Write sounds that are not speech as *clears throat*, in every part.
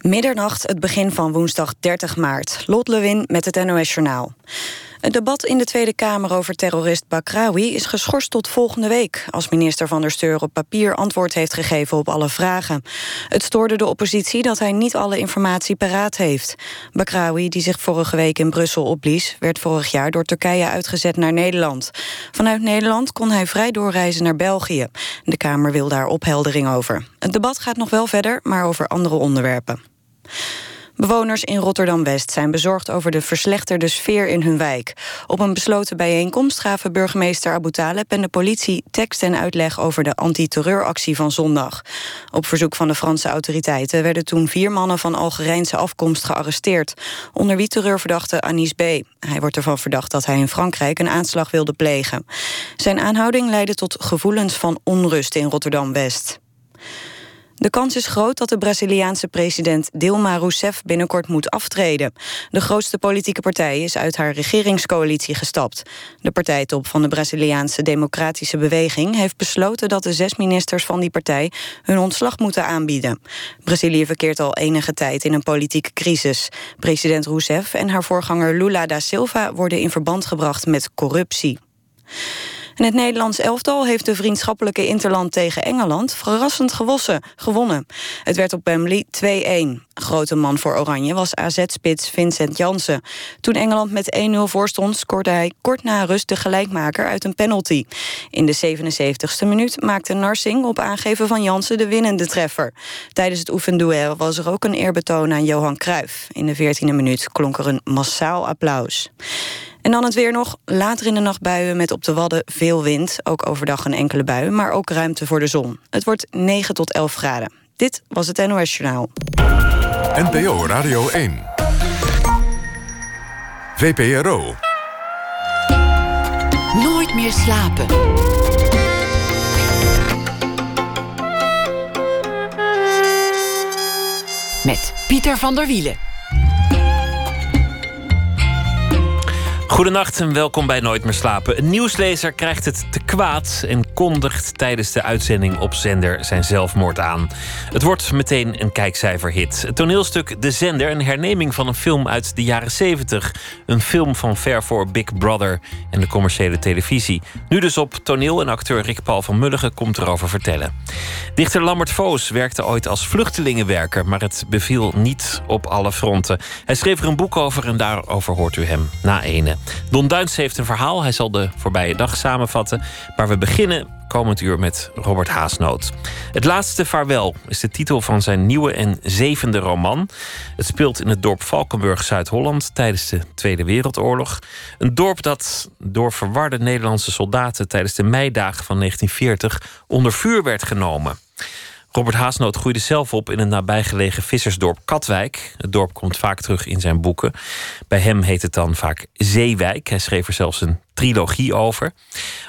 Middernacht, het begin van woensdag 30 maart. Lot Lewin met het NOS-journaal. Het debat in de Tweede Kamer over terrorist Bakrawi is geschorst tot volgende week... als minister van der Steur op papier antwoord heeft gegeven op alle vragen. Het stoorde de oppositie dat hij niet alle informatie paraat heeft. Bakrawi, die zich vorige week in Brussel opblies... werd vorig jaar door Turkije uitgezet naar Nederland. Vanuit Nederland kon hij vrij doorreizen naar België. De Kamer wil daar opheldering over. Het debat gaat nog wel verder, maar over andere onderwerpen. Bewoners in Rotterdam-West zijn bezorgd over de verslechterde sfeer in hun wijk. Op een besloten bijeenkomst gaven burgemeester Abu Taleb en de politie tekst en uitleg over de antiterreuractie van zondag. Op verzoek van de Franse autoriteiten werden toen vier mannen van Algerijnse afkomst gearresteerd. Onder wie terreurverdachte Anis B. Hij wordt ervan verdacht dat hij in Frankrijk een aanslag wilde plegen. Zijn aanhouding leidde tot gevoelens van onrust in Rotterdam-West. De kans is groot dat de Braziliaanse president Dilma Rousseff binnenkort moet aftreden. De grootste politieke partij is uit haar regeringscoalitie gestapt. De partijtop van de Braziliaanse Democratische Beweging heeft besloten dat de zes ministers van die partij hun ontslag moeten aanbieden. Brazilië verkeert al enige tijd in een politieke crisis. President Rousseff en haar voorganger Lula da Silva worden in verband gebracht met corruptie het Nederlands elftal heeft de vriendschappelijke interland tegen Engeland verrassend gewossen, gewonnen. Het werd op Wembley 2-1. Grote man voor Oranje was AZ-spits Vincent Jansen. Toen Engeland met 1-0 voorstond, scoorde hij kort na rust de gelijkmaker uit een penalty. In de 77ste minuut maakte Narsing op aangeven van Jansen de winnende treffer. Tijdens het oefenduel was er ook een eerbetoon aan Johan Cruijff. In de 14e minuut klonk er een massaal applaus. En dan het weer nog. Later in de nacht buien met op de Wadden veel wind. Ook overdag een enkele bui, maar ook ruimte voor de zon. Het wordt 9 tot 11 graden. Dit was het NOS Journaal. NPO Radio 1. VPRO. Nooit meer slapen. Met Pieter van der Wielen. Goedenacht en welkom bij Nooit meer slapen. Een nieuwslezer krijgt het te kwaad en kondigt tijdens de uitzending op zender zijn zelfmoord aan. Het wordt meteen een kijkcijferhit. Het toneelstuk De Zender, een herneming van een film uit de jaren 70. Een film van ver voor Big Brother en de commerciële televisie. Nu dus op toneel en acteur Rick Paul van Mulligen komt erover vertellen. Dichter Lambert Voos werkte ooit als vluchtelingenwerker, maar het beviel niet op alle fronten. Hij schreef er een boek over en daarover hoort u hem na ene. Don Duins heeft een verhaal. Hij zal de voorbije dag samenvatten. Maar we beginnen komend uur met Robert Haasnoot. Het laatste vaarwel is de titel van zijn nieuwe en zevende roman. Het speelt in het dorp Valkenburg, Zuid-Holland, tijdens de Tweede Wereldoorlog. Een dorp dat door verwarde Nederlandse soldaten tijdens de meidagen van 1940 onder vuur werd genomen. Robert Haasnoot groeide zelf op in een nabijgelegen vissersdorp Katwijk. Het dorp komt vaak terug in zijn boeken. Bij hem heet het dan vaak Zeewijk. Hij schreef er zelfs een trilogie over.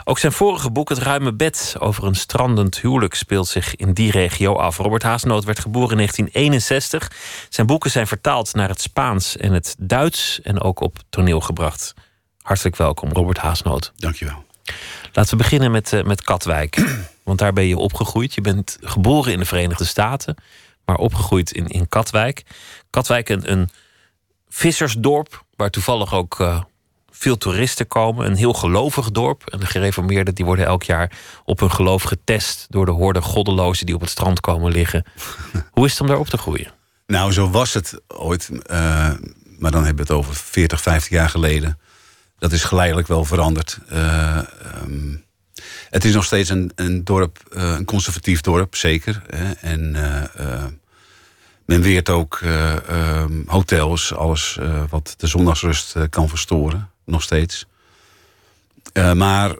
Ook zijn vorige boek, Het Ruime Bed, over een strandend huwelijk, speelt zich in die regio af. Robert Haasnoot werd geboren in 1961. Zijn boeken zijn vertaald naar het Spaans en het Duits en ook op toneel gebracht. Hartelijk welkom, Robert Haasnoot. Dankjewel. Laten we beginnen met, uh, met Katwijk. Want daar ben je opgegroeid. Je bent geboren in de Verenigde Staten, maar opgegroeid in, in Katwijk. Katwijk, een, een vissersdorp waar toevallig ook uh, veel toeristen komen. Een heel gelovig dorp. En de gereformeerden die worden elk jaar op hun geloof getest door de horde goddelozen die op het strand komen liggen. *laughs* Hoe is het om daar op te groeien? Nou, zo was het ooit. Uh, maar dan hebben we het over 40, 50 jaar geleden. Dat is geleidelijk wel veranderd. Uh, um, het is nog steeds een, een dorp, uh, een conservatief dorp, zeker. Hè? En uh, men weert ook um, hotels, alles wat de zondagsrust kan verstoren, nog steeds. maar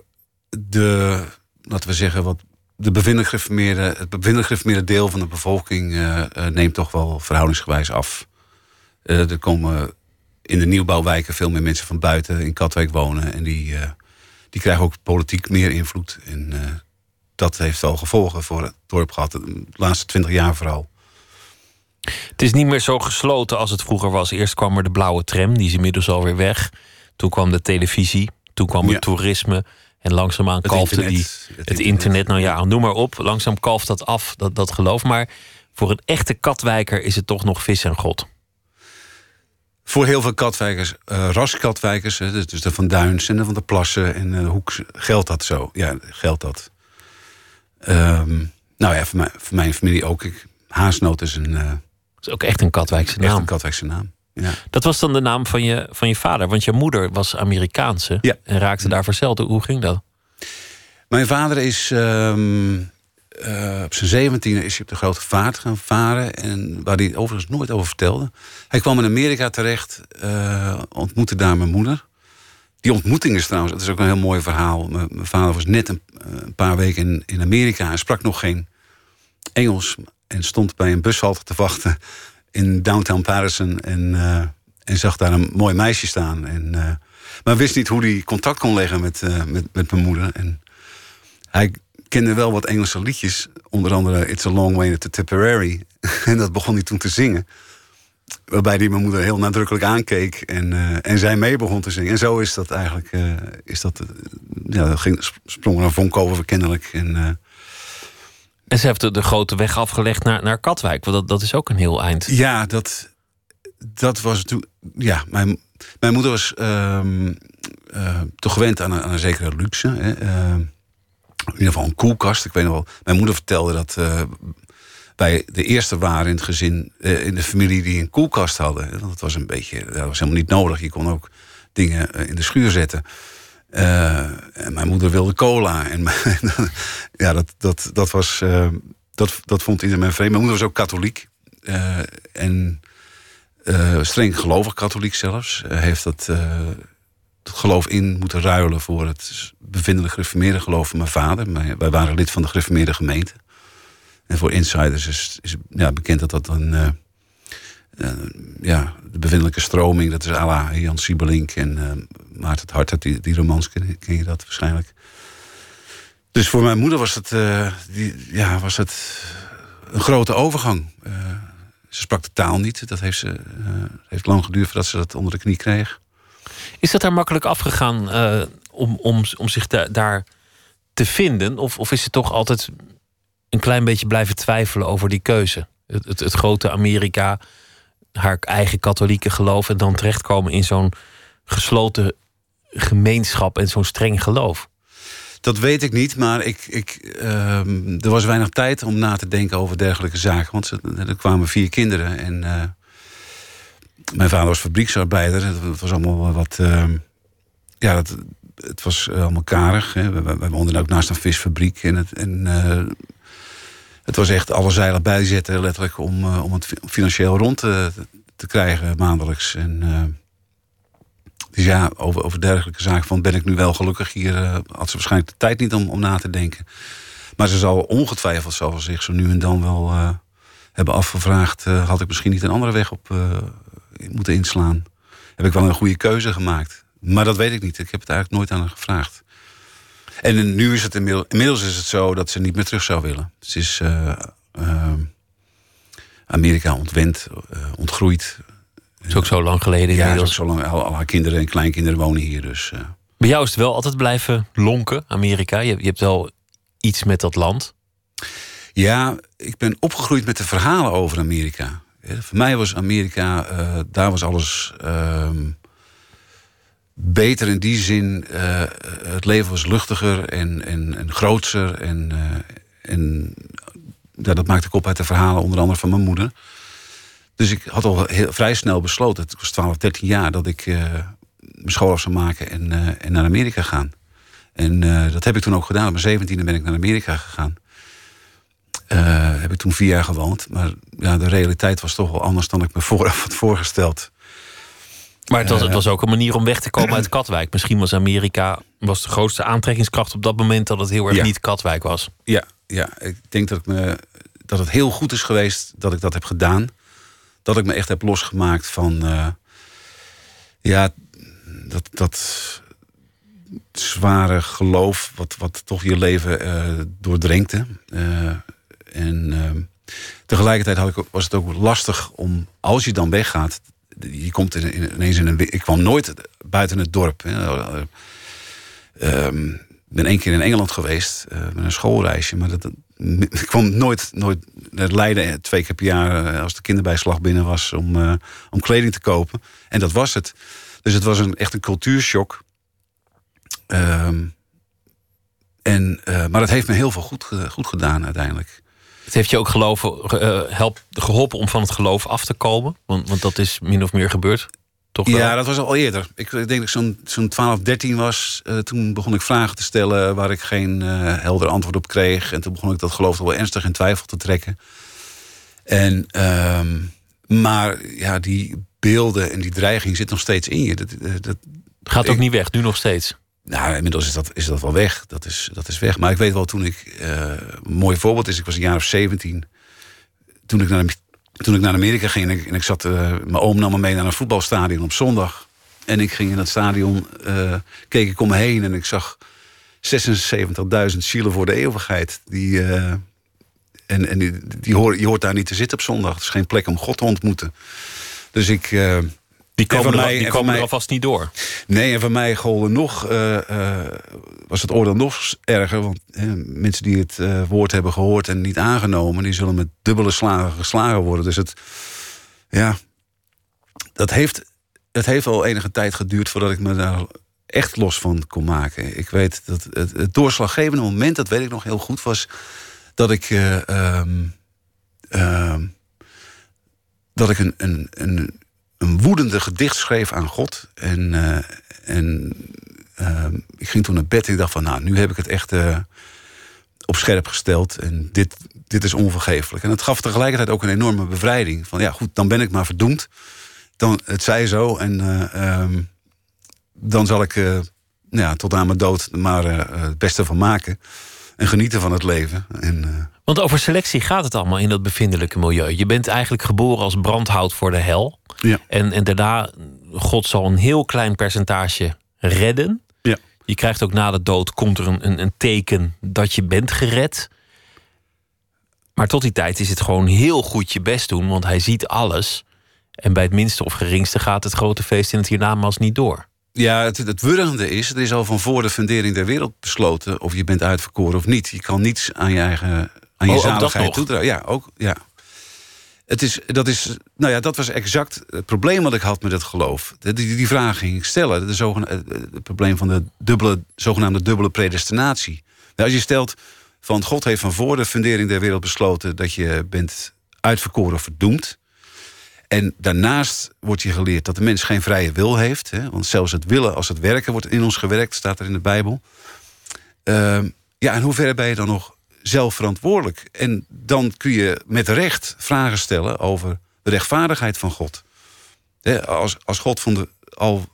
de, laten we zeggen, wat de het bevindelijk gereformeerde deel van de bevolking neemt toch wel verhoudingsgewijs af. er komen in de nieuwbouwwijken veel meer mensen van buiten in Katwijk wonen. En die, die krijgen ook politiek meer invloed. En uh, dat heeft al gevolgen voor het dorp gehad. De laatste twintig jaar vooral. Het is niet meer zo gesloten als het vroeger was. Eerst kwam er de blauwe tram, die is inmiddels alweer weg. Toen kwam de televisie, toen kwam het toerisme. En langzaamaan kalfde die het, het internet, internet. Nou ja, noem maar op. Langzaam kalft dat af, dat, dat geloof. Maar Voor een echte katwijker is het toch nog vis en god. Voor heel veel katwijkers, uh, raskatwijkers, dus de Van Duins en de Van de Plassen en uh, Hoek, geldt dat zo. Ja, geldt dat. Um, nou ja, voor, mij, voor mijn familie ook. Ik, Haasnoot is een. Uh, is ook echt een Katwijkse naam. Echt een Katwijkse naam. Ja. Dat was dan de naam van je, van je vader, want je moeder was Amerikaanse ja. en raakte daar verzeld. Hoe ging dat? Mijn vader is um, uh, op zijn zeventiende is hij op de grote vaart gaan varen. En waar hij overigens nooit over vertelde. Hij kwam in Amerika terecht, uh, ontmoette daar mijn moeder. Die ontmoeting is trouwens, dat is ook een heel mooi verhaal. Mijn, vader was net een, paar weken in, in Amerika en sprak nog geen Engels. En stond bij een bushalte te wachten in downtown Patterson. En, uh, en zag daar een mooi meisje staan. En, maar wist niet hoe hij contact kon leggen met, met, met mijn moeder. En hij kende wel wat Engelse liedjes. Onder andere It's a Long Way to Tipperary. *laughs* en dat begon hij toen te zingen. Waarbij hij mijn moeder heel nadrukkelijk aankeek en, uh, en zij mee begon te zingen. En zo is dat eigenlijk. Uh, is dat, uh, ja, ging, sprong er een vonk over kennelijk. En, en ze heeft de, de, grote weg afgelegd naar, naar Katwijk. Want dat, dat is ook een heel eind. Ja, dat, dat was toen. Ja, mijn, mijn moeder was um, toch gewend aan een, aan een zekere luxe. Hè. In ieder geval een koelkast. Ik weet nog wel. Mijn moeder vertelde dat wij de eerste waren in het gezin, uh, in de familie die een koelkast hadden. Dat was een beetje, dat was helemaal niet nodig. Je kon ook dingen in de schuur zetten. En mijn moeder wilde cola. En *laughs* ja, dat, dat, dat was, dat, dat vond iedereen vreemd. Mijn moeder was ook katholiek. en streng gelovig katholiek zelfs. heeft dat, dat geloof in moeten ruilen voor het bevindelijk gereformeerde geloof van mijn vader. Wij waren lid van de gereformeerde gemeente. En voor insiders is, is bekend dat dat een. Uh, ja, de bevindelijke stroming, dat is à la Jan Siebelink en uh, Maarten het Hart. Die, die romans ken, ken, je dat waarschijnlijk. Dus voor mijn moeder was het, die, ja, was het een grote overgang. ze sprak de taal niet. Dat heeft, ze, heeft lang geduurd voordat ze dat onder de knie kreeg. Is dat daar makkelijk afgegaan om, om, om zich da daar te vinden? Of, of is het toch altijd een klein beetje blijven twijfelen over die keuze. Het, het, het, grote Amerika, haar eigen katholieke geloof en dan terechtkomen in zo'n gesloten gemeenschap en zo'n streng geloof. Dat weet ik niet, maar ik, ik, uh, er was weinig tijd om na te denken over dergelijke zaken. Want er kwamen vier kinderen en uh, mijn vader was fabrieksarbeider. Het was allemaal wat. Uh, ja, het, was allemaal karig. Hè. We, we, woonden ook naast een visfabriek. En, het, en het was echt alle zeilen bijzetten, letterlijk, om, uh, om het financieel rond te, te krijgen maandelijks. En, dus ja, over, over dergelijke zaken van ben ik nu wel gelukkig hier, had ze waarschijnlijk de tijd niet om, om na te denken. Maar ze zal ongetwijfeld, zal zich zo nu en dan wel hebben afgevraagd, had ik misschien niet een andere weg op moeten inslaan. Heb ik wel een goede keuze gemaakt. Maar dat weet ik niet. Ik heb het eigenlijk nooit aan haar gevraagd. En nu is het inmiddels, inmiddels is het zo dat ze niet meer terug zou willen. Ze is uh, uh, Amerika ontwend, uh, ontgroeid. Dat is ook zo lang geleden ja, inmiddels. zo lang, al, al, haar kinderen en kleinkinderen wonen hier. Dus, Bij jou is het wel altijd blijven lonken, Amerika. Je, je hebt wel iets met dat land. Ja, ik ben opgegroeid met de verhalen over Amerika. Voor mij was Amerika, daar was alles ehm, beter in die zin. Uh, het leven was luchtiger en, en, en grootser. En, uh, en dat maakte ik op uit de verhalen, onder andere van mijn moeder. Dus ik had al heel, vrij snel besloten, het was 12, 13 jaar, dat ik mijn school af zou maken en, en naar Amerika gaan. En dat heb ik toen ook gedaan. Op mijn 17e ben ik naar Amerika gegaan. Heb ik toen vier jaar gewoond. Maar ja, de realiteit was toch wel anders dan ik me vooraf *laughs* had voorgesteld. Maar het was, het was ook een manier om weg te komen uit Katwijk. Misschien was Amerika was de grootste aantrekkingskracht op dat moment dat het heel erg Ja. niet Katwijk was. Ja, ja, ik denk dat, ik me, dat het heel goed is geweest dat ik dat heb gedaan. Dat ik me echt heb losgemaakt van. eh, ja, dat, dat zware geloof. wat, wat toch je leven eh doordrenkte. Eh, en eh, tegelijkertijd had ik, was het ook lastig om, als je dan weggaat. Je komt in, in- ineens in een. Ik kwam nooit buiten het dorp. Ehm, ben één keer in Engeland geweest eh, met een schoolreisje. Maar dat, *laughs* ik kwam nooit, nooit naar Leiden twee keer per jaar als de kinderbijslag binnen was om, om kleding te kopen. En dat was het. Dus het was een, echt een cultuurshock. Ehm, en, maar het heeft me heel veel goed, goed gedaan uiteindelijk. Het heeft je ook geloven, help, geholpen om van het geloof af te komen? Want, want dat is min of meer gebeurd. Toch ja, dat was al eerder. Ik, denk dat ik zo'n zo'n 12, 13 was. Uh, toen begon ik vragen te stellen waar ik geen uh, helder antwoord op kreeg. En toen begon ik dat geloof wel ernstig in twijfel te trekken. En, uh, maar ja, die beelden en die dreiging zit nog steeds in je. Dat, eh, dat gaat ook niet weg, nu nog steeds. Nou, inmiddels is dat, is dat wel weg. Dat is, dat is weg. Maar ik weet wel, toen ik... een mooi voorbeeld is, ik was een jaar of 17. Toen ik naar toen ik naar Amerika ging en ik, en ik zat, uh, mijn oom nam me mee naar een voetbalstadion op zondag. En ik ging in dat stadion, uh, keek ik om me heen en ik zag 76.000 zielen voor de eeuwigheid. Die, en en die, die hoor, je hoort daar niet te zitten op zondag. Het is geen plek om God te ontmoeten. Dus ik, die komen, er, die komen er alvast niet door. Nee, en voor mij golden nog, uh, uh, was het oordeel nog erger. Want mensen die het uh, woord hebben gehoord en niet aangenomen... die zullen met dubbele slagen geslagen worden. Dus het, ja, dat heeft, het heeft al enige tijd geduurd... voordat ik me daar echt los van kon maken. Ik weet dat het, het doorslaggevende moment, dat weet ik nog heel goed... was dat ik... Um, dat ik een, een, een een woedende gedicht schreef aan God. En, uh, en uh, ik ging toen naar bed en ik dacht van... nou, nu heb ik het echt uh, op scherp gesteld. En dit, dit is onvergeeflijk. En het gaf tegelijkertijd ook een enorme bevrijding. Van ja, goed, dan ben ik maar verdoemd. Dan, het zij zo. En um, dan zal ik nou ja, tot aan mijn dood maar het beste van maken. En genieten van het leven. En, Want over selectie gaat het allemaal in dat bevindelijke milieu. Je bent eigenlijk geboren als brandhout voor de hel. Ja. En, en daarna, God zal een heel klein percentage redden. Ja. Je krijgt ook na de dood, komt er een, een, een teken dat je bent gered. Maar tot die tijd is het gewoon heel goed je best doen, want hij ziet alles. En bij het minste of geringste gaat het grote feest in het hiernamaals niet door. Ja, het, het wurgende is, het is al van voor de fundering der wereld besloten... of je bent uitverkoren of niet. Je kan niets aan je eigen aan je oh, zaligheid toedragen. Ja, ook, ja. Het is, dat, is, nou ja, dat was exact het probleem wat ik had met het geloof. Die, die vraag ging ik stellen. De het probleem van de dubbele, zogenaamde dubbele predestinatie. Nou, als je stelt van God heeft van voor de fundering der wereld besloten... dat je bent uitverkoren of verdoemd. En daarnaast wordt je geleerd dat de mens geen vrije wil heeft. Hè, want zelfs het willen als het werken wordt in ons gewerkt... staat er in de Bijbel. Uh, ja, en hoe ver ben je dan nog zelf verantwoordelijk. En dan kun je met recht vragen stellen over de rechtvaardigheid van God. als, als God van de, al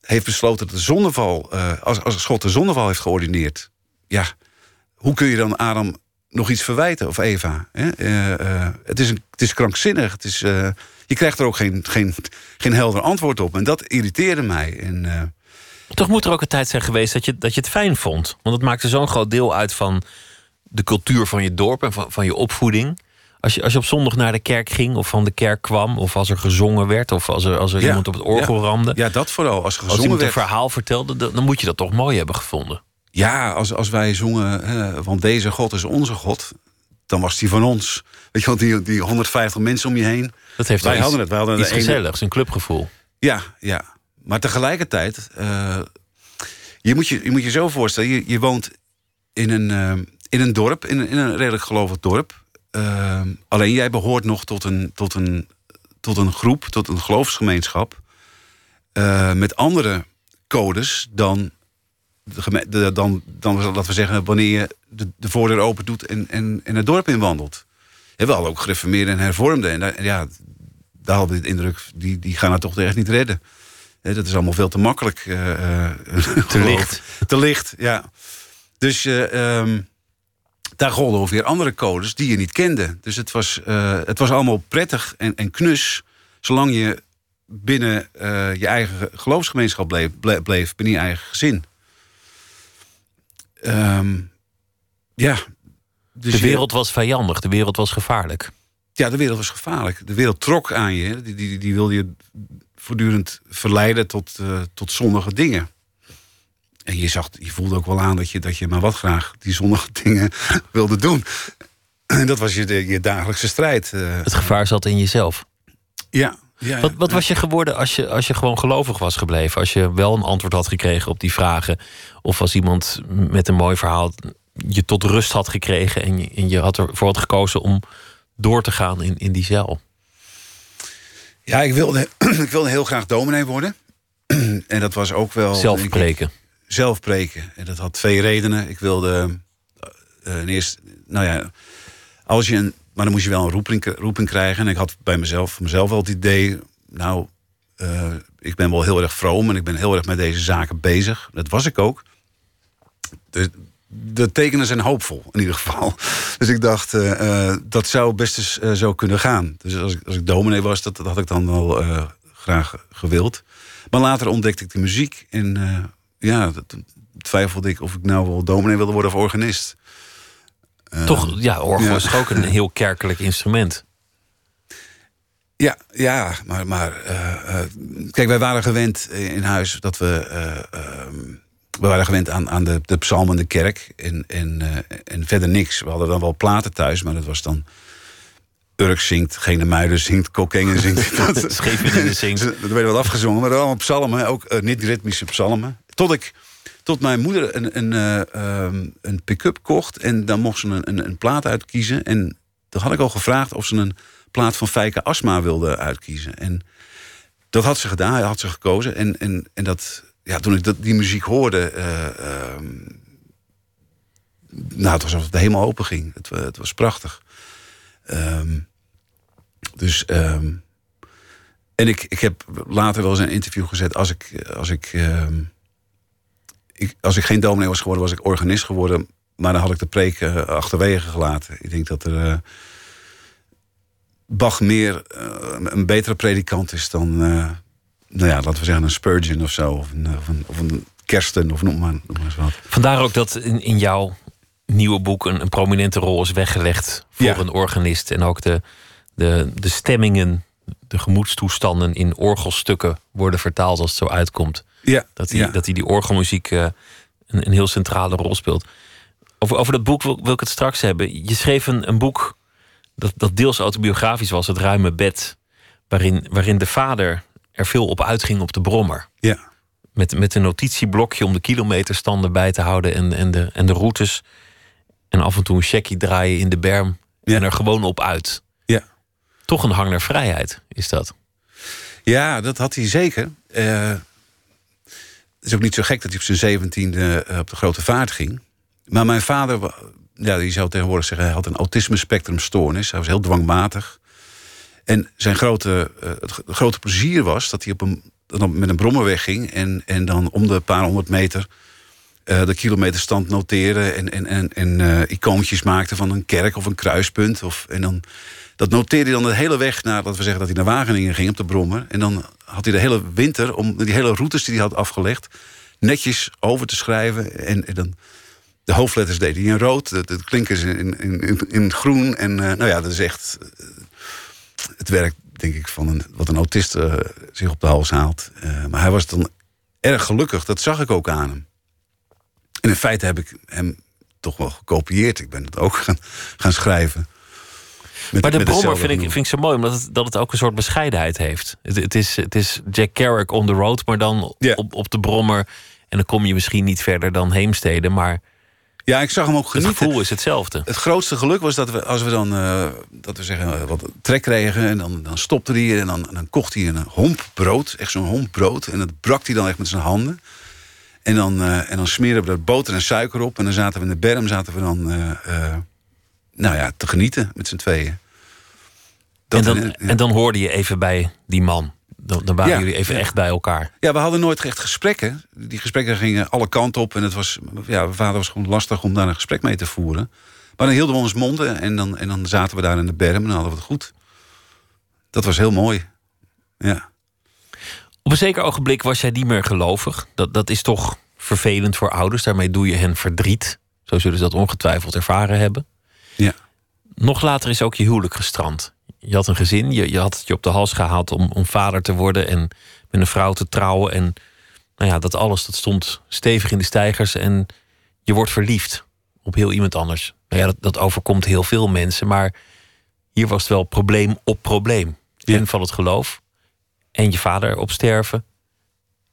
heeft besloten dat de zondeval... Uh, als, als God de zondeval heeft geordineerd... ja, hoe kun je dan Adam nog iets verwijten, of Eva? Uh, uh, het, is een, het is krankzinnig. Het is, je krijgt er ook geen, geen, geen helder antwoord op. En dat irriteerde mij. En, Toch moet er ook een tijd zijn geweest dat je, dat je het fijn vond. Want het maakte zo'n groot deel uit van de cultuur van je dorp en van, van je opvoeding. Als je, als je op zondag naar de kerk ging of van de kerk kwam... of als er gezongen werd of als er, als er iemand op het orgel ja. ramde... Ja, dat vooral. Als gezongen als werd. een verhaal vertelde, dan moet je dat toch mooi hebben gevonden. Ja, als, als wij zongen, hè, want deze God is onze God... dan was die van ons. Weet je, want die, die 150 mensen om je heen... Dat heeft wij hadden het. Wij hadden iets gezelligs, een clubgevoel. Ja, ja. Maar tegelijkertijd... Uh, je, moet je, je moet je zo voorstellen, je, je woont in een... Uh, in een dorp, in een, in een redelijk gelovig dorp. Uh, alleen jij behoort nog tot een, tot een, tot een groep, tot een geloofsgemeenschap. Met andere codes dan, de, de, dan, dan, laten we zeggen, wanneer je de, de voordeur open doet en, en, en het dorp inwandelt. Ja, we hadden ook gereformeerden en hervormden. En daar, ja, daar hadden we de indruk, die, die gaan het toch echt niet redden. dat is allemaal veel te makkelijk. Uh, *laughs* te licht. Te licht, ja. Dus um, daar golden ook weer andere codes die je niet kende. Dus het was, uh, het was allemaal prettig en, en knus... zolang je binnen je eigen geloofsgemeenschap bleef, bleef, binnen je eigen gezin. Um, ja. Dus de wereld was vijandig, de wereld was gevaarlijk. Ja, de wereld was gevaarlijk. De wereld trok aan je. Die, die, die wilde je voortdurend verleiden tot, uh, tot zondige dingen. En je, zag, je voelde ook wel aan dat je, dat je maar wat graag die zonnige *laughs* dingen wilde doen. En dat was je, je dagelijkse strijd. eh. Het gevaar zat in jezelf. ja, ja, Wat, wat was je geworden als je, als je gewoon gelovig was gebleven? Als je wel een antwoord had gekregen op die vragen? Of als iemand met een mooi verhaal je tot rust had gekregen... en je, en je had ervoor had gekozen om door te gaan in, in die cel? Ja, ik wilde, *clears throat* ik wilde heel graag dominee worden. *clears throat* en dat was ook wel... Zelf ik, spreken. zelf preken. En dat had twee redenen. Ik wilde eh, eh, eerst, nou ja, als je een, maar dan moest je wel een roeping, krijgen. En ik had bij mezelf, mezelf wel het idee, nou, eh, ik ben wel heel erg vroom en ik ben heel erg met deze zaken bezig. Dat was ik ook. De, de tekenen zijn hoopvol, in ieder geval. *laughs* Dus ik dacht, eh, eh, dat zou best eens zo kunnen gaan. Dus als ik, als ik dominee was, dat, had ik dan wel graag gewild. Maar later ontdekte ik de muziek. En ja, dat- twijfelde ik of ik nou wel dominee wilde worden of organist. Eh, Toch, ja, orgel ja. is toch ook een heel kerkelijk instrument. Ja, ja maar, maar eh, eh, kijk, wij waren gewend in huis dat we. eh, ehm, we waren gewend aan, aan de, de psalmen, de kerk en, en, en verder niks. We hadden dan wel platen thuis, maar dat was dan. Urk zingt, Gene Muiden zingt, Kokkengen zingt. *laughs* dat, Scheveningen zingt. dat werd wel afgezongen, maar allemaal psalmen, ook niet-ritmische psalmen. Tot ik, tot mijn moeder een, een, eh, ehm, een pick-up kocht en dan mocht ze een, een, plaat uitkiezen. En dan had ik al gevraagd of ze een plaat van Fijke Asma wilde uitkiezen. En dat had ze gedaan, had ze gekozen. En, en, en dat, ja, toen ik dat, die muziek hoorde, eh, ehm, nou, het was alsof het helemaal open ging. Het, wa- het was prachtig. Ehm, dus, en ik, ik heb later wel eens een interview gezet. Als ik, als ik, ik, als ik geen dominee was geworden, was ik organist geworden. Maar dan had ik de preek eh, achterwege gelaten. Ik denk dat er. eh, Bach meer eh, een betere predikant is dan, nou ja, laten we zeggen, een Spurgeon of zo. Of een, of een, of een Kersten, of noem maar, noem maar eens wat. Vandaar ook dat in, in jouw nieuwe boek een, een prominente rol is weggelegd voor Ja. een organist. En ook de, de, de stemmingen, de gemoedstoestanden in orgelstukken worden vertaald als het zo uitkomt. Ja, Dat ja. dat die, die orgelmuziek eh, een, een heel centrale rol speelt. Over, over dat boek wil, wil ik het straks hebben. Je schreef een, een boek dat, dat deels autobiografisch was, Het Ruime Bed. Waarin, waarin de vader er veel op uitging op de brommer. ja. Met, met een notitieblokje om de kilometerstanden bij te houden en, en, de, en de routes. En af en toe een checkie draaien in de berm. Ja. En er gewoon op uit. Toch een hang naar vrijheid is dat. Ja, dat had hij zeker. Eh, het is ook niet zo gek dat hij op zijn zeventiende eh, op de grote vaart ging. Maar mijn vader, ja, die zou tegenwoordig zeggen... hij had een autisme-spectrumstoornis. Hij was heel dwangmatig. En zijn grote, eh, het grote plezier was dat hij op een, dan met een brommer wegging... en, en dan om de paar honderd meter de kilometerstand noteerde... en, en, en, en icoontjes maakte van een kerk of een kruispunt. Of, en dan, dat noteerde hij dan de hele weg naar... dat we zeggen dat hij naar Wageningen ging op de brommer. En dan had hij de hele winter, om die hele routes die hij had afgelegd... netjes over te schrijven. En, dan, de hoofdletters deed hij in rood, de, klinkers in, in, in, groen. En eh, nou ja, dat is echt eh, het werk, denk ik, van een, wat een autist eh, zich op de hals haalt. Maar hij was dan erg gelukkig, dat zag ik ook aan hem. En in feite heb ik hem toch wel gekopieerd. Ik ben het ook *laughs* gaan, gaan schrijven. Met- Maar de brommer vind ik, vind ik zo mooi, omdat het, dat het ook een soort bescheidenheid heeft. Het, het, is, het is Jack Kerouac on the road, maar dan Ja. op, op de brommer. En dan kom je misschien niet verder dan Heemstede, maar Ja, ik zag hem ook het genieten. gevoel is hetzelfde. Het grootste geluk was dat we, als we dan, eh, dat we zeggen, wat trek kregen. En dan, dan stopte hij en dan, en dan kocht hij een homp brood. Echt zo'n homp brood. En dat brak hij dan echt met zijn handen. En dan, eh, en dan smeren we er boter en suiker op. En dan zaten we in de berm, zaten we dan, eh, nou ja, te genieten met z'n tweeën. Dat en, dan, ja. en dan hoorde je even bij die man. Dan, dan waren Ja, jullie even ja. echt bij elkaar. Ja, we hadden nooit echt gesprekken. Die gesprekken gingen alle kanten op. En het was, ja, mijn vader was gewoon lastig om daar een gesprek mee te voeren. Maar dan hielden we ons monden en dan, en dan zaten we daar in de berm en dan hadden we het goed. Dat was heel mooi. Ja. Op een zeker ogenblik was jij niet meer gelovig. Dat, dat is toch vervelend voor ouders. Daarmee doe je hen verdriet. Zo zullen ze dat ongetwijfeld ervaren hebben. Ja. Nog later is ook je huwelijk gestrand. Je had een gezin, je, je had het je op de hals gehaald om, om vader te worden en met een vrouw te trouwen. En nou ja, dat alles dat stond stevig in de stijgers en je wordt verliefd op heel iemand anders. Nou ja, dat, dat overkomt heel veel mensen, maar hier was het wel probleem op probleem. En van het geloof en je vader op sterven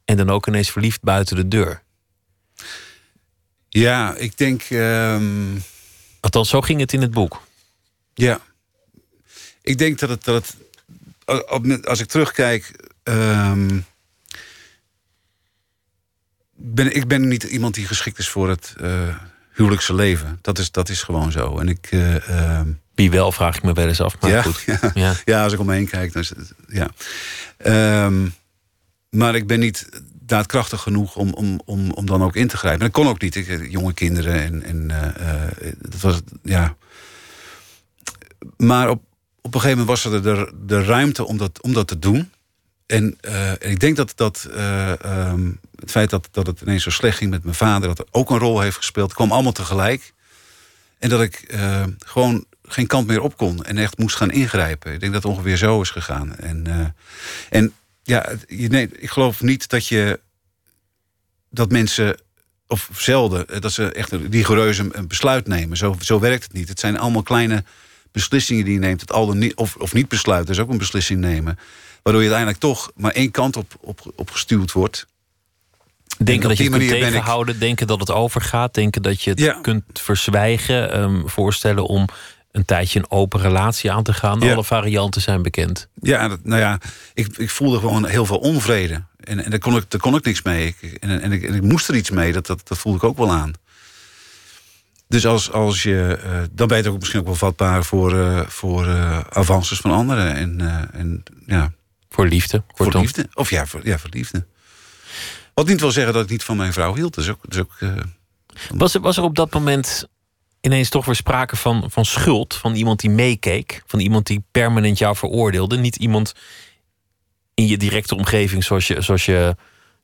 en dan ook ineens verliefd buiten de deur. Ja, ik denk. Um... Althans, zo ging het in het boek. Ja. Ik denk dat het. Dat het als ik terugkijk. Um, ben, ik ben niet iemand die geschikt is voor het uh, huwelijkse leven. Dat is, dat is gewoon zo. En ik. Uh, Wie wel, vraag ik me wel eens af. Maar ja, goed. *laughs* Ja, ja. ja, als ik om me heen kijk. Dan is het, ja. Um, maar ik ben niet daadkrachtig genoeg om, om, om, om dan ook in te grijpen. En dat kon ook niet. Ik, jonge kinderen en, en uh, dat was, ja. Maar op, op een gegeven moment was er de, de ruimte om dat, om dat te doen. En, uh, ik denk dat, dat um, het feit dat, dat het ineens zo slecht ging met mijn vader... dat ook een rol heeft gespeeld. Kwam allemaal tegelijk. En dat ik gewoon geen kant meer op kon. En echt moest gaan ingrijpen. Ik denk dat het ongeveer zo is gegaan. En, en ja, nee, ik geloof niet dat je dat mensen of zelden dat ze echt rigoureus een besluit nemen. Zo, zo werkt het niet. Het zijn allemaal kleine beslissingen die je neemt. Het al niet, of, of niet besluiten, dus ook een beslissing nemen. Waardoor je uiteindelijk toch maar één kant op, op, op gestuurd wordt. Denken dat je het kunt tegenhouden, ik... denken dat het overgaat, denken dat je het ja. kunt verzwijgen. Um, voorstellen om een tijdje een open relatie aan te gaan. Alle varianten zijn bekend. Ja, dat, nou ja, ik, ik voelde gewoon heel veel onvrede. En, en daar, kon ik, daar kon ik niks mee. Ik, en, en, ik, en ik moest er iets mee, dat, dat, dat voelde ik ook wel aan. Dus als, als je, uh, dan ben je ook misschien ook wel vatbaar voor, uh, voor uh, avances van anderen. En, en, ja. Voor liefde. Voor liefde. Of ja voor, ja, voor liefde. Wat niet wil zeggen dat ik niet van mijn vrouw hield. Dat is ook, is ook, was, er, was er op dat moment ineens toch weer sprake van, van schuld? Van iemand die meekeek? Van iemand die permanent jou veroordeelde? Niet iemand in je directe omgeving zoals je, zoals je,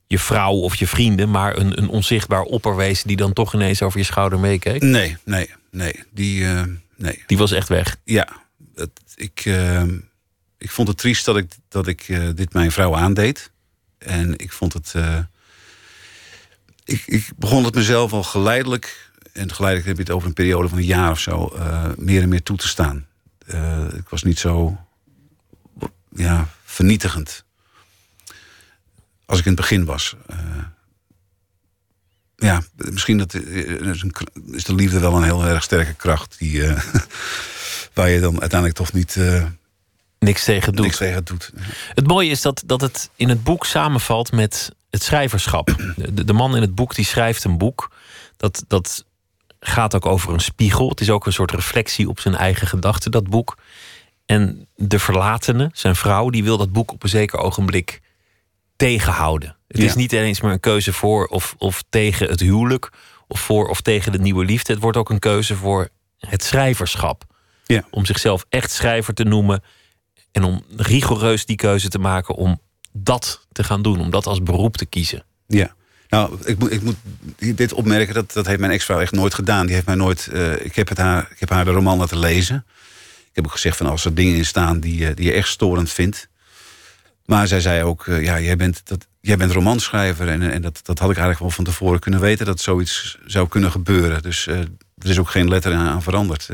je vrouw of je vrienden... maar een, een onzichtbaar opperwezen die dan toch ineens over je schouder meekeek? Nee, nee, nee. Die, uh, nee. die was echt weg? Ja. Het, ik, uh, ik vond het triest dat ik, dat ik uh, dit mijn vrouw aandeed. En ik vond het... ik, ik begon het mezelf al geleidelijk en geleidelijk heb je het over een periode van een jaar of zo uh, meer en meer toe te staan. Uh, ik was niet zo ja, vernietigend als ik in het begin was. Uh, ja, misschien dat, is de liefde wel een heel erg sterke kracht die, *laughs* waar je dan uiteindelijk toch niet. Niks tegen doet. Niks tegen doet. Het mooie is dat, dat het in het boek samenvalt met het schrijverschap. De, de man in het boek die schrijft een boek. Dat, dat gaat ook over een spiegel. Het is ook een soort reflectie op zijn eigen gedachten, dat boek. En de verlatene, zijn vrouw, die wil dat boek op een zeker ogenblik tegenhouden. Het is niet eens maar een keuze voor of, of tegen het huwelijk, of voor of tegen de nieuwe liefde. Het wordt ook een keuze voor het schrijverschap. Ja. Om zichzelf echt schrijver te noemen en om rigoureus die keuze te maken om dat te gaan doen, om dat als beroep te kiezen. Ja. Nou, ik moet, ik moet dit opmerken, dat, dat heeft mijn ex-vrouw echt nooit gedaan. Die heeft mij nooit. Uh, ik, heb het haar, ik heb haar de roman laten lezen. Ik heb ook gezegd van als er dingen in staan die, die je echt storend vindt. Maar zij zei ook, uh, ja, jij bent, dat, jij bent romanschrijver. En, en dat, dat had ik eigenlijk wel van tevoren kunnen weten dat zoiets zou kunnen gebeuren. Dus er is ook geen letter aan, aan veranderd.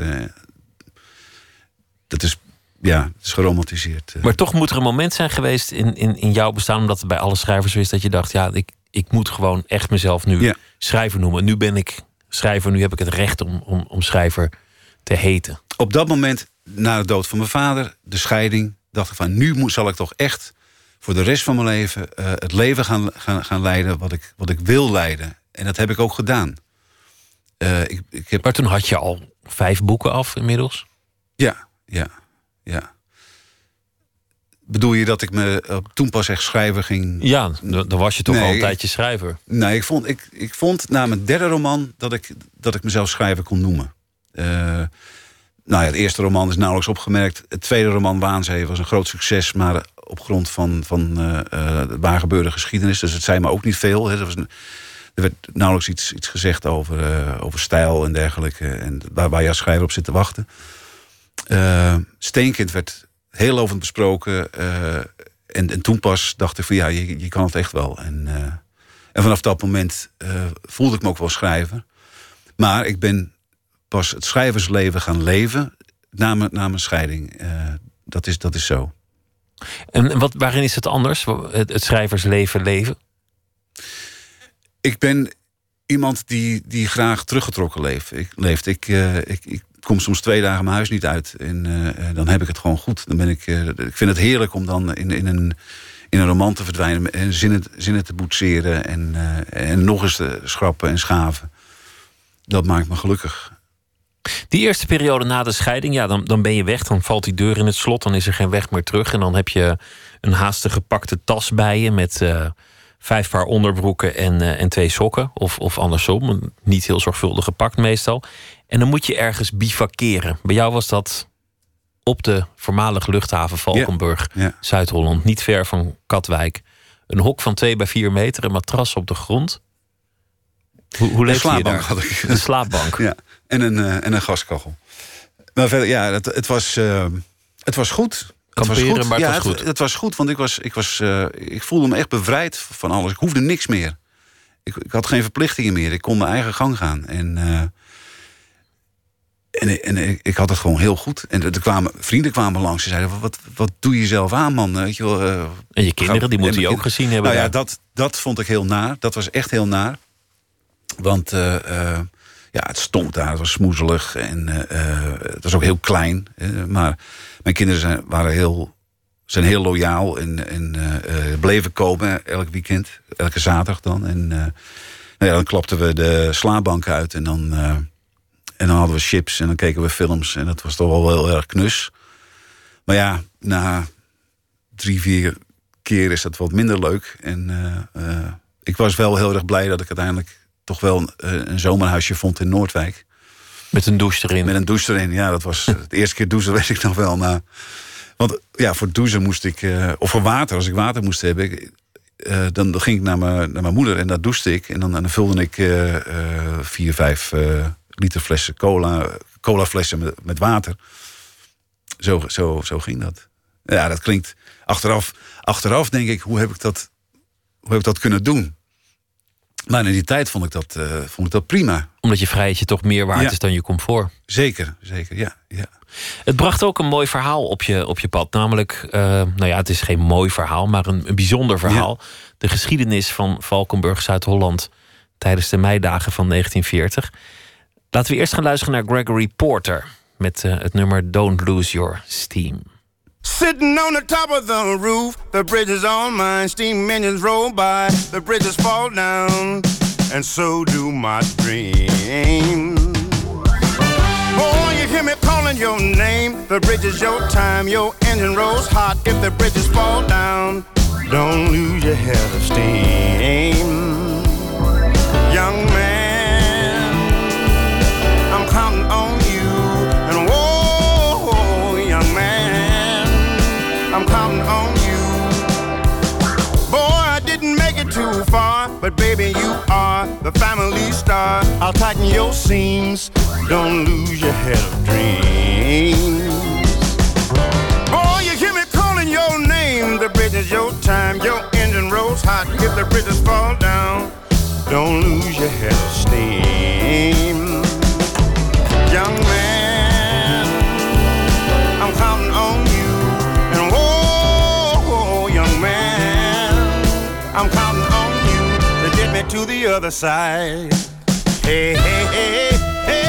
dat is ja, het is geromantiseerd. Maar toch moet er een moment zijn geweest in, in, in jouw bestaan, omdat het bij alle schrijvers is, dat je dacht, ja, ik, ik moet gewoon echt mezelf nu schrijver noemen. Nu ben ik schrijver, nu heb ik het recht om, om, om schrijver te heten. Op dat moment, na de dood van mijn vader, de scheiding, dacht ik van nu moet, zal ik toch echt voor de rest van mijn leven uh, het leven gaan, gaan, gaan leiden wat ik, wat ik wil leiden. En dat heb ik ook gedaan. Uh, ik, ik heb... Maar toen had je al vijf boeken af inmiddels? Ja, ja, ja. Bedoel je dat ik me uh, toen pas echt schrijver ging? Ja, dan was je toch nee, al een tijdje schrijver. Nee, ik vond, ik, ik vond na mijn derde roman dat ik, dat ik mezelf schrijver kon noemen. Uh, nou ja, het eerste roman is nauwelijks opgemerkt. Het tweede roman, Waanzee, was een groot succes... maar op grond van, van uh, de waargebeurde geschiedenis. Dus het zei me ook niet veel. Hè. Er, was een, er werd nauwelijks iets, iets gezegd over, over stijl en dergelijke. En waar, waar je als schrijver op zit te wachten. Steenkind werd heel lovend besproken. Uh, en, en toen pas dacht ik van ja, je, je kan het echt wel. En, uh, En vanaf dat moment voelde ik me ook wel schrijver. Maar ik ben pas het schrijversleven gaan leven na mijn, na mijn scheiding. dat, is, dat is zo. En wat, waarin is het anders, het, het schrijversleven leven? Ik ben iemand die, die graag teruggetrokken leeft. Ik, leeft. Ik, uh, ik, ik, kom soms twee dagen mijn huis niet uit. En uh, dan heb ik het gewoon goed. Dan ben ik, uh, ik vind het heerlijk om dan in, in, een, in een roman te verdwijnen. En zinnen, zinnen te boetseren. En, en nog eens te schrappen en schaven. Dat maakt me gelukkig. Die eerste periode na de scheiding, ja, dan, dan ben je weg. Dan valt die deur in het slot. Dan is er geen weg meer terug. En dan heb je een haastig gepakte tas bij je met vijf paar onderbroeken en, en twee sokken. Of, of andersom, niet heel zorgvuldig gepakt meestal. En dan moet je ergens bivakeren. Bij jou was dat op de voormalige luchthaven Valkenburg, Zuid-Holland. Niet ver van Katwijk. Een hok van twee bij vier meter, een matras op de grond. Hoe, hoe leefde je daar? Had ik. Een slaapbank. Ja, en een, uh, en een gaskachel. Maar verder, ja, het, het was, uh, het was goed kamperen, het was goed. maar het ja, was goed. Het, was goed, want ik, was, ik, was, uh, ik voelde me echt bevrijd van alles. Ik hoefde niks meer. Ik, ik had geen verplichtingen meer. Ik kon mijn eigen gang gaan. En, en, en ik had het gewoon heel goed. En er kwamen, vrienden kwamen langs. Ze zeiden, wat, wat doe je zelf aan, man? Weet je wel, uh, en je kinderen, die moeten je ook gezien hebben. Nou ja, dat, dat vond ik heel naar. Dat was echt heel naar. Want ja, het stonk daar, het was smoezelig. En het was ook heel klein. maar mijn kinderen zijn, waren heel, zijn heel loyaal en, en bleven komen elk weekend, elke zaterdag dan. En nou ja, dan klapten we de slaapbank uit en dan, en dan hadden we chips en dan keken we films. En dat was toch wel heel erg knus. Maar ja, na drie, vier keer is dat wat minder leuk. En ik was wel heel erg blij dat ik uiteindelijk toch wel een zomerhuisje vond in Noordwijk. Met een douche erin. Met een douche erin, ja. Dat was de eerste keer douchen, weet ik nog wel. Maar, want ja, voor douchen moest ik... Uh, of voor water, als ik water moest hebben... Ik, uh, dan, ging ik naar mijn, naar mijn moeder en daar douchte ik. En dan, en dan vulde ik uh, vier, vijf liter flessen cola... cola flessen met, met water. Zo, zo, zo ging dat. Ja, dat klinkt... Achteraf, achteraf denk ik, hoe heb ik dat, hoe heb ik dat kunnen doen? Maar in die tijd vond ik dat, uh, vond ik dat prima. Omdat je vrijheidje toch meer waard is dan je comfort. Zeker, zeker, ja, ja. Het bracht ook een mooi verhaal op je, op je pad. Namelijk, uh, nou ja, het is geen mooi verhaal, maar een, een bijzonder verhaal. Ja. De geschiedenis van Valkenburg, Zuid-Holland... tijdens de meidagen van 1940. Laten we eerst gaan luisteren naar Gregory Porter... met uh, het nummer Don't Lose Your Steam. Sitting on the top of the roof, the bridge is on mine. Steam engines roll by, the bridges fall down, and so do my dreams. Oh, you hear me calling your name. The bridge is your time, your engine rolls hot. If the bridges fall down, don't lose your head of steam. Young man, but baby, you are the family star. I'll tighten your seams. Don't lose your head of dreams. Boy, you hear me calling your name. The bridge is your time. Your engine rolls hot. If the bridges fall down, don't lose your head of steam. Young man, to the other side. Hey, hey, hey, hey.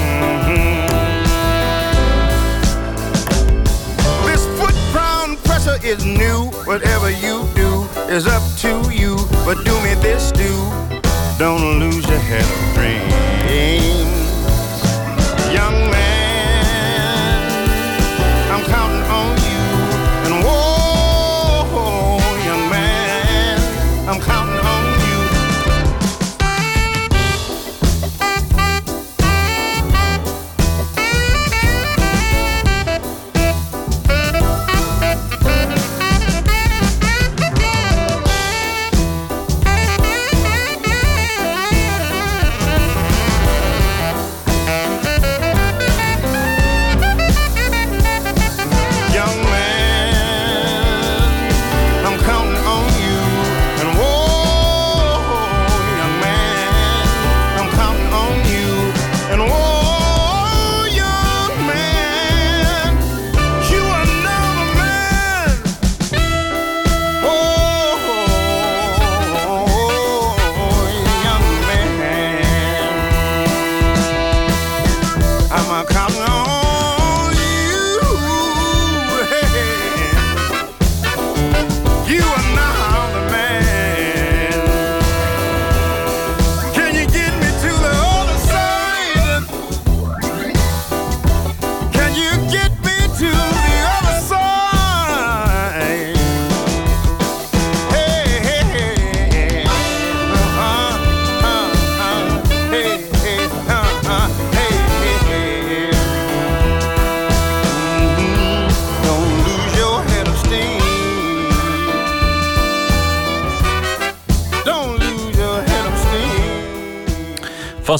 Mm-hmm. This foot ground pressure is new. Whatever you do is up to you. But do me this, do. Don't lose your head of dreams.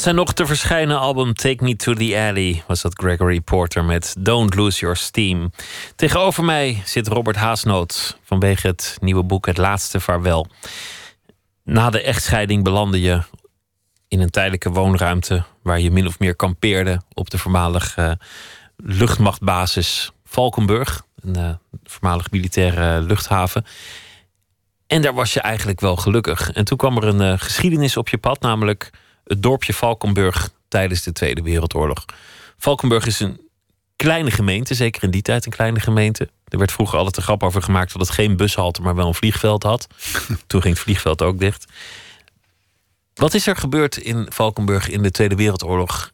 Zijn nog te verschijnen album Take Me to the Alley was dat Gregory Porter met Don't Lose Your Steam. Tegenover mij zit Robert Haasnoot vanwege het nieuwe boek Het Laatste Vaarwel. Na de echtscheiding belandde je in een tijdelijke woonruimte waar je min of meer kampeerde op de voormalige luchtmachtbasis Valkenburg, een uh, voormalig militaire luchthaven. En daar was je eigenlijk wel gelukkig. En toen kwam er een uh, geschiedenis op je pad, namelijk het dorpje Valkenburg tijdens de Tweede Wereldoorlog. Valkenburg is een kleine gemeente, zeker in die tijd een kleine gemeente. Er werd vroeger altijd een grap over gemaakt dat het geen bushalte, maar wel een vliegveld had. *laughs* Toen ging het vliegveld ook dicht. Wat is er gebeurd in Valkenburg in de Tweede Wereldoorlog?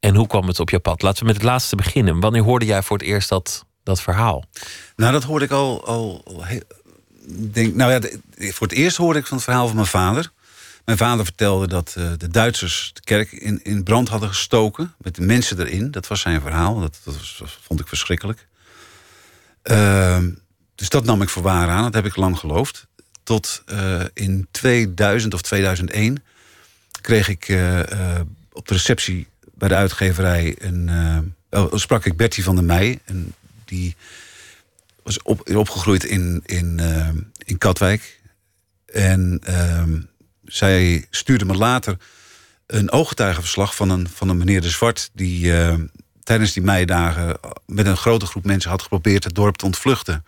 En hoe kwam het op je pad? Laten we met het laatste beginnen. Wanneer hoorde jij voor het eerst dat, dat verhaal? Nou, dat hoorde ik al. al denk, nou ja, voor het eerst hoorde ik van het verhaal van mijn vader. Mijn vader vertelde dat uh, de Duitsers de kerk in, in brand hadden gestoken. Met de mensen erin. Dat was zijn verhaal. Dat, dat, vond ik verschrikkelijk. Uh, dus dat nam ik voor waar aan. Dat heb ik lang geloofd. Tot uh, in 2000 of 2001 kreeg ik uh, op de receptie bij de uitgeverij een, sprak ik Bertie van der Meij. En die was op, opgegroeid in, in, in Katwijk. En ehm, zij stuurde me later een ooggetuigenverslag van een, van een meneer De Zwart... die uh, tijdens die meidagen met een grote groep mensen had geprobeerd... het dorp te ontvluchten.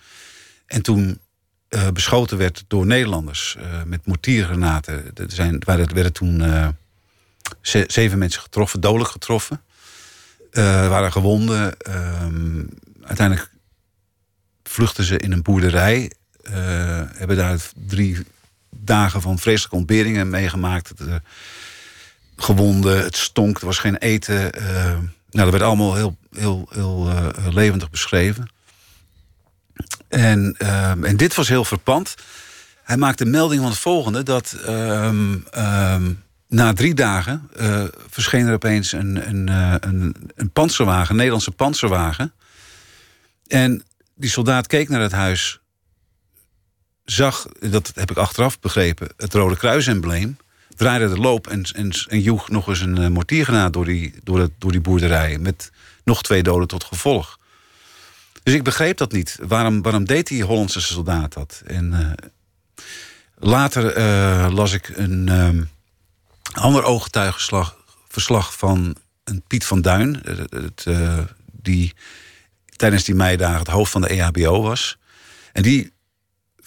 En toen uh, beschoten werd door Nederlanders uh, met mortiergranaten. Er, zijn, er werden toen ze, zeven mensen getroffen, dodelijk getroffen. Waren gewonden. Ehm, uiteindelijk vluchten ze in een boerderij. hebben daar drie dagen van vreselijke ontberingen meegemaakt. Het, uh, gewonden, het stonk, er was geen eten. Uh, nou, dat werd allemaal heel, heel, heel uh, levendig beschreven. En, ehm, en dit was heel verpand. Hij maakte melding van het volgende: dat um, um, na drie dagen verscheen er opeens een, een, een, een panzerwagen, Nederlandse panzerwagen. En die soldaat keek naar het huis zag, dat heb ik achteraf begrepen, het Rode Kruis-embleem. Draaide de loop en, en, joeg nog eens een uh, mortiergranaat door die, door, het, door die boerderij. Met nog twee doden tot gevolg. Dus ik begreep dat niet. Waarom, waarom deed die Hollandse soldaat dat? En uh, later uh, las ik een um, ander ooggetuigenverslag van een Piet van Duin. Het, die tijdens die meidagen het hoofd van de EHBO was. En die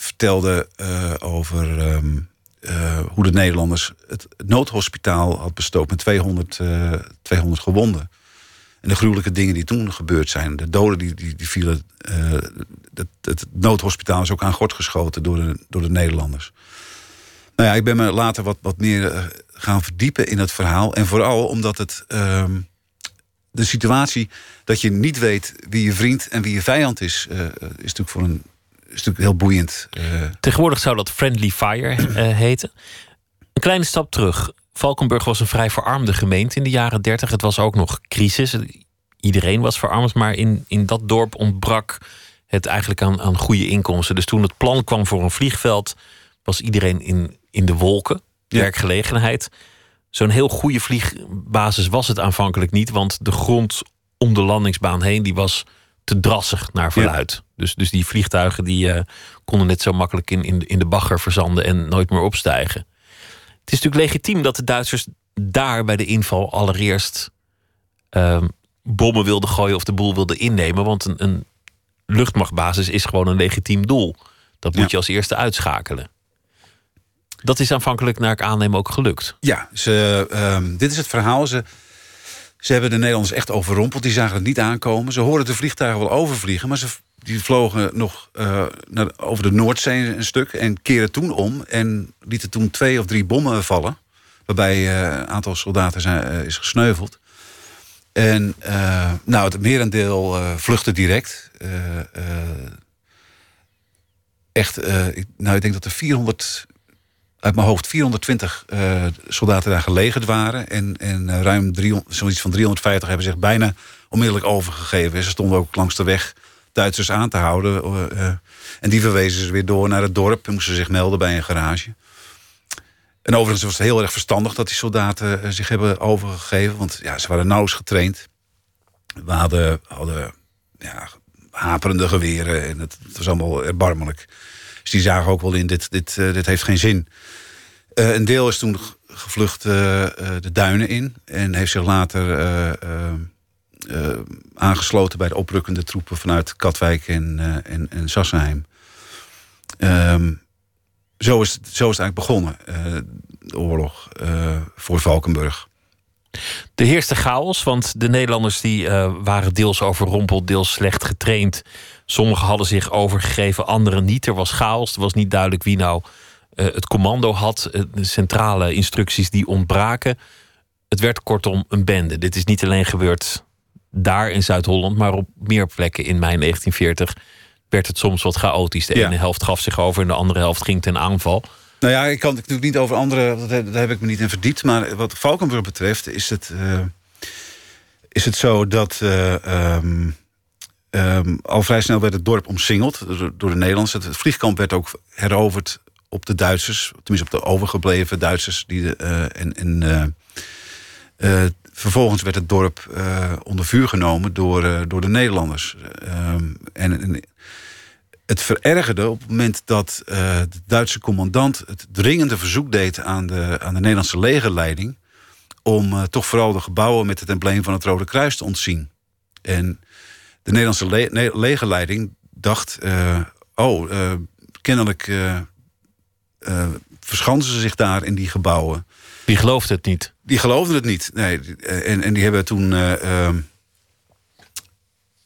vertelde uh, over um, uh, hoe de Nederlanders het noodhospitaal had bestookt met 200, uh, 200 gewonden. En de gruwelijke dingen die toen gebeurd zijn. De doden die, die, die vielen. Het, het, noodhospitaal is ook aan gort geschoten door de, door de Nederlanders. Nou ja, ik ben me later wat, wat meer gaan verdiepen in het verhaal. En vooral omdat het. Uh, de situatie dat je niet weet wie je vriend en wie je vijand is, is natuurlijk voor een is natuurlijk heel boeiend. Uh... Tegenwoordig zou dat Friendly Fire uh, *clears throat* heten. Een kleine stap terug. Valkenburg was een vrij verarmde gemeente in de jaren 30. Het was ook nog crisis. Iedereen was verarmd, maar in, in dat dorp ontbrak het eigenlijk aan, aan goede inkomsten. Dus toen het plan kwam voor een vliegveld, was iedereen in, in de wolken. Werkgelegenheid. Zo'n heel goede vliegbasis was het aanvankelijk niet, want de grond om de landingsbaan heen die was te drassig naar verluid. Dus, dus die vliegtuigen die, uh, konden net zo makkelijk in, in, in de bagger verzanden en nooit meer opstijgen. Het is natuurlijk legitiem dat de Duitsers daar bij de inval allereerst uh, bommen wilden gooien of de boel wilden innemen. Want een, een luchtmachtbasis is gewoon een legitiem doel. Dat moet je als eerste uitschakelen. Dat is aanvankelijk, naar ik aanneem, ook gelukt. Ja, ze, uh, dit is het verhaal. Ze, ze hebben de Nederlanders echt overrompeld. Die zagen het niet aankomen. Ze hoorden de vliegtuigen wel overvliegen, maar ze die vlogen nog naar, over de Noordzee een stuk en keren toen om en lieten toen twee of drie bommen vallen, waarbij uh, een aantal soldaten zijn, uh, is gesneuveld. En nou, het merendeel vluchtte direct. echt, nou, ik denk dat er 400 uit mijn hoofd 420 uh, soldaten daar gelegerd waren. En, en uh, ruim 300, zoiets van 350 hebben zich bijna onmiddellijk overgegeven. Ze stonden ook langs de weg Duitsers aan te houden. Uh, en die verwezen ze weer door naar het dorp. En moesten zich melden bij een garage. En overigens was het heel erg verstandig dat die soldaten eh, zich hebben overgegeven. Want ja, ze waren nauwelijks getraind. We hadden, hadden ja, haperende geweren en het, het was allemaal erbarmelijk. Dus die zagen ook wel in, dit, dit, uh, dit heeft geen zin. Uh, een deel is toen gevlucht uh, de duinen in. En heeft zich later aangesloten bij de oprukkende troepen vanuit Katwijk en, en, en Sassenheim. Um, zo, is, zo is het eigenlijk begonnen, de oorlog voor Valkenburg. De heerste chaos, want de Nederlanders die, waren deels overrompeld, deels slecht getraind. Sommigen hadden zich overgegeven, anderen niet. Er was chaos, er was niet duidelijk wie nou uh, het commando had. Uh, de centrale instructies die ontbraken. Het werd kortom een bende. Dit is niet alleen gebeurd daar in Zuid-Holland, maar op meer plekken in mei 1940 werd het soms wat chaotisch. De Ja. ene helft gaf zich over en de andere helft ging ten aanval. Nou ja, ik kan het natuurlijk niet over andere, dat heb- daar heb ik me niet in verdiept. Maar wat Valkenburg betreft is het, eh, is het zo dat eh, ehm, al vrij snel werd het dorp omsingeld door, de Nederlanders. Het vliegkamp werd ook heroverd op de Duitsers, tenminste op de overgebleven Duitsers. Die eh, en eh, eh, vervolgens werd het dorp onder vuur genomen door, door de Nederlanders. Ehm, en, het verergerde op het moment dat de Duitse commandant het dringende verzoek deed aan de, aan de Nederlandse legerleiding om toch vooral de gebouwen met het embleem van het Rode Kruis te ontzien. En de Nederlandse le- ne- legerleiding dacht: eh, oh, eh, kennelijk eh, verschansen ze zich daar in die gebouwen. Die geloofde het niet. Die geloofden het niet. Nee, en, en die hebben toen. eh, ehm,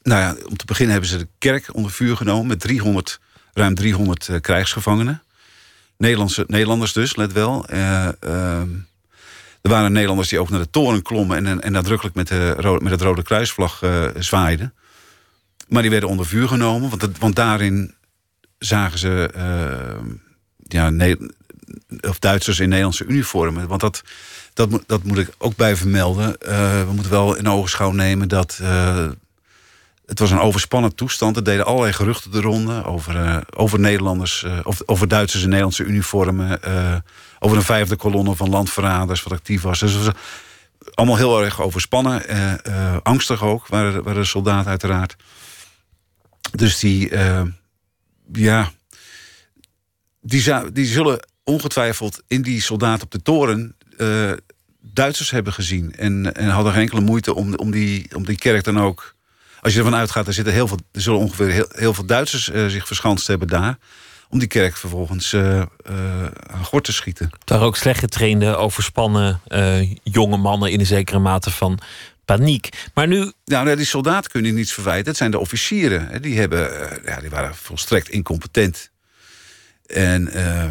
nou ja, om te beginnen hebben ze de kerk onder vuur genomen met 300, ruim 300 eh, krijgsgevangenen. Nederlandse, Nederlanders dus, let wel. Eh, ehm, er waren Nederlanders die ook naar de toren klommen en, en, en nadrukkelijk met, de, met het Rode Kruisvlag zwaaiden. Maar die werden onder vuur genomen, want, want daarin zagen ze eh, ja, of Duitsers in Nederlandse uniformen. Want dat, dat, dat moet ik ook bij vermelden. Eh, we moeten wel in ogenschouw nemen dat. eh, het was een overspannen toestand. Er deden allerlei geruchten de ronde over, over Nederlanders, of over Duitsers in Nederlandse uniformen. over een vijfde kolonne van landverraders wat actief was. Dus was allemaal heel erg overspannen. angstig ook, waren, waren de soldaten uiteraard. Dus die, eh, ja, die, die zullen ongetwijfeld in die soldaten op de toren eh, Duitsers hebben gezien. En, en hadden geen enkele moeite om, om, die, om die kerk dan ook. Als je ervan uitgaat, er, zitten heel veel, er zullen ongeveer heel, veel Duitsers eh, zich verschanst hebben daar. Om die kerk vervolgens eh, aan gort te schieten. Waren ook slecht getrainde, overspannen jonge mannen in een zekere mate van paniek. Maar nu, Nou, nee, die soldaten kunnen niets verwijten. Het zijn de officieren. Die, hebben, eh, ja, die waren volstrekt incompetent. En, eh,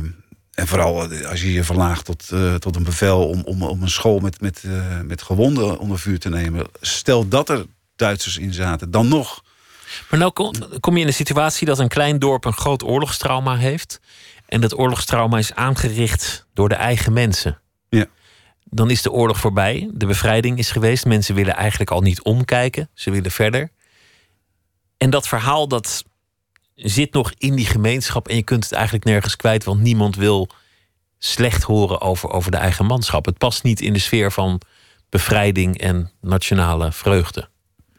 en vooral eh, als je je verlaagt tot, tot een bevel om, om, om een school met, met, met gewonden onder vuur te nemen. Stel dat er Duitsers in zaten, dan nog. maar nou kom, kom je in de situatie dat een klein dorp een groot oorlogstrauma heeft. En dat oorlogstrauma is aangericht door de eigen mensen. Dan is de oorlog voorbij. De bevrijding is geweest. Mensen willen eigenlijk al niet omkijken. Ze willen verder. En dat verhaal dat zit nog in die gemeenschap. En je kunt het eigenlijk nergens kwijt. Want niemand wil slecht horen over, over de eigen manschap. Het past niet in de sfeer van bevrijding en nationale vreugde.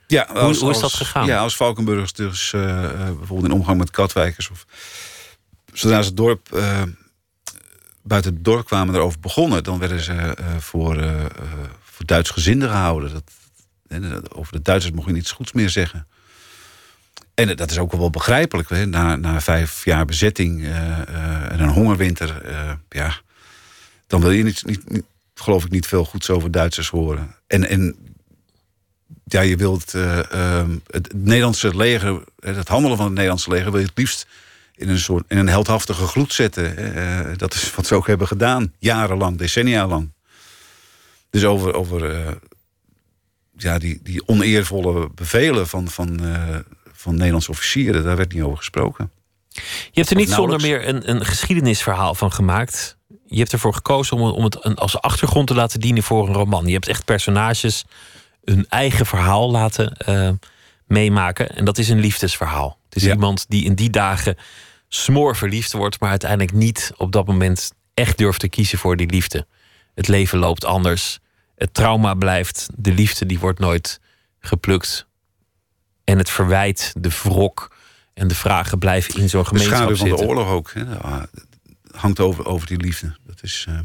Ja, Hoe- hoe is dat gegaan? Ja, als Valkenburgers dus eh, eh, bijvoorbeeld in omgang met Katwijkers... of zodra ze het dorp, eh, buiten het dorp kwamen erover begonnen... dan werden ze eh, voor, eh, voor Duits gezinden gehouden. Dat, over de Duitsers mocht je niets goeds meer zeggen. En dat is ook wel begrijpelijk. Hè? Na, na vijf jaar bezetting en een hongerwinter... ja, dan wil je niet, niet, geloof ik, niet veel goeds over Duitsers horen. En, en ja, je wilt ehm, het Nederlandse leger, het handelen van het Nederlandse leger, wil je het liefst in een soort in een heldhaftige gloed zetten. Eh, dat is wat ze ook hebben gedaan, jarenlang, decennia lang. Dus over, over eh, ja, die, die oneervolle bevelen van, van, eh, van Nederlandse officieren, daar werd niet over gesproken. Je hebt er niet zonder meer een, een geschiedenisverhaal van gemaakt. Je hebt ervoor gekozen om, om het een, als achtergrond te laten dienen voor een roman. Je hebt echt personages hun eigen verhaal laten meemaken. En dat is een liefdesverhaal. Het is Ja. iemand die in die dagen smoor verliefd wordt, maar uiteindelijk niet op dat moment echt durft te kiezen voor die liefde. Het leven loopt anders. Het trauma blijft. De liefde die wordt nooit geplukt. En het verwijt, de wrok en de vragen blijven in zo'n gemeenschap zitten. De schaduw van de oorlog ook. Hè? Ah, hangt over, over die liefde. Dat is, uh...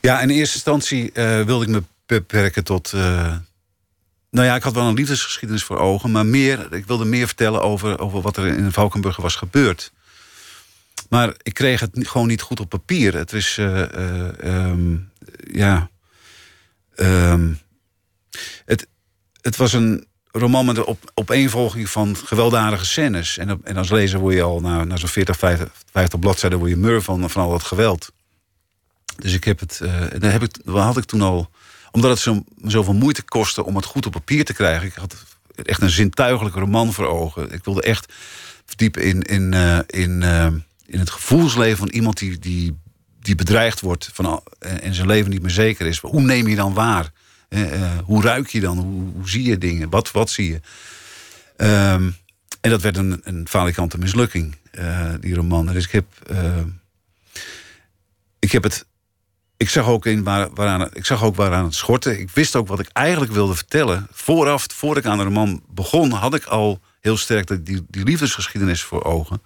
Ja, in eerste instantie uh, wilde ik me beperken tot... Uh... Nou ja, ik had wel een liefdesgeschiedenis voor ogen... maar meer, ik wilde meer vertellen over, over wat er in Valkenburg was gebeurd. Maar ik kreeg het gewoon niet goed op papier. Het was... Um, ja... Um, het, het was een roman met een op, opeenvolging van gewelddadige scènes. En, en als lezer word je al na, na zo'n 40, 50, 50 bladzijden word je mur van, van al dat geweld. Dus ik heb het, uh, daar heb ik, had ik toen al, omdat het zo, zoveel moeite kostte om het goed op papier te krijgen. Ik had echt een zintuigelijke roman voor ogen. Ik wilde echt verdiepen in, in, uh, in, uh, in het gevoelsleven van iemand die, die, die bedreigd wordt van, en zijn leven niet meer zeker is. Hoe neem je dan waar? Hoe ruik je dan? Hoe, hoe, zie je dingen? Wat, wat zie je? Um, en dat werd een, een falikante mislukking, die roman. Dus ik heb, ik heb het. Ik zag, ook in waar, waaraan, ik zag ook waaraan het schortte. Ik wist ook wat ik eigenlijk wilde vertellen. Vooraf, voordat ik aan de roman begon, had ik al heel sterk die, die liefdesgeschiedenis voor ogen.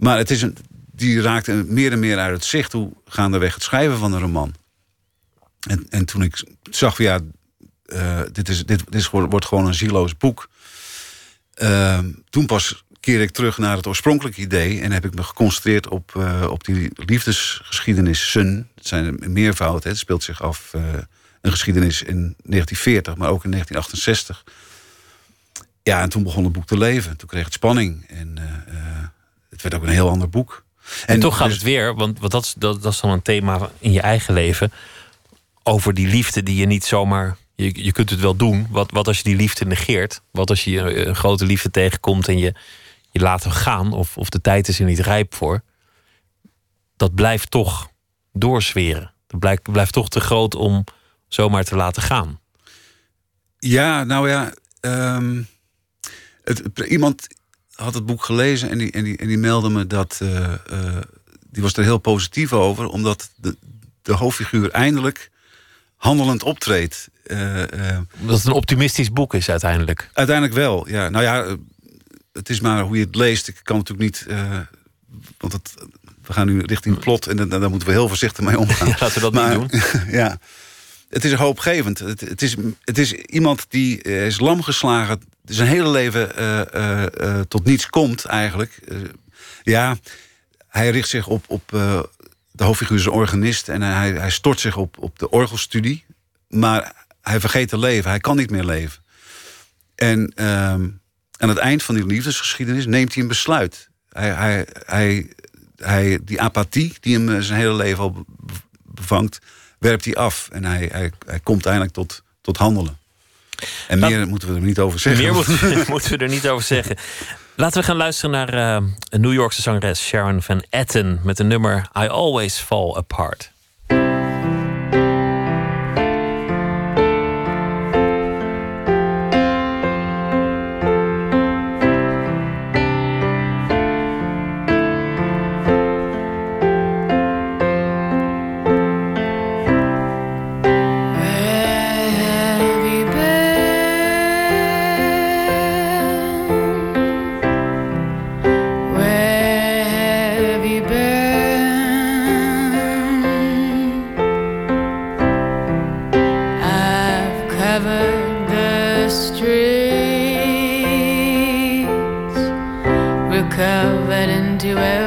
Maar het is een, die raakte meer en meer uit het zicht hoe gaandeweg het schrijven van de roman. En, en toen ik zag ja, uh, dit, is, dit, dit wordt gewoon een zieloos boek. Uh, toen pas keer ik terug naar het oorspronkelijke idee... en heb ik me geconcentreerd op, uh, op die liefdesgeschiedenissen. Het zijn meervoud, hè. het speelt zich af... Uh, een geschiedenis in 1940, maar ook in 1968. Ja, en toen begon het boek te leven. Toen kreeg het spanning. En het werd ook een heel ander boek. En, en toch gaat dus... het weer, want, want dat, is, dat, dat is dan een thema in je eigen leven over die liefde die je niet zomaar. Je, je kunt het wel doen. Wat, wat als je die liefde negeert? Wat als je een grote liefde tegenkomt en je, je laat hem gaan? Of, of de tijd is er niet rijp voor? Dat blijft toch doorzweren. Dat blijft, blijft toch te groot om zomaar te laten gaan. Ja, nou ja. Um, het, iemand had het boek gelezen en die, en die, en die meldde me dat. Uh, uh, die was er heel positief over, omdat de, de hoofdfiguur eindelijk handelend optreedt. Uh, dat het een optimistisch boek is uiteindelijk. Uiteindelijk wel, ja. Nou ja, het is maar hoe je het leest. Ik kan natuurlijk niet... Uh, want het, we gaan nu richting plot en daar moeten we heel voorzichtig mee omgaan. *laughs* Ja, laten we dat maar, niet doen. *laughs* ja, het is hoopgevend. Het, het, is, het is iemand die is lam geslagen... zijn hele leven tot niets komt eigenlijk. ja, hij richt zich op, op, de hoofdfiguur is een organist en hij, hij stort zich op, op de orgelstudie. Maar hij vergeet te leven. Hij kan niet meer leven. En um, aan het eind van die liefdesgeschiedenis neemt hij een besluit. Hij, hij, hij, hij, die apathie die hem zijn hele leven al bevangt, werpt hij af. En hij, hij, hij komt eindelijk tot, tot handelen. En meer moeten we er niet over zeggen. Meer moeten, *laughs* moeten we er niet over zeggen. Laten we gaan luisteren naar uh, een New Yorkse zangeres Sharon Van Etten met een nummer I Always Fall Apart. Covered into everything.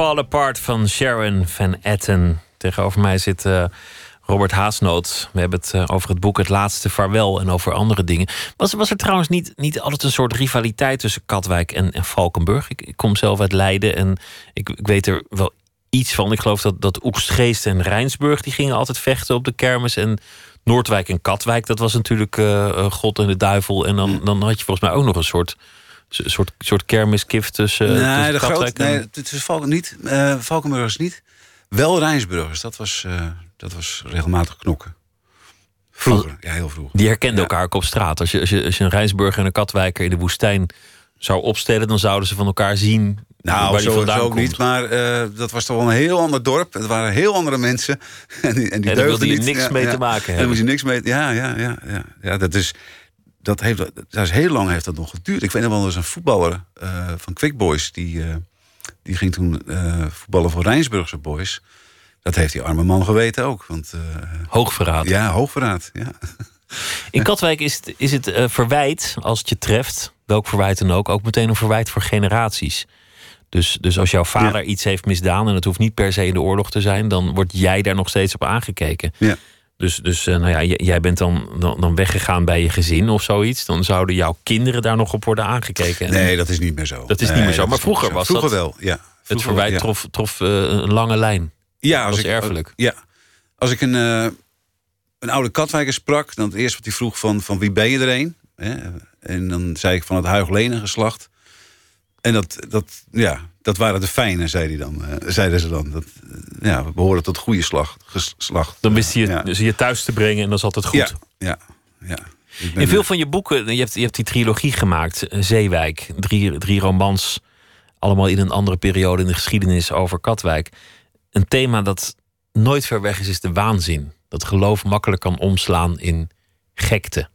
Fall Apart van Sharon Van Etten. Tegenover mij zit eh, Robert Haasnoot. We hebben het eh, over het boek Het Laatste Vaarwel en over andere dingen. Was, was er trouwens niet, niet altijd een soort rivaliteit tussen Katwijk en, en Valkenburg? Ik, kom zelf uit Leiden en ik, ik weet er wel iets van. Ik geloof dat, dat Oegstgeest en Rijnsburg... die gingen altijd vechten op de kermis. En Noordwijk en Katwijk, dat was natuurlijk eh, God en de duivel. En dan, dan had je volgens mij ook nog een soort... soort, soort kermiskif tussen, nee, tussen de groot, Katwijk en... nee, het is Valken, niet. eh Valkenburgers niet. Wel Rijnsburgers. Dat was, eh, dat was regelmatig knokken. Vroeger, ja, heel vroeger. Die herkenden Ja. elkaar ook op straat. Als je, als, je, als je een Rijnsburger en een Katwijker in de woestijn zou opstellen... dan zouden ze van elkaar zien Nou, waar zo, vandaan zo ook komt. niet. Maar eh, dat was toch wel een heel ander dorp. Het waren heel andere mensen. *laughs* en die, en die En daar wilde je niks mee te maken En daar hebben. moest je niks mee... Ja, ja, ja. ja, ja dat is... Dat, heeft, dat is heel lang heeft dat nog geduurd. Ik weet nog wel, er was een voetballer eh, van Quick Boys... die, eh, die ging toen eh, voetballen voor Rijnsburgse Boys. Dat heeft die arme man geweten ook. Want, Hoogverraad. ja, hoogverraad. Ja. *laughs* In Katwijk is het, is het verwijt, als het je treft... welk verwijt dan ook, ook meteen een verwijt voor generaties. Dus, dus als jouw vader iets heeft misdaan... en het hoeft niet per se in de oorlog te zijn... dan word jij daar nog steeds op aangekeken. Ja. Dus, dus eh, nou ja, jij bent dan, dan, dan weggegaan bij je gezin of zoiets. Dan zouden jouw kinderen daar nog op worden aangekeken. En Nee, dat is niet meer zo. Dat is niet meer zo, maar vroeger was vroeger dat- wel, ja. het verwijt ja. trof, trof eh, een lange lijn. Ja, als was ik, erfelijk. Ja. Als ik een, eh, een oude Katwijker sprak, dan het eerste wat hij vroeg van, van wie ben je er een? En dan zei ik van het Huiglenen geslacht. En dat, dat, ja, dat waren de fijne, zei hij dan, eh, zeiden ze dan. Dat, eh, ja, we behoren tot goede slag, geslacht. Dan wist je, ja. dus je thuis te brengen en dat is altijd goed. Ja, ja, ja. In veel eh, van je boeken, je hebt, je hebt die trilogie gemaakt, eh, Zeewijk. Drie, drie romans, allemaal in een andere periode in de geschiedenis over Katwijk. Een thema dat nooit ver weg is, is de waanzin. Dat geloof makkelijk kan omslaan in gekte.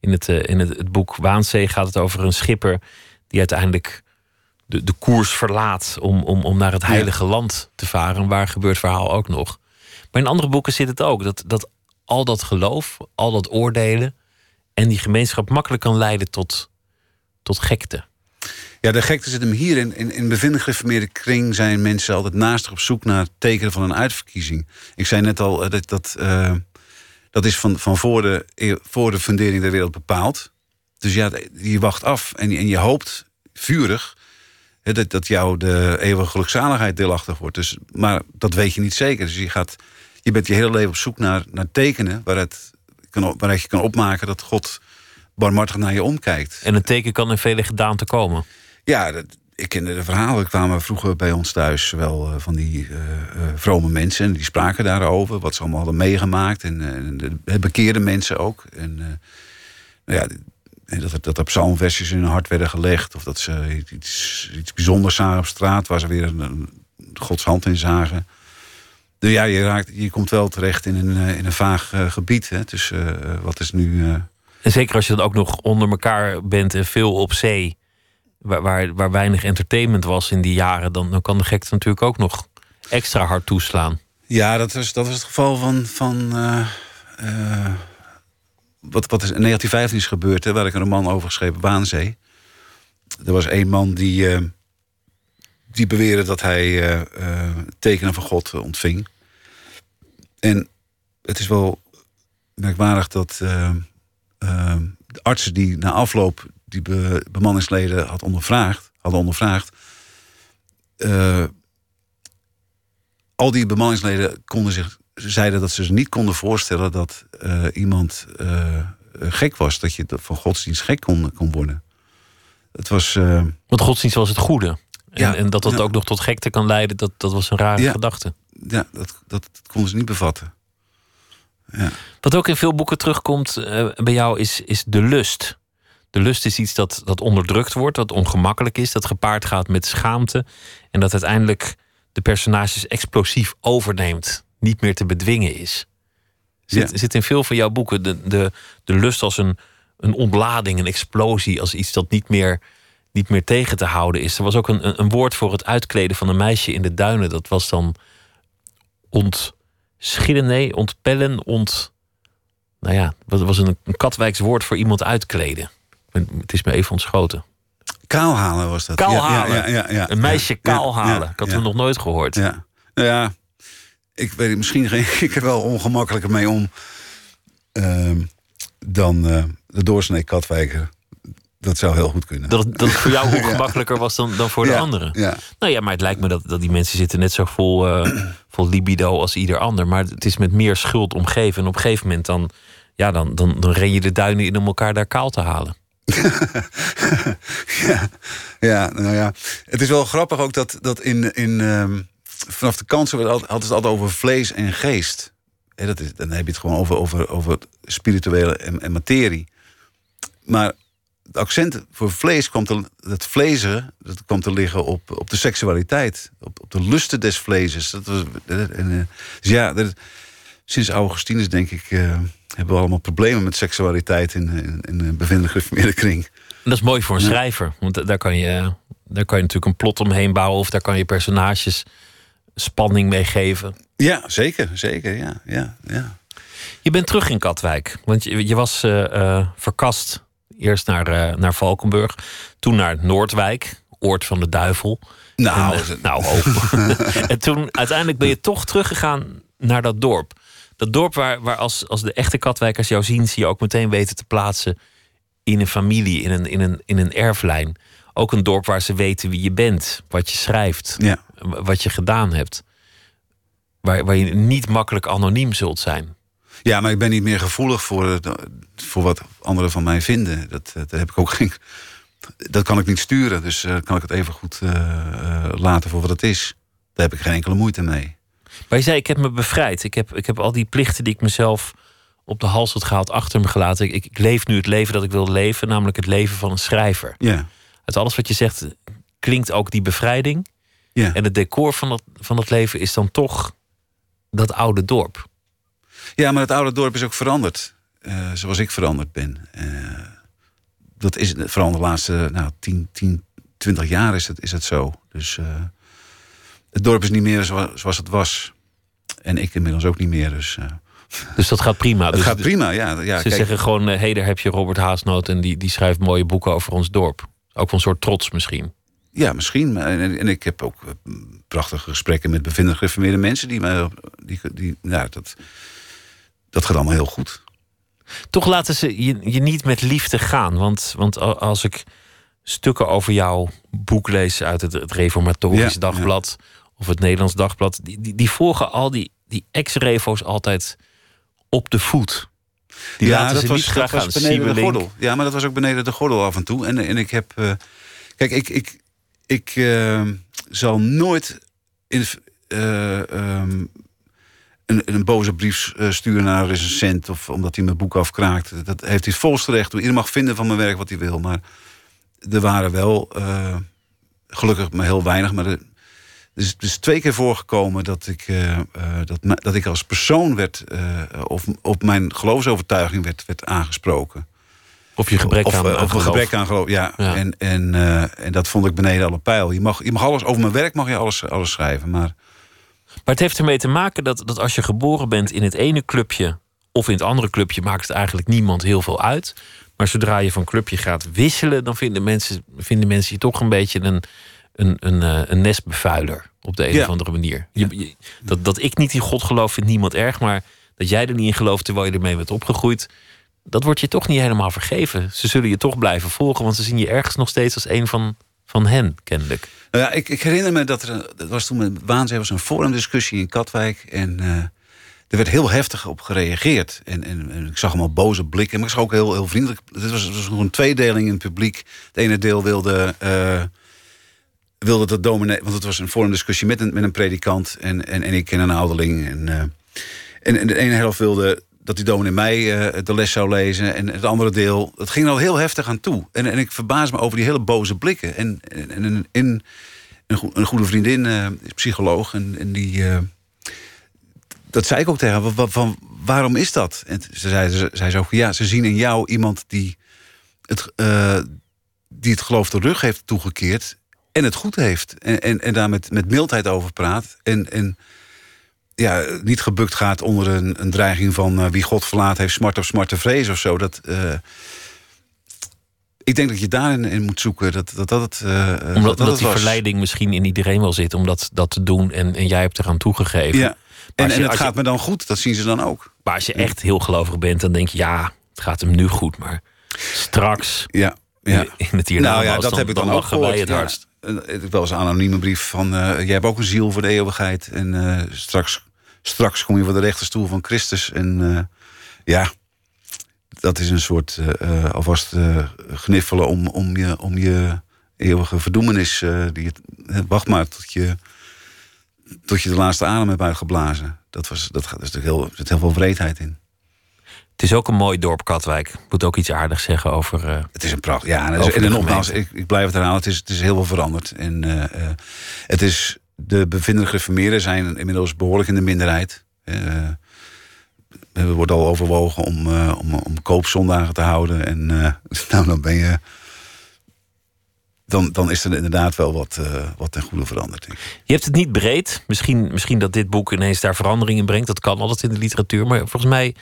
In het, eh, in het, het boek Waanzee gaat het over een schipper die uiteindelijk de, de koers verlaat om, om, om naar het heilige land te varen. Waar gebeurt verhaal ook nog. Maar in andere boeken zit het ook. Dat, dat al dat geloof, al dat oordelen en die gemeenschap makkelijk kan leiden tot, tot gekte. Ja, de gekte zit hem hier. In, in, in bevindelijk gereformeerde kring zijn mensen altijd naastig op zoek naar het tekenen van een uitverkiezing. Ik zei net al, eh, dat, dat, eh, dat is van, van voor, de, eeuw- voor de fundering der wereld bepaald. Dus ja, je wacht af en, je- en je hoopt vurig dat, dat jou de eeuwige gelukzaligheid deelachtig wordt. Dus, maar dat weet je niet zeker. Dus je, gaat, je bent je hele leven op zoek naar, naar tekenen waaruit, kan, waaruit je kan opmaken dat God barmhartig naar je omkijkt. En een teken kan in vele gedaanten komen. Ja, dat, ik kende de verhalen. kwamen vroeger bij ons thuis wel eh, van die eh, eh, vrome mensen. En die spraken daarover, wat ze allemaal hadden meegemaakt. En, en de, de bekeerde mensen ook. En nou ja, dat, er- dat er psalmversjes in hun hart werden gelegd. Of dat ze iets, iets bijzonders zagen op straat... waar ze weer een, een Gods hand in zagen. Dus ja, je, raakt, je komt wel terecht in een, eh, in een vaag eh, gebied. Hè, tussen eh, wat is nu... En zeker als je dan ook nog onder elkaar bent en veel op zee, waar, waar, waar weinig entertainment was in die jaren, dan, dan kan de gekte natuurlijk ook nog extra hard toeslaan. Ja, dat was, dat was het geval van. van wat, wat is in 1915 is gebeurd, hè, waar ik een roman over geschreven, Waanzee. Er was één man die, eh, die beweerde dat hij eh, eh, tekenen van God ontving. En het is wel merkwaardig dat de artsen die na afloop die be- bemanningsleden had ondervraagd, hadden ondervraagd. al die bemanningsleden konden zich, zeiden dat ze zich niet konden voorstellen dat eh, iemand eh, gek was. Dat je van godsdienst gek kon, kon worden. Het was. eh, Want godsdienst was het goede. En, Ja, en dat dat ja. ook nog tot gekte kan leiden, dat, dat was een rare Ja. gedachte. ja, dat, dat, konden ze niet bevatten. Ja. Wat ook in veel boeken terugkomt bij jou is, is de lust. De lust is iets dat, dat onderdrukt wordt, dat ongemakkelijk is, dat gepaard gaat met schaamte. En dat uiteindelijk de personages explosief overneemt, niet meer te bedwingen is. Zit, Ja. zit in veel van jouw boeken de, de, de lust als een, een ontlading, een explosie, als iets dat niet meer, niet meer tegen te houden is. Er was ook een, een, een woord voor het uitkleden van een meisje in de duinen. Dat was dan ontschillen, nee, ontpellen, ont. Nou ja, dat was een, een Katwijks woord voor iemand uitkleden. Het is me even ontschoten. Kaalhalen was dat. Kaalhalen. Ja, ja, ja, ja, Een meisje ja, kaal halen. ja, Ik had hem nog nooit gehoord. Ja. Nou ja, ik weet het, misschien ging *laughs* ik er wel ongemakkelijker mee om ehm, dan eh, de doorsnee Katwijker. Dat zou heel goed kunnen. Dat, het- dat het voor jou *laughs* ongemakkelijker was dan, dan voor de Ja, anderen. Ja. Nou ja, maar het lijkt me dat, dat die mensen zitten net zo vol, eh, vol libido als ieder ander. Maar het is met meer schuld omgeven. En op een gegeven moment dan, ja, dan, dan, dan ren je de duinen in om elkaar daar kaal te halen. *laughs* ja, ja, nou ja. Het is wel grappig ook dat, dat in, in, ehm, vanaf de kansen hadden ze het altijd over vlees en geest. Dat is, dan heb je het gewoon over, over, over spirituele en, en materie. Maar het accent voor vlees kwam te, het vlezen, dat kwam te liggen op, op de seksualiteit. Op, op de lusten des vlees. Dat was, en, eh, dus ja, dat, sinds Augustinus denk ik... eh, hebben we allemaal problemen met seksualiteit in, in, in de bevindende gereformeerde kring. En dat is mooi voor een Ja. schrijver. Want daar kan, je, daar kan je natuurlijk een plot omheen bouwen. Of daar kan je personages spanning mee geven. Ja, zeker, zeker, ja, ja, ja. Je bent terug in Katwijk. Want je, je was eh, eh, verkast eerst naar, eh, naar Valkenburg. Toen naar Noordwijk, oord van de duivel. Nou, En, nou ook. *laughs* en toen uiteindelijk ben je toch teruggegaan naar dat dorp. Dat dorp waar, waar als, als de echte Katwijkers jou zien, ze je ook meteen weten te plaatsen in een familie, in een, in een, in een erflijn. Ook een dorp waar ze weten wie je bent, wat je schrijft, ja. wat je gedaan hebt. Waar, waar je niet makkelijk anoniem zult zijn. ja, maar ik ben niet meer gevoelig voor, het- voor wat anderen van mij vinden. Dat, dat heb ik ook geen. Dat kan ik niet sturen, dus eh, kan ik het even goed eh, eh, laten voor wat het is. Daar heb ik geen enkele moeite mee. Maar je zei, ik heb me bevrijd. Ik heb, ik heb al die plichten die ik mezelf op de hals had gehaald achter me gelaten. Ik, ik leef nu het leven dat ik wil leven, namelijk het leven van een schrijver. Ja, Uit alles wat je zegt klinkt ook die bevrijding. ja. En het decor van dat, van dat leven is dan toch dat oude dorp. ja maar het oude dorp is ook veranderd. eh, zoals ik veranderd ben. Eh, dat is vooral de laatste nou, 10, 10, 20 jaar is het, is het zo. Dus eh, het dorp is niet meer zoals, zoals het was. En ik inmiddels ook niet meer. Dus Dus dat gaat prima. *laughs* het dus gaat prima. Ja, ja, Ze kijk, zeggen gewoon, hé, daar heb je Robert Haasnoot... en die, die schrijft mooie boeken over ons dorp. Ook van een soort trots misschien. Ja, misschien. En, ik heb ook eh, prachtige gesprekken met bevindig gereformeerde mensen. Die mij, die, die, nou, dat, dat gaat allemaal heel goed. Toch laten ze je, je niet met liefde gaan. Want, want als ik stukken over jouw boek lees uit het, het Reformatorisch Ja, Dagblad of het Nederlands Dagblad, die, die, die volgen al die, die ex-revo's altijd op de voet. Die laten ze niet graag beneden de gordel. Ja, maar dat was ook beneden de gordel af en toe. En, en ik heb. eh, kijk, ik, ik, ik eh, zal nooit in, eh, ehm, een, een boze brief eh, sturen naar een recensent. of omdat hij mijn boek afkraakt. Dat heeft hij volste recht. Iedereen mag vinden van mijn werk wat hij wil. Maar er waren wel. gelukkig maar heel weinig. Maar er, dus het is twee keer voorgekomen dat ik, eh, eh, dat, dat ik als persoon werd, eh, of op mijn geloofsovertuiging werd, werd aangesproken. Of je gebrek of, aan, eh, aan of een geloof. gebrek aan geloof. Ja. Ja. En, en, en dat vond ik beneden alle pijl. Je mag, je mag alles over mijn werk mag je alles, alles schrijven. Maar Maar het heeft ermee te maken dat, dat als je geboren bent in het ene clubje of in het andere clubje, maakt het eigenlijk niemand heel veel uit. Maar zodra je van clubje gaat wisselen, dan vinden mensen, vinden mensen je toch een beetje een, een, een, eh, een nestbevuiler op de een Ja. of andere manier. Je, je- dat, dat ik niet in God geloof, vindt niemand erg. Maar dat jij er niet in gelooft terwijl je ermee bent opgegroeid, dat wordt je toch niet helemaal vergeven. Ze zullen je toch blijven volgen, want ze zien je ergens nog steeds als een van, van hen, kennelijk. Nou ja, ik, ik herinner me dat er, dat was toen met Waanzee was een forumdiscussie in Katwijk. En eh, er werd heel heftig op gereageerd. En, en, en ik zag allemaal boze blikken. Maar ik zag ook heel, heel vriendelijk. Het was, was nog een tweedeling in het publiek. Het ene deel wilde, eh, wilde dat dominee... Want het was een forumdiscussie met een, met een predikant. En, en, en ik en een ouderling. En, eh, en, de ene helft wilde dat die dominee mij eh, de les zou lezen. En het andere deel, het ging er al heel heftig aan toe. En, en ik verbaas me over die hele boze blikken. En, en, en een, een, goe- een goede vriendin eh, psycholoog. En, en die, dat zei ik ook tegen haar. Van, waarom is dat? En ze zei, ze zei zo ja, ze zien in jou iemand die het, die het geloof de rug heeft toegekeerd... en het goed heeft. En, en, en daar met, met mildheid over praat. En, en ja, niet gebukt gaat onder een, een dreiging van... eh, wie God verlaat heeft smart of smarte vrees of zo. Dat... eh, ik denk dat je daarin in moet zoeken. Dat dat, dat het. eh, dat Omdat, dat die was. verleiding misschien in iedereen wel zit om dat, dat te doen. En, en jij hebt eraan toegegeven. Ja. En, en het je- gaat me dan goed, dat zien ze dan ook. Maar als je echt heel gelovig bent, dan denk je... ja, het gaat hem nu goed, maar straks... Ja, ja. In het hiernamaals, nou ja, dat dan- heb ik dan, dan ook gehoord. het ja. hardst. Heb wel eens een anonieme brief van... eh, jij hebt ook een ziel voor de eeuwigheid. En eh, straks, straks kom je voor de rechterstoel van Christus. En eh, ja, dat is een soort eh, eh, alvast eh, gniffelen om, om, je, om je eeuwige verdoemenis. eh, die eh, wacht maar tot je, tot je de laatste adem hebt uitgeblazen. Dat was, dat gaat, er zit heel, er zit heel veel wreedheid in. Het is ook een mooi dorp, Katwijk. Ik moet ook iets aardigs zeggen over... eh, Het is een pracht. Ja, en, en de nogmaals, ik, ik blijf het herhalen. Het is, het is heel veel veranderd. En eh, eh, het is, de bevindelijke gereformeerden zijn inmiddels behoorlijk in de minderheid. Er wordt al overwogen om, om, om koopzondagen te houden. En *laughs* nou, dan ben je. Dan, dan is er inderdaad wel wat, eh, wat ten goede veranderd. Je hebt het niet breed. Misschien, misschien dat dit boek ineens daar verandering in brengt. Dat kan altijd in de literatuur. Maar volgens mij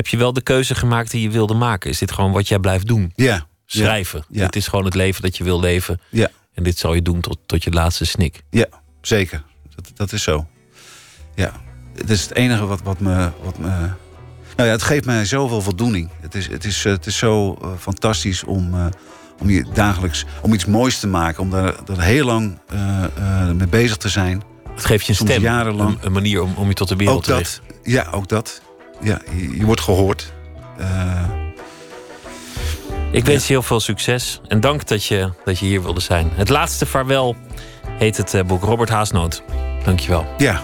heb je wel de keuze gemaakt die je wilde maken. Is dit gewoon wat jij blijft doen? Ja, Schrijven. Ja. Dit is gewoon het leven dat je wil leven. ja, En dit zal je doen tot, tot je laatste snik. ja, zeker. Dat, dat is zo. Ja, het is het enige wat, wat me. Wat me nou ja, het geeft mij zoveel voldoening. Het is, het is, eh, het is zo eh, fantastisch om, eh, om je dagelijks om iets moois te maken. Om daar, daar heel lang mee bezig te zijn. Het geeft je een Soms stem. jarenlang. Een, een manier om, om je tot de wereld Ook te richten. dat. Ja, ook dat. Ja, je, je wordt gehoord. Eh, Ik wens je heel veel succes. En dank dat je, dat je hier wilde zijn. Het laatste vaarwel heet het eh, boek Robert Haasnoot. Dankjewel. ja,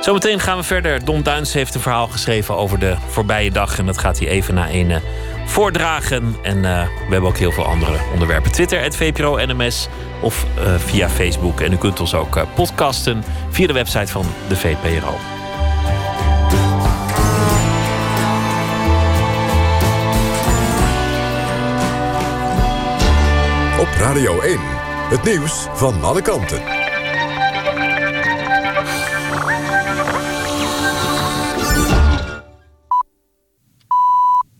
Zometeen gaan we verder. Don Duins heeft een verhaal geschreven over de voorbije dag. En dat gaat hij even na een eh, voordragen. En eh, we hebben ook heel veel andere onderwerpen. Twitter, het VPRO NMS of eh, via Facebook. En u kunt ons ook podcasten via de website van de VPRO. Op Radio 1. Het nieuws van alle kanten.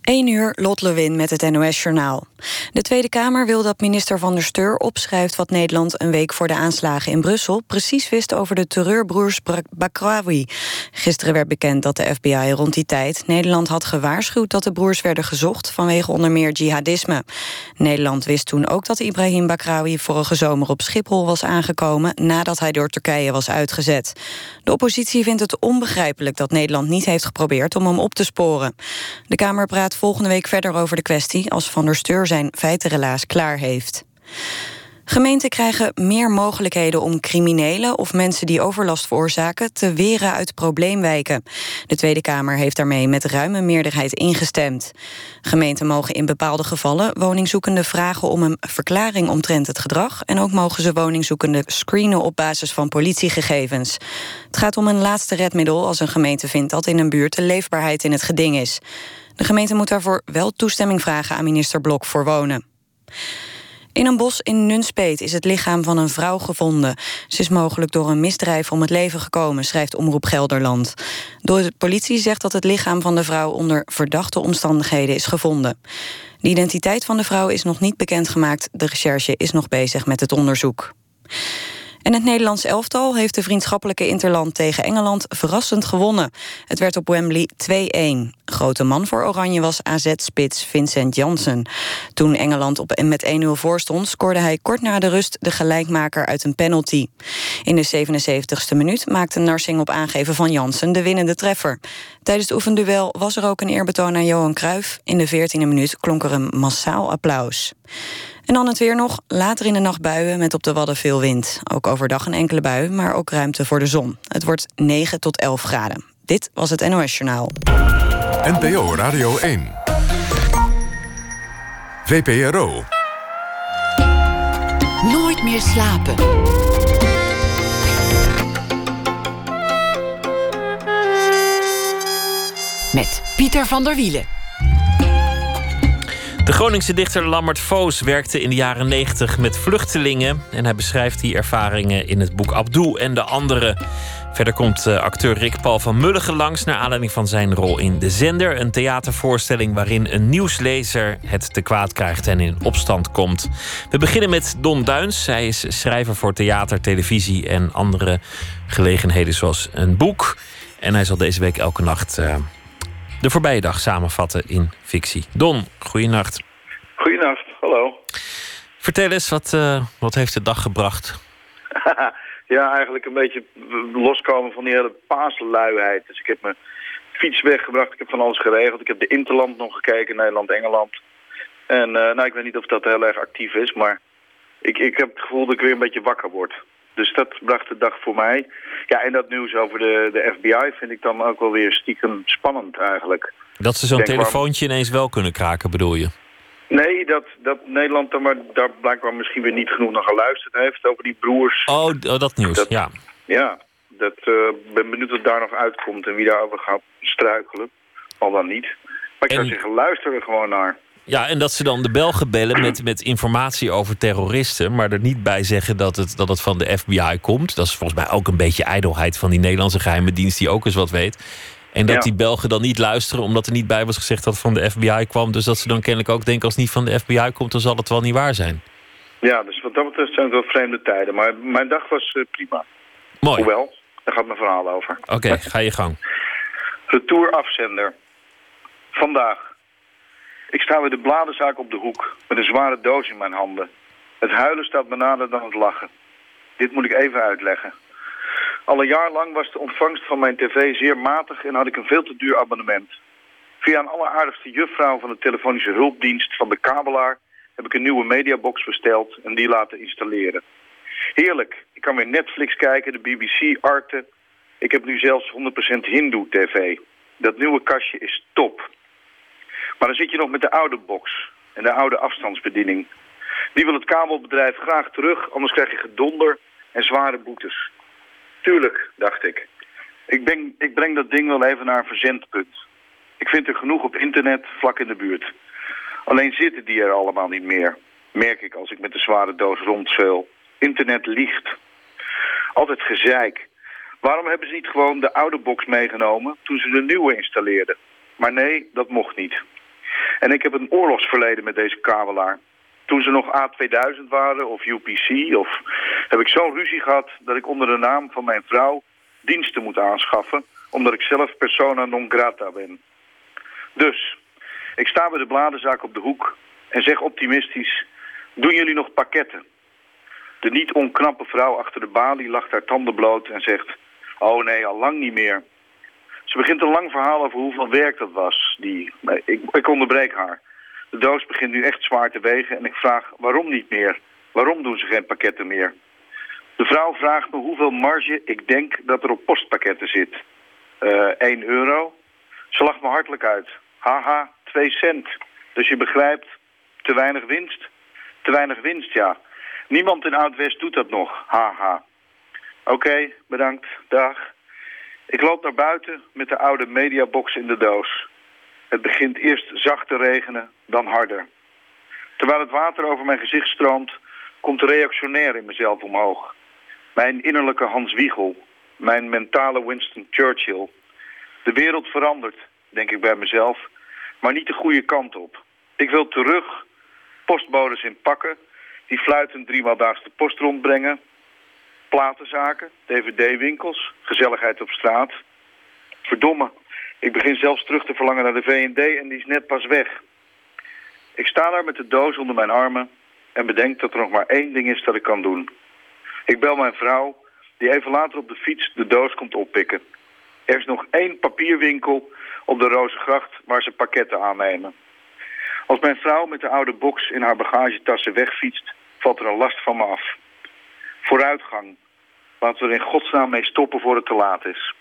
1 uur, Lot Lewin met het NOS-journaal. De Tweede Kamer wil dat minister Van der Steur opschrijft... wat Nederland een week voor de aanslagen in Brussel... precies wist over de terreurbroers Bakrawi. Gisteren werd bekend dat de FBI rond die tijd... Nederland had gewaarschuwd dat de broers werden gezocht... vanwege onder meer jihadisme. Nederland wist toen ook dat Ibrahim Bakrawi... vorige zomer op Schiphol was aangekomen... nadat hij door Turkije was uitgezet. De oppositie vindt het onbegrijpelijk dat Nederland niet heeft geprobeerd... om hem op te sporen. De Kamer praat volgende week verder over de kwestie... als Van der Steur zijn feitenrelaas klaar heeft. Gemeenten krijgen meer mogelijkheden om criminelen of mensen die overlast veroorzaken te weren uit probleemwijken. De Tweede Kamer heeft daarmee met ruime meerderheid ingestemd. Gemeenten mogen in bepaalde gevallen woningzoekenden vragen om een verklaring omtrent het gedrag en ook mogen ze woningzoekenden screenen op basis van politiegegevens. Het gaat om een laatste redmiddel als een gemeente vindt dat in een buurt de leefbaarheid in het geding is. De gemeente moet daarvoor wel toestemming vragen aan minister Blok voor Wonen. In een bos in Nunspeet is het lichaam van een vrouw gevonden. Ze is mogelijk door een misdrijf om het leven gekomen, schrijft Omroep Gelderland. De politie zegt dat het lichaam van de vrouw onder verdachte omstandigheden is gevonden. De identiteit van de vrouw is nog niet bekendgemaakt. De recherche is nog bezig met het onderzoek. En het Nederlands elftal heeft de vriendschappelijke interland tegen Engeland verrassend gewonnen. Het werd op Wembley 2-1. Grote man voor Oranje was AZ-spits Vincent Janssen. Toen Engeland op, met 1-0 voor stond, scoorde hij kort na de rust de gelijkmaker uit een penalty. In de 77ste minuut maakte Narsing op aangeven van Janssen de winnende treffer. Tijdens het oefenduel was er ook een eerbetoon aan Johan Cruijff. In de 14e minuut klonk er een massaal applaus. En dan het weer nog. Later in de nacht buien met op de Wadden veel wind. Ook overdag een enkele bui, maar ook ruimte voor de zon. Het wordt 9 tot 11 graden. Dit was het NOS Journaal. NPO Radio 1. VPRO. Nooit meer slapen. Met Pieter van der Wielen. De Groningse dichter Lammert Voos werkte in de jaren 90 met vluchtelingen. En hij beschrijft die ervaringen in het boek Abdul en de anderen. Verder komt uh, acteur Rick Paul van Mulligen langs... naar aanleiding van zijn rol in De Zender. Een theatervoorstelling waarin een nieuwslezer het te kwaad krijgt... en in opstand komt. We beginnen met Don Duins. Hij is schrijver voor theater, televisie en andere gelegenheden... zoals een boek. En hij zal deze week elke nacht... De voorbije dag samenvatten in fictie. Don, goeienacht. Goeienacht, hallo. Vertel eens, wat, uh, wat heeft de dag gebracht? *laughs* ja, eigenlijk een beetje loskomen van die hele paasluiheid. Dus ik heb mijn fiets weggebracht, ik heb van alles geregeld. Ik heb de Interland nog gekeken, Nederland-Engeland. En uh, nou, ik weet niet of dat heel erg actief is, maar ik, ik heb het gevoel dat ik weer een beetje wakker word. Dus dat bracht de dag voor mij. Ja, en dat nieuws over de, de FBI vind ik dan ook wel weer stiekem spannend eigenlijk. Dat ze zo'n telefoontje ineens wel kunnen kraken, bedoel je? Nee, dat, dat Nederland er maar daar blijkbaar misschien weer niet genoeg naar geluisterd heeft over die broers. Oh, oh dat nieuws, ja. Ja, dat uh, ben benieuwd wat daar nog uitkomt en wie daarover gaat struikelen. Al dan niet. Maar ik zou zeggen, luister er gewoon naar. Ja, en dat ze dan de Belgen bellen met, met informatie over terroristen... maar er niet bij zeggen dat het, dat het van de FBI komt. Dat is volgens mij ook een beetje ijdelheid van die Nederlandse geheime dienst... die ook eens wat weet. En dat die Belgen dan niet luisteren omdat er niet bij was gezegd dat het van de FBI kwam. Dus dat ze dan kennelijk ook denken als het niet van de FBI komt... dan zal het wel niet waar zijn. Ja, dus wat dat betreft zijn het wel vreemde tijden. Maar mijn dag was uh, prima. Mooi. Hoewel, daar gaat mijn verhaal over. Oké, okay, ga je gang. *laughs* Retour afzender. Vandaag. Ik sta bij de bladenzaak op de hoek met een zware doos in mijn handen. Het huilen staat me nader dan het lachen. Dit moet ik even uitleggen. Al een jaar lang was de ontvangst van mijn tv zeer matig en had ik een veel te duur abonnement. Via een alleraardigste juffrouw van de telefonische hulpdienst van de kabelaar heb ik een nieuwe mediabox besteld en die laten installeren. Heerlijk. Ik kan weer Netflix kijken, de BBC, Arte. Ik heb nu zelfs 100% Hindoe tv. Dat nieuwe kastje is top. Maar dan zit je nog met de oude box en de oude afstandsbediening. Die wil het kabelbedrijf graag terug, anders krijg je gedonder en zware boetes. Tuurlijk, dacht ik. Ik, ben, ik breng dat ding wel even naar een verzendpunt. Ik vind er genoeg op internet vlak in de buurt. Alleen zitten die er allemaal niet meer, merk ik als ik met de zware doos rondzeul. Internet liegt. Altijd gezeik. Waarom hebben ze niet gewoon de oude box meegenomen toen ze de nieuwe installeerden? Maar nee, dat mocht niet. En ik heb een oorlogsverleden met deze kabelaar. Toen ze nog A2000 waren of UPC, of heb ik zo'n ruzie gehad dat ik onder de naam van mijn vrouw diensten moet aanschaffen, omdat ik zelf persona non grata ben. Dus, ik sta bij de bladenzaak op de hoek en zeg optimistisch, doen jullie nog pakketten? De niet onknappe vrouw achter de balie lacht haar tanden bloot en zegt, oh nee, al lang niet meer. Ze begint een lang verhaal over hoeveel werk dat was. Die, ik, onderbreek haar. De doos begint nu echt zwaar te wegen en ik vraag waarom niet meer? Waarom doen ze geen pakketten meer? De vrouw vraagt me hoeveel marge ik denk dat er op postpakketten zit. Uh, 1 euro. Ze lacht me hartelijk uit. Haha, 2 cent. Dus je begrijpt, te weinig winst? Te weinig winst, ja. Niemand in Oud-West doet dat nog. Haha. Oké, bedankt. Dag. Ik loop naar buiten met de oude mediabox in de doos. Het begint eerst zacht te regenen, dan harder. Terwijl het water over mijn gezicht stroomt, komt de reactionair in mezelf omhoog. Mijn innerlijke Hans Wiegel, mijn mentale Winston Churchill. De wereld verandert, denk ik bij mezelf, maar niet de goede kant op. Ik wil terug, postbodes in pakken, die fluitend driemaal daags de post rondbrengen, platenzaken, dvd-winkels, gezelligheid op straat. Verdomme, ik begin zelfs terug te verlangen naar de V&D en die is net pas weg. Ik sta daar met de doos onder mijn armen en bedenk dat er nog maar één ding is dat ik kan doen. Ik bel mijn vrouw, die even later op de fiets de doos komt oppikken. Er is nog één papierwinkel op de Rozengracht waar ze pakketten aannemen. Als mijn vrouw met de oude box in haar bagagetassen wegfietst, valt er een last van me af. Vooruitgang. Laten we er in godsnaam mee stoppen voor het te laat is.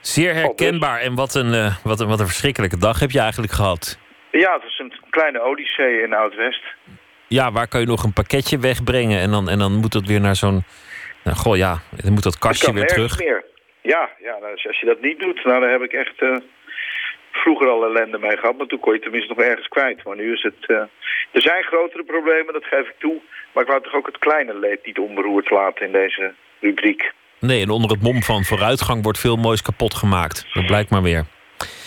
Zeer herkenbaar. En wat een, uh, wat, een, wat een verschrikkelijke dag heb je eigenlijk gehad. Ja, het is een kleine odyssee in Oud-West. Ja, waar kan je nog een pakketje wegbrengen? En dan, en dan moet dat weer naar zo'n... Nou, goh, ja, dan moet dat kastje weer terug. Meer. Ja, ja nou, als je dat niet doet, nou, dan heb ik echt eh, vroeger al ellende mee gehad. Maar toen kon je tenminste nog ergens kwijt. Maar nu is het... eh, er zijn grotere problemen, dat geef ik toe. Maar ik wou toch ook het kleine leed niet onberoerd laten in deze rubriek. Nee, en onder het mom van vooruitgang wordt veel moois kapot gemaakt. Dat blijkt maar weer.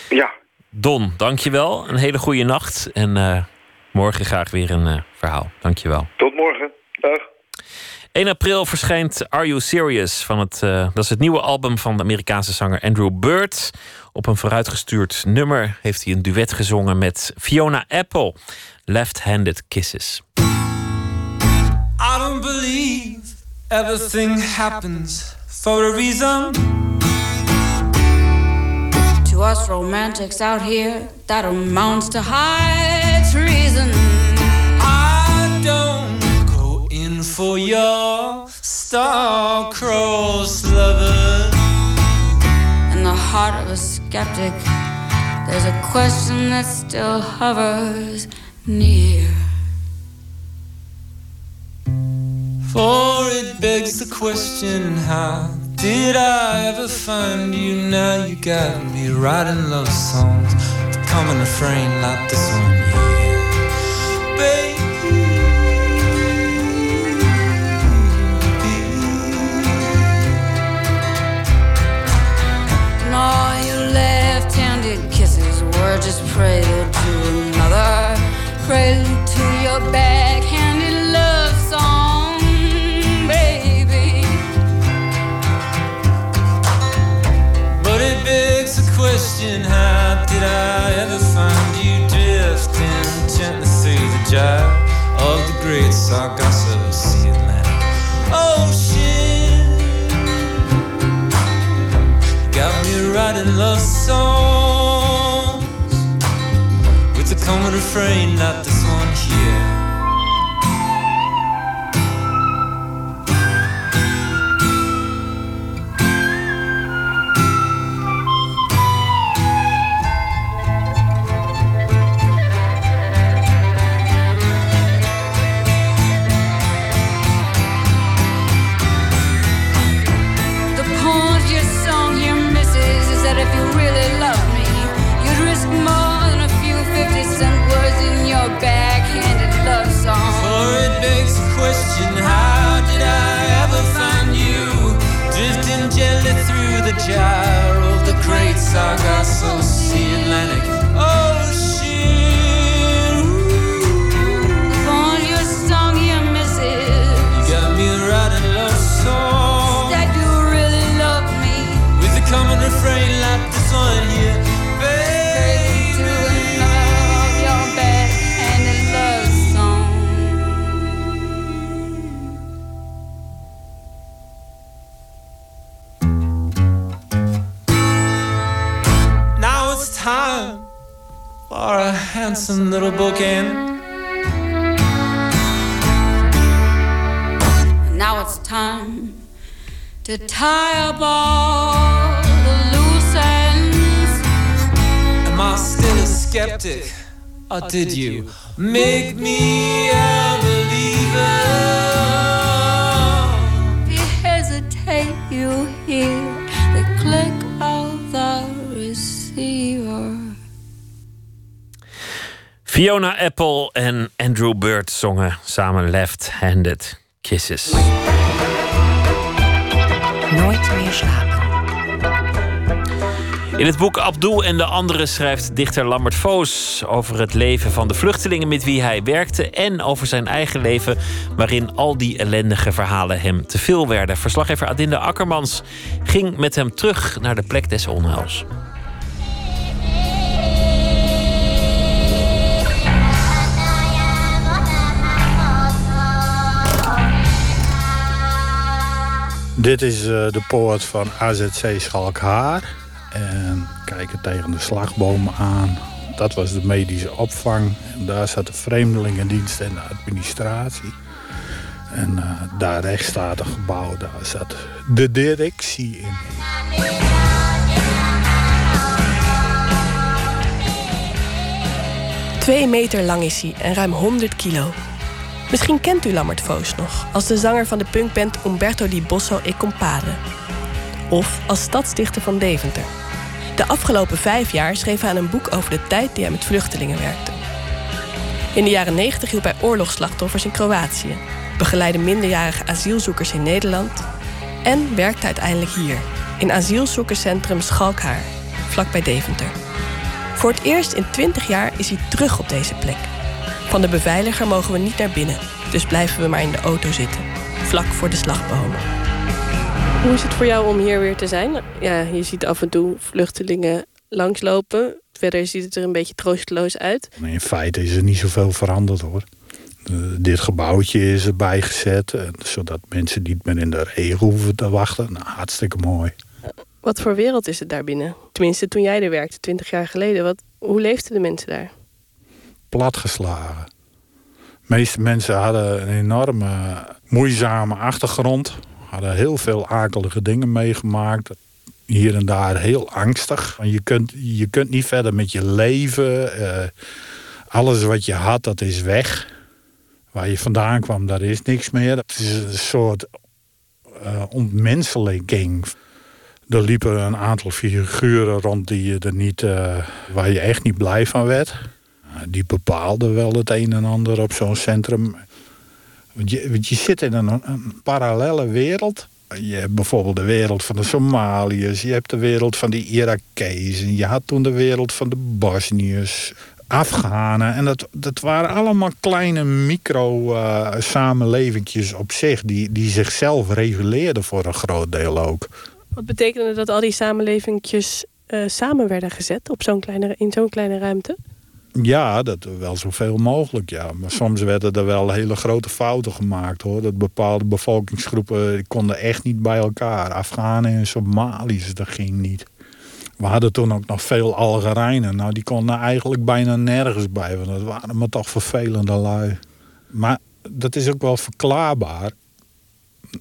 Ja, Don, dankjewel. Een hele goede nacht. En eh, morgen graag weer een eh, verhaal. Dankjewel. tot morgen. Dag. 1 april verschijnt Are You Serious? Van het, eh, dat is het nieuwe album van de Amerikaanse zanger Andrew Bird. Op een vooruitgestuurd nummer heeft hij een duet gezongen met Fiona Apple. Left-Handed Kisses. I don't believe everything happens for a reason. To us romantics out here, that amounts to high treason. For your star-crossed lover. In the heart of a skeptic, there's a question that still hovers near. For it begs the question, how did I ever find you? Now you got me writing love songs come and refrain like this one here. And all your left-handed kisses were just prelude to another, prelude to your backhanded love song, baby. But it begs the question, how did I ever find you drifting gently through the gyre of the great Sargasso Got me writing love songs with a common refrain like this one here. Begs the question, how did I ever find you? Drifting gently through the gyre of the great Sargasso Sea handsome little bookend. Now it's time to tie up all the loose ends. Am I still a skeptic? Or did you make me a believer? Fiona Apple en Andrew Bird zongen samen Left-Handed Kisses. Nooit meer slapen. In het boek Abdul en de anderen schrijft dichter Lambert Voos over het leven van de vluchtelingen met wie hij werkte en over zijn eigen leven, waarin al die ellendige verhalen hem te veel werden. Verslaggever Adinda Akkermans ging met hem terug naar de plek des onheils. Dit is eh, de poort van AZC Schalkhaar. En kijken tegen de slagboom aan. Dat was de medische opvang. Daar zat de vreemdelingendienst en de administratie. En eh, daar rechts staat een gebouw, daar zat de directie in. Twee meter lang is hij en ruim 100 kilo. Misschien kent u Lammert Voos nog als de zanger van de punkband Umberto di Bosso e Compare. of als stadsdichter van Deventer. De afgelopen vijf jaar schreef hij aan een boek over de tijd die hij met vluchtelingen werkte. In de jaren 90 hielp hij oorlogsslachtoffers in Kroatië, begeleidde minderjarige asielzoekers in Nederland en werkte uiteindelijk hier, in asielzoekerscentrum Schalkhaar, vlakbij Deventer. Voor het eerst in 20 jaar is hij terug op deze plek. Van de beveiliger mogen we niet naar binnen, dus blijven we maar in de auto zitten, vlak voor de slagbomen. Hoe is het voor jou om hier weer te zijn? Ja, je ziet af en toe vluchtelingen langslopen. Verder ziet het er een beetje troosteloos uit. In feite is er niet zoveel veranderd hoor. Eh, dit gebouwtje is erbij gezet, eh, zodat mensen niet meer in de regen hoeven te wachten. Nou, hartstikke mooi. Wat voor wereld is het daar binnen? Tenminste, toen jij er werkte, 20 jaar geleden. Wat, hoe leefden de mensen daar? Platgeslagen. De meeste mensen hadden een enorme moeizame achtergrond. Hadden heel veel akelige dingen meegemaakt. Hier en daar heel angstig. Je kunt, je kunt niet verder met je leven. Eh, alles wat je had, dat is weg. Waar je vandaan kwam, daar is niks meer. Het is een soort eh ontmenselijking. Er liepen een aantal figuren rond die je er niet, eh, waar je echt niet blij van werd. Uh, die bepaalden wel het een en ander op zo'n centrum. Want je, want je zit in een, een parallelle wereld. Je hebt bijvoorbeeld de wereld van de Somaliërs. Je hebt de wereld van de Irakezen. Je had toen de wereld van de Bosniërs. Afghanen. En dat, dat waren allemaal kleine micro-samenlevingjes op zich. Die, die zichzelf reguleerden voor een groot deel ook. Wat betekende dat al die samenlevingjes eh, samen werden gezet op zo'n kleine, in zo'n kleine ruimte? Ja, dat wel zoveel mogelijk, ja. Maar soms werden er wel hele grote fouten gemaakt, hoor. Dat bepaalde bevolkingsgroepen die konden echt niet bij elkaar. Afghanen en Somaliërs, dat ging niet. We hadden toen ook nog veel Algerijnen. Nou, die konden eigenlijk bijna nergens bij. Want dat waren maar toch vervelende lui. Maar dat is ook wel verklaarbaar.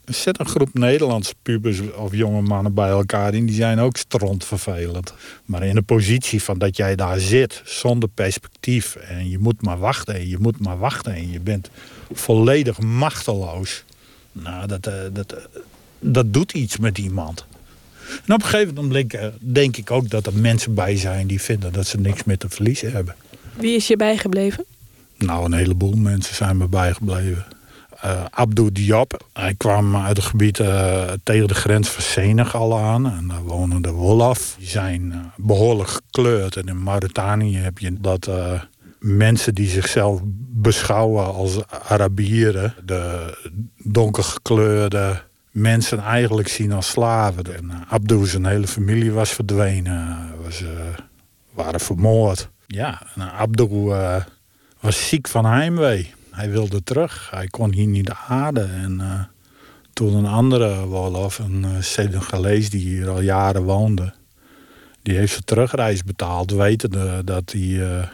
Zet een groep Nederlandse pubers of jonge mannen bij elkaar in. Die zijn ook strontvervelend. Maar in de positie van dat jij daar zit zonder perspectief. En je moet maar wachten en je moet maar wachten. En je bent volledig machteloos. Nou, dat, eh, dat, eh, dat doet iets met iemand. En op een gegeven moment denk, denk ik ook dat er mensen bij zijn die vinden dat ze niks meer te verliezen hebben. Wie is je bijgebleven? Nou, een heleboel mensen zijn me bijgebleven. Uh, Abdou Diop, hij kwam uit het gebied uh, tegen de grens van Senegal aan. En daar wonen de Wolof. Die zijn uh, behoorlijk gekleurd. En in Mauritanië heb je dat mensen die zichzelf beschouwen als Arabieren... de donkergekleurde mensen eigenlijk zien als slaven. En Abdou zijn hele familie was verdwenen. Was, waren vermoord. Ja, en Abdou was ziek van heimwee. Hij wilde terug. Hij kon hier niet aarden. En uh, toen een andere Wolof, een uh, Senegalees die hier al jaren woonde, die heeft zijn terugreis betaald, wetende dat hij, uh,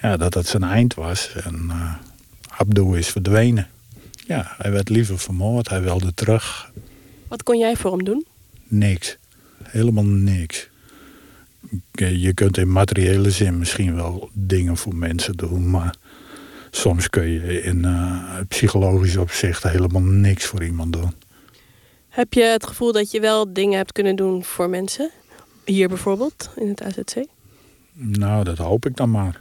ja, dat het zijn eind was. En Abdou is verdwenen. Ja, hij werd liever vermoord. Hij wilde terug. Wat kon jij voor hem doen? Niks. Helemaal niks. Je kunt in materiële zin misschien wel dingen voor mensen doen, maar soms kun je in uh, psychologisch opzicht helemaal niks voor iemand doen. Heb je het gevoel dat je wel dingen hebt kunnen doen voor mensen? Hier bijvoorbeeld, in het AZC? Nou, dat hoop ik dan maar.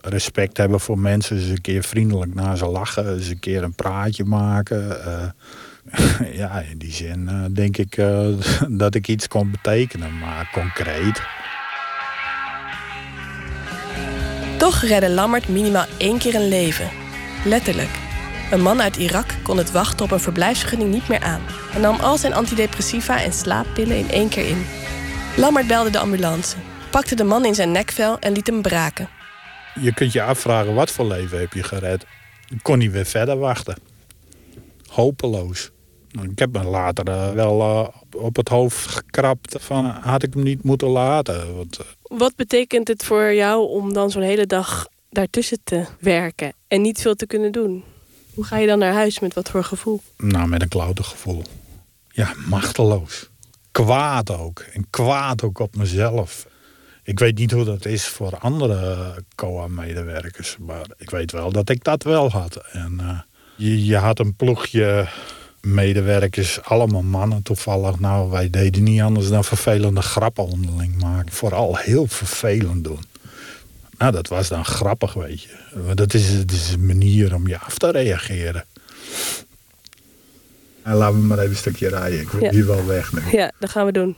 Respect hebben voor mensen, eens een keer vriendelijk naar ze lachen, eens een keer een praatje maken. Uh, *laughs* ja, in die zin uh, denk ik uh, *laughs* dat ik iets kon betekenen, maar concreet. Toch redde Lammert minimaal één keer een leven. Letterlijk. Een man uit Irak kon het wachten op een verblijfsvergunning niet meer aan en nam al zijn antidepressiva en slaappillen in één keer in. Lammert belde de ambulance, pakte de man in zijn nekvel en liet hem braken. Je kunt je afvragen wat voor leven heb je gered. Kon niet weer verder wachten. Hopeloos. Ik heb me later uh, wel uh, op het hoofd gekrapt van had ik hem niet moeten laten. Want, uh... Wat betekent het voor jou om dan zo'n hele dag daartussen te werken en niet veel te kunnen doen? Hoe ga je dan naar huis met wat voor gevoel? Nou, met een klautig gevoel. Ja, machteloos. Kwaad ook. En kwaad ook op mezelf. Ik weet niet hoe dat is voor andere COA-medewerkers. Maar ik weet wel dat ik dat wel had. En je, je had een ploegje medewerkers, allemaal mannen toevallig. Nou, wij deden niet anders dan vervelende grappen onderling maken. Vooral heel vervelend doen. Nou, dat was dan grappig, weet je. Dat is, dat is een manier om je af te reageren. En laten we maar even een stukje rijden. Ik wil Ja. hier wel weg nu. Ja, dat gaan we doen.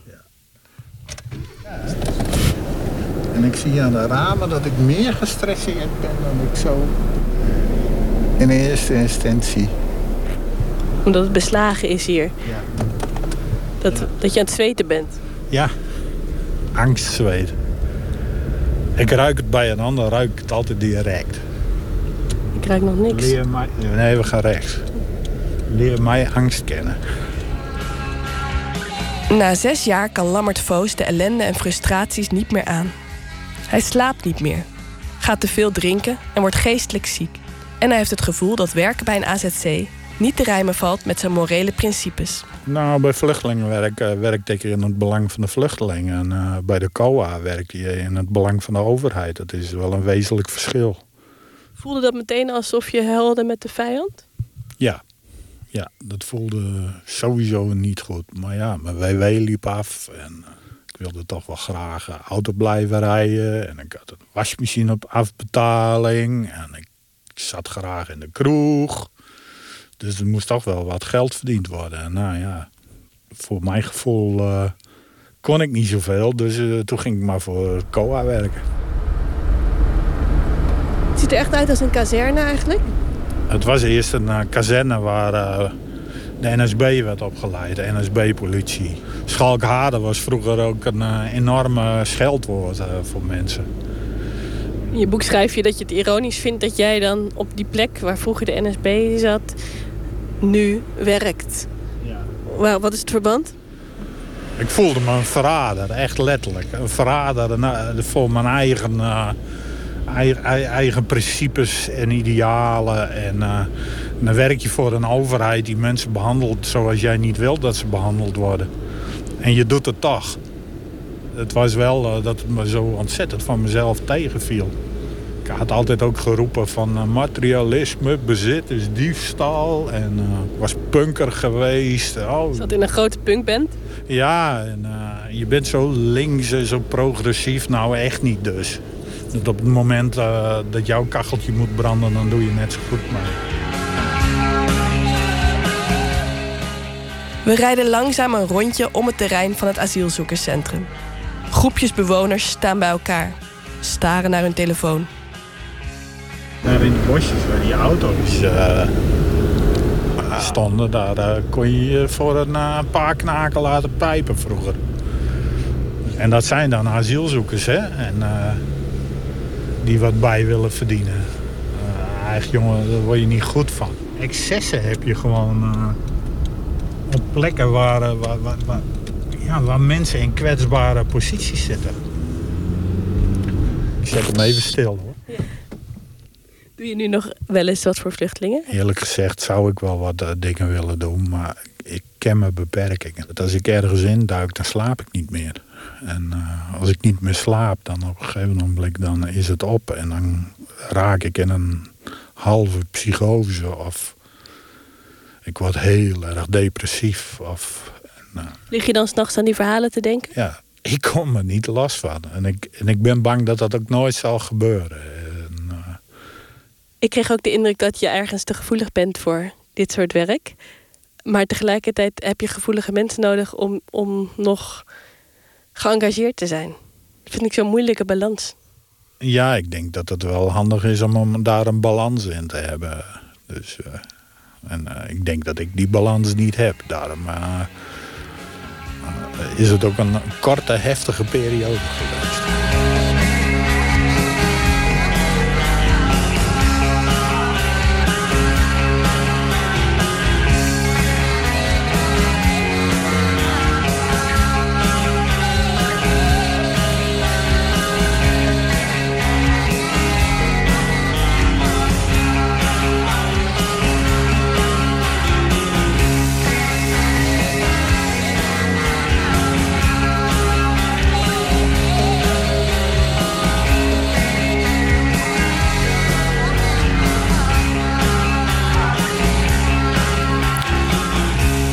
En ik zie aan de ramen dat ik meer gestresseerd ben dan ik zo in eerste instantie. Omdat het beslagen is hier. Ja. Dat, dat je aan het zweten bent. Ja, angstzweet. Ik ruik het bij een ander, ruik ik het altijd direct. Ik ruik nog niks. Leer mij, nee, we gaan rechts. Leer mij angst kennen. Na zes jaar kan Lammert Voos de ellende en frustraties niet meer aan. Hij slaapt niet meer, gaat te veel drinken en wordt geestelijk ziek. En hij heeft het gevoel dat werken bij een AZC niet te rijmen valt met zijn morele principes. Nou, bij vluchtelingenwerk eh, werkte ik in het belang van de vluchtelingen. En eh, bij de COA werkte je in het belang van de overheid. Dat is wel een wezenlijk verschil. Voelde dat meteen alsof je helde met de vijand? Ja, ja dat voelde sowieso niet goed. Maar ja, mijn WW liep af en eh, ik wilde toch wel graag auto blijven rijden. En ik had een wasmachine op afbetaling en ik zat graag in de kroeg. Dus er moest toch wel wat geld verdiend worden. En nou ja, voor mijn gevoel eh, kon ik niet zoveel. Dus eh, toen ging ik maar voor COA werken. Het ziet er echt uit als een kazerne eigenlijk. Het was eerst een eh, kazerne waar de NSB werd opgeleid, de NSB-politie. Schalkhaarde was vroeger ook een enorme scheldwoord voor mensen. In je boek schrijf je dat je het ironisch vindt dat jij dan op die plek waar vroeger de NSB zat, nu werkt. Wa- Wat is het verband? Ik voelde me een verrader, echt letterlijk. Een verrader eh, voor mijn eigen, eh, eigen, eigen principes en idealen. En eh, dan werk je voor een overheid die mensen behandelt zoals jij niet wilt dat ze behandeld worden. En je doet het toch. Het was wel dat het me zo ontzettend van mezelf tegenviel. Had altijd ook geroepen van eh, materialisme, bezit is diefstal. En eh, ik was punker geweest. Oh, Zat in een grote punkband. ja, en eh, je bent zo links en zo progressief. Nou, echt niet dus. Dat op het moment eh, dat jouw kacheltje moet branden, dan doe je net zo goed mee. We rijden langzaam een rondje om het terrein van het asielzoekerscentrum. Groepjes bewoners staan bij elkaar, staren naar hun telefoon. Daar in de bosjes waar die auto's stonden, daar eh, kon je je voor een eh, paar knaken laten pijpen vroeger. En dat zijn dan asielzoekers, hè? En, eh, die wat bij willen verdienen. Eh eigen jongen, daar word je niet goed van. Excessen heb je gewoon op plekken waar, waar, waar, waar- ja, waar mensen in kwetsbare posities zitten. Ik zet hem even stil hoor. Doe je nu nog wel eens wat voor vluchtelingen? Eerlijk gezegd zou ik wel wat eh, dingen willen doen, maar ik ken mijn beperkingen. Dat als ik ergens induik, dan slaap ik niet meer. En eh, als ik niet meer slaap, dan op een gegeven moment dan is het op. En dan raak ik in een halve psychose of ik word heel erg depressief. Of, en, eh, Lig je dan s'nachts aan die verhalen te denken? ja, ik kom er niet last van. En ik, en ik ben bang dat dat ook nooit zal gebeuren. Ik kreeg ook de indruk dat je ergens te gevoelig bent voor dit soort werk. Maar tegelijkertijd heb je gevoelige mensen nodig om, om nog geëngageerd te zijn. Dat vind ik zo'n moeilijke balans. Ja, ik denk dat het wel handig is om, om daar een balans in te hebben. Dus, eh, en eh, ik denk dat ik die balans niet heb. Daarom eh, is het ook een korte, heftige periode geweest.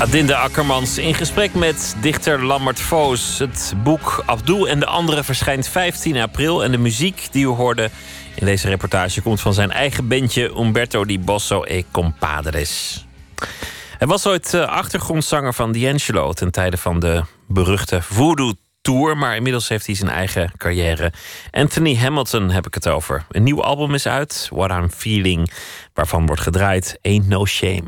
Adinde Akkermans in gesprek met dichter Lammert Voos. Het boek Abdul en de anderen verschijnt 15 april. En de muziek die u hoorde in deze reportage komt van zijn eigen bandje Umberto di Bosso e Compadres. Hij was ooit eh, achtergrondzanger van D'Angelo ten tijde van de beruchte Voodoo Tour, maar inmiddels heeft hij zijn eigen carrière. Anthony Hamilton heb ik het over. Een nieuw album is uit, What I'm Feeling, waarvan wordt gedraaid Ain't No Shame.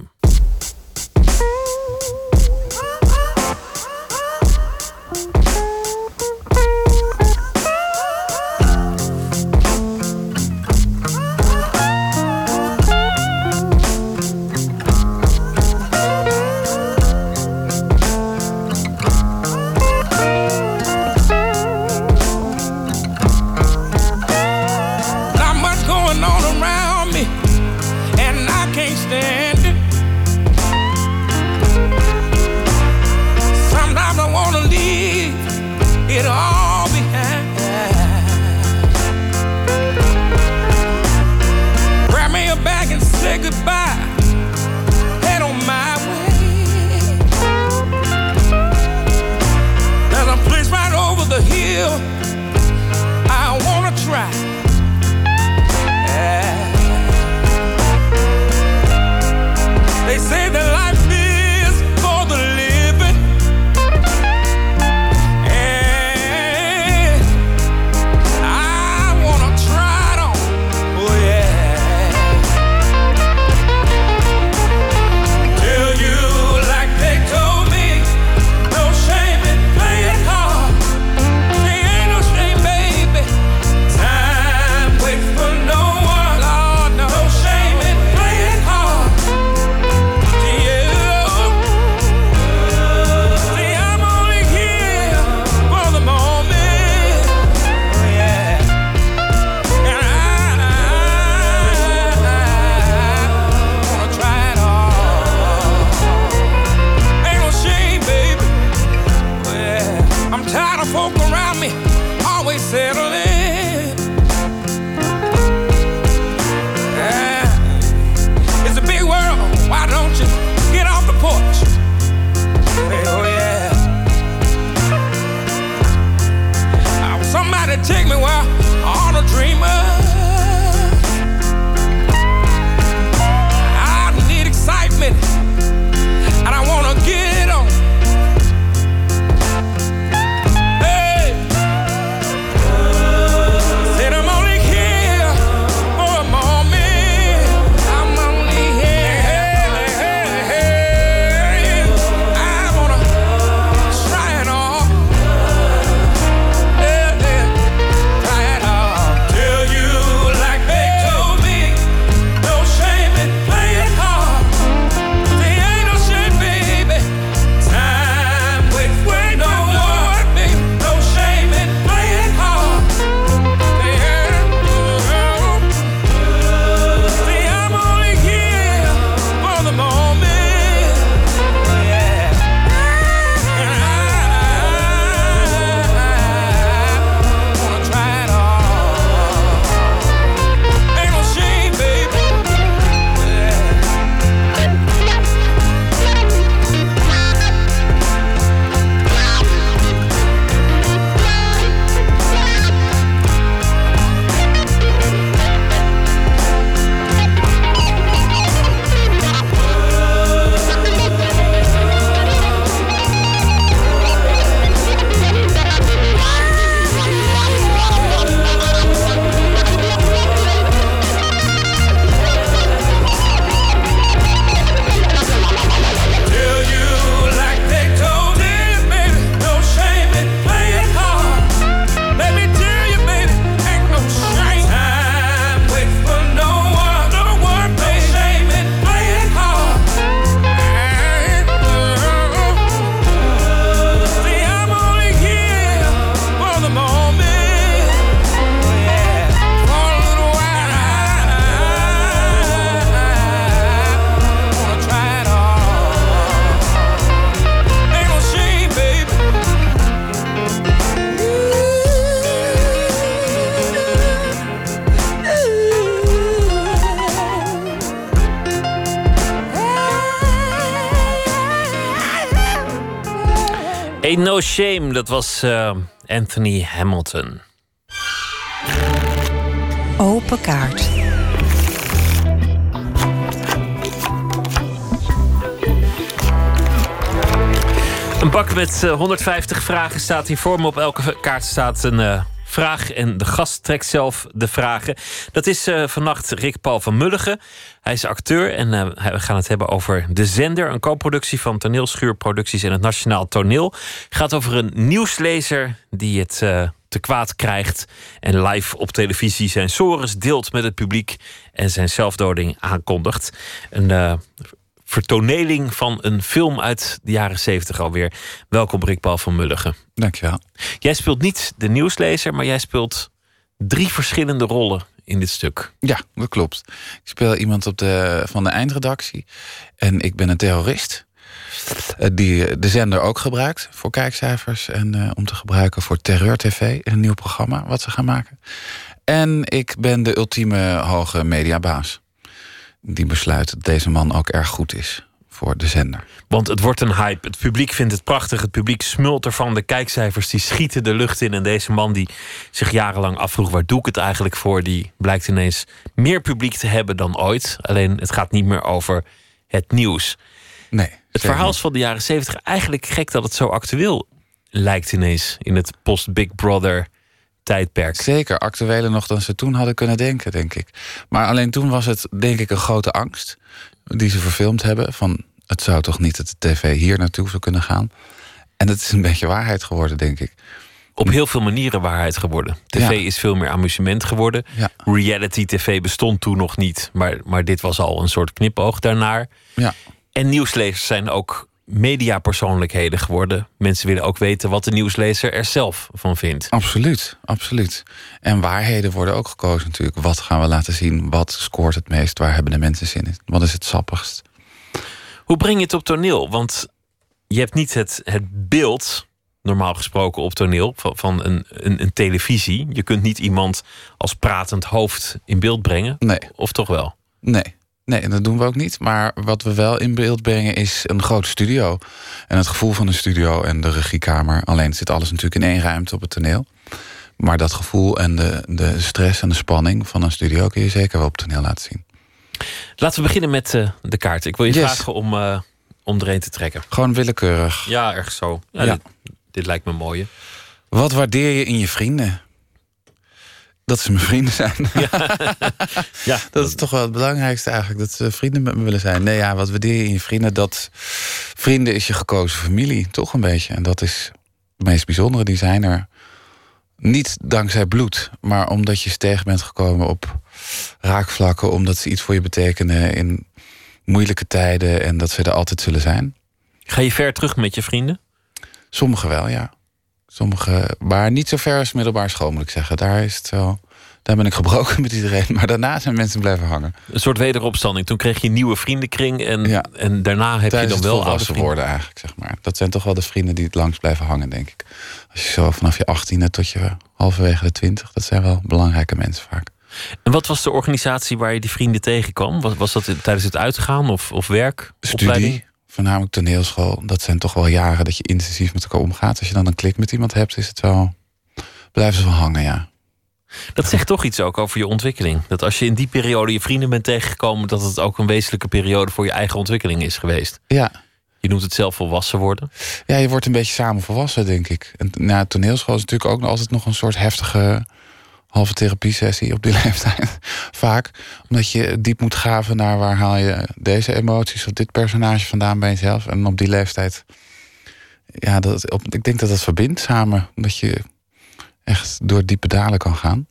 No Shame, dat was eh, Anthony Hamilton. Open kaart. Een bak met eh, 150 vragen staat hier voor me. Op elke kaart staat een eh, vraag en de gast trekt zelf de vragen. Dat is eh, vannacht Rick Paul van Mulligen. Hij is acteur en eh, we gaan het hebben over De Zender. Een co-productie van Toneelschuurproducties en het Nationaal Toneel. gaat over een nieuwslezer die het eh, te kwaad krijgt... en live op televisie zijn sores deelt met het publiek... en zijn zelfdoding aankondigt. Een vertoneling van een film uit de jaren zeventig alweer. Welkom Rick Paul van Mulligen. Dankjewel. Jij speelt niet de nieuwslezer, maar jij speelt drie verschillende rollen in dit stuk. Ja, dat klopt. Ik speel iemand op de, van de eindredactie. En ik ben een terrorist. eh, Die de zender ook gebruikt voor kijkcijfers. En eh, om te gebruiken voor Terreur TV. Een nieuw programma wat ze gaan maken. En ik ben de ultieme hoge mediabaas. Die besluit dat deze man ook erg goed is voor de zender. Want het wordt een hype. Het publiek vindt het prachtig. Het publiek smult ervan. De kijkcijfers die schieten de lucht in. En deze man die zich jarenlang afvroeg... waar doe ik het eigenlijk voor? Die blijkt ineens meer publiek te hebben dan ooit. Alleen het gaat niet meer over het nieuws. Nee. Het verhaal is van de jaren zeventig. Eigenlijk gek dat het zo actueel lijkt ineens... in het post-Big Brother tijdperk. Zeker, actueler nog dan ze toen hadden kunnen denken, denk ik. Maar alleen toen was het, denk ik, een grote angst die ze verfilmd hebben. Van het zou toch niet dat de tv hier naartoe zou kunnen gaan. En dat is een beetje waarheid geworden, denk ik. Op heel veel manieren waarheid geworden. TV Ja. is veel meer amusement geworden. Ja. Reality TV bestond toen nog niet. Maar, maar dit was al een soort knipoog daarnaar. Ja. En nieuwslezers zijn ook mediapersoonlijkheden geworden. Mensen willen ook weten wat de nieuwslezer er zelf van vindt. Absoluut, absoluut. En waarheden worden ook gekozen natuurlijk. Wat gaan we laten zien? Wat scoort het meest? Waar hebben de mensen zin in? Wat is het sappigst? Hoe breng je het op toneel? Want je hebt niet het, het beeld, normaal gesproken op toneel, van, van een, een, een televisie. Je kunt niet iemand als pratend hoofd in beeld brengen. Nee. Of toch wel? Nee. Nee, dat doen we ook niet. Maar wat we wel in beeld brengen is een grote studio. En het gevoel van een studio en de regiekamer. Alleen zit alles natuurlijk in één ruimte op het toneel. Maar dat gevoel en de, de stress en de spanning van een studio kun je zeker wel op toneel laten zien. Laten we beginnen met eh, de kaart. Ik wil je Yes. vragen om, eh om er een te trekken. Gewoon willekeurig. Ja, erg zo. Ja, Ja. Dit, dit lijkt me mooi. Wat waardeer je in je vrienden? Dat ze mijn vrienden zijn. *laughs* Ja, dat is toch wel het belangrijkste eigenlijk. Dat ze vrienden met me willen zijn. Nee, ja, wat waardeer je in je vrienden? Dat vrienden is je gekozen familie, toch een beetje. En dat is het meest bijzondere. Die zijn er niet dankzij bloed, maar omdat je ze tegen bent gekomen op raakvlakken. Omdat ze iets voor je betekenen in moeilijke tijden. En dat ze er altijd zullen zijn. Ga je ver terug met je vrienden? Sommigen wel, ja. Sommige, maar niet zo ver als middelbaar school, moet ik zeggen. Daar is het wel. Daar ben ik gebroken *laughs* met iedereen. Maar daarna zijn mensen blijven hangen. Een soort wederopstanding. Toen kreeg je een nieuwe vriendenkring. En, en daarna heb Tijdens je dan wel oude worden eigenlijk, zeg maar. Dat zijn toch wel de vrienden die het langst blijven hangen, denk ik. Als je zo vanaf je achttiende tot je halverwege de twintig... dat zijn wel belangrijke mensen vaak. En wat was de organisatie waar je die vrienden tegenkwam? Was, was dat tijdens het uitgaan of, of werk? opleiding? Studie, voornamelijk toneelschool. Dat zijn toch wel jaren dat je intensief met elkaar omgaat. Als je dan een klik met iemand hebt, is het wel... blijven ze wel hangen, ja. Dat zegt toch iets ook over je ontwikkeling. Dat als je in die periode je vrienden bent tegengekomen... dat het ook een wezenlijke periode voor je eigen ontwikkeling is geweest. Ja. Je noemt het zelf volwassen worden. Ja, je wordt een beetje samen volwassen, denk ik. En na toneelschool is natuurlijk ook altijd nog een soort heftige halve therapiesessie op die *laughs* leeftijd. Vaak. Omdat je diep moet graven naar waar haal je deze emoties of dit personage vandaan bij jezelf. En op die leeftijd. Ja, dat, op, ik denk dat dat verbindt samen. Dat je echt door diepe dalen kan gaan.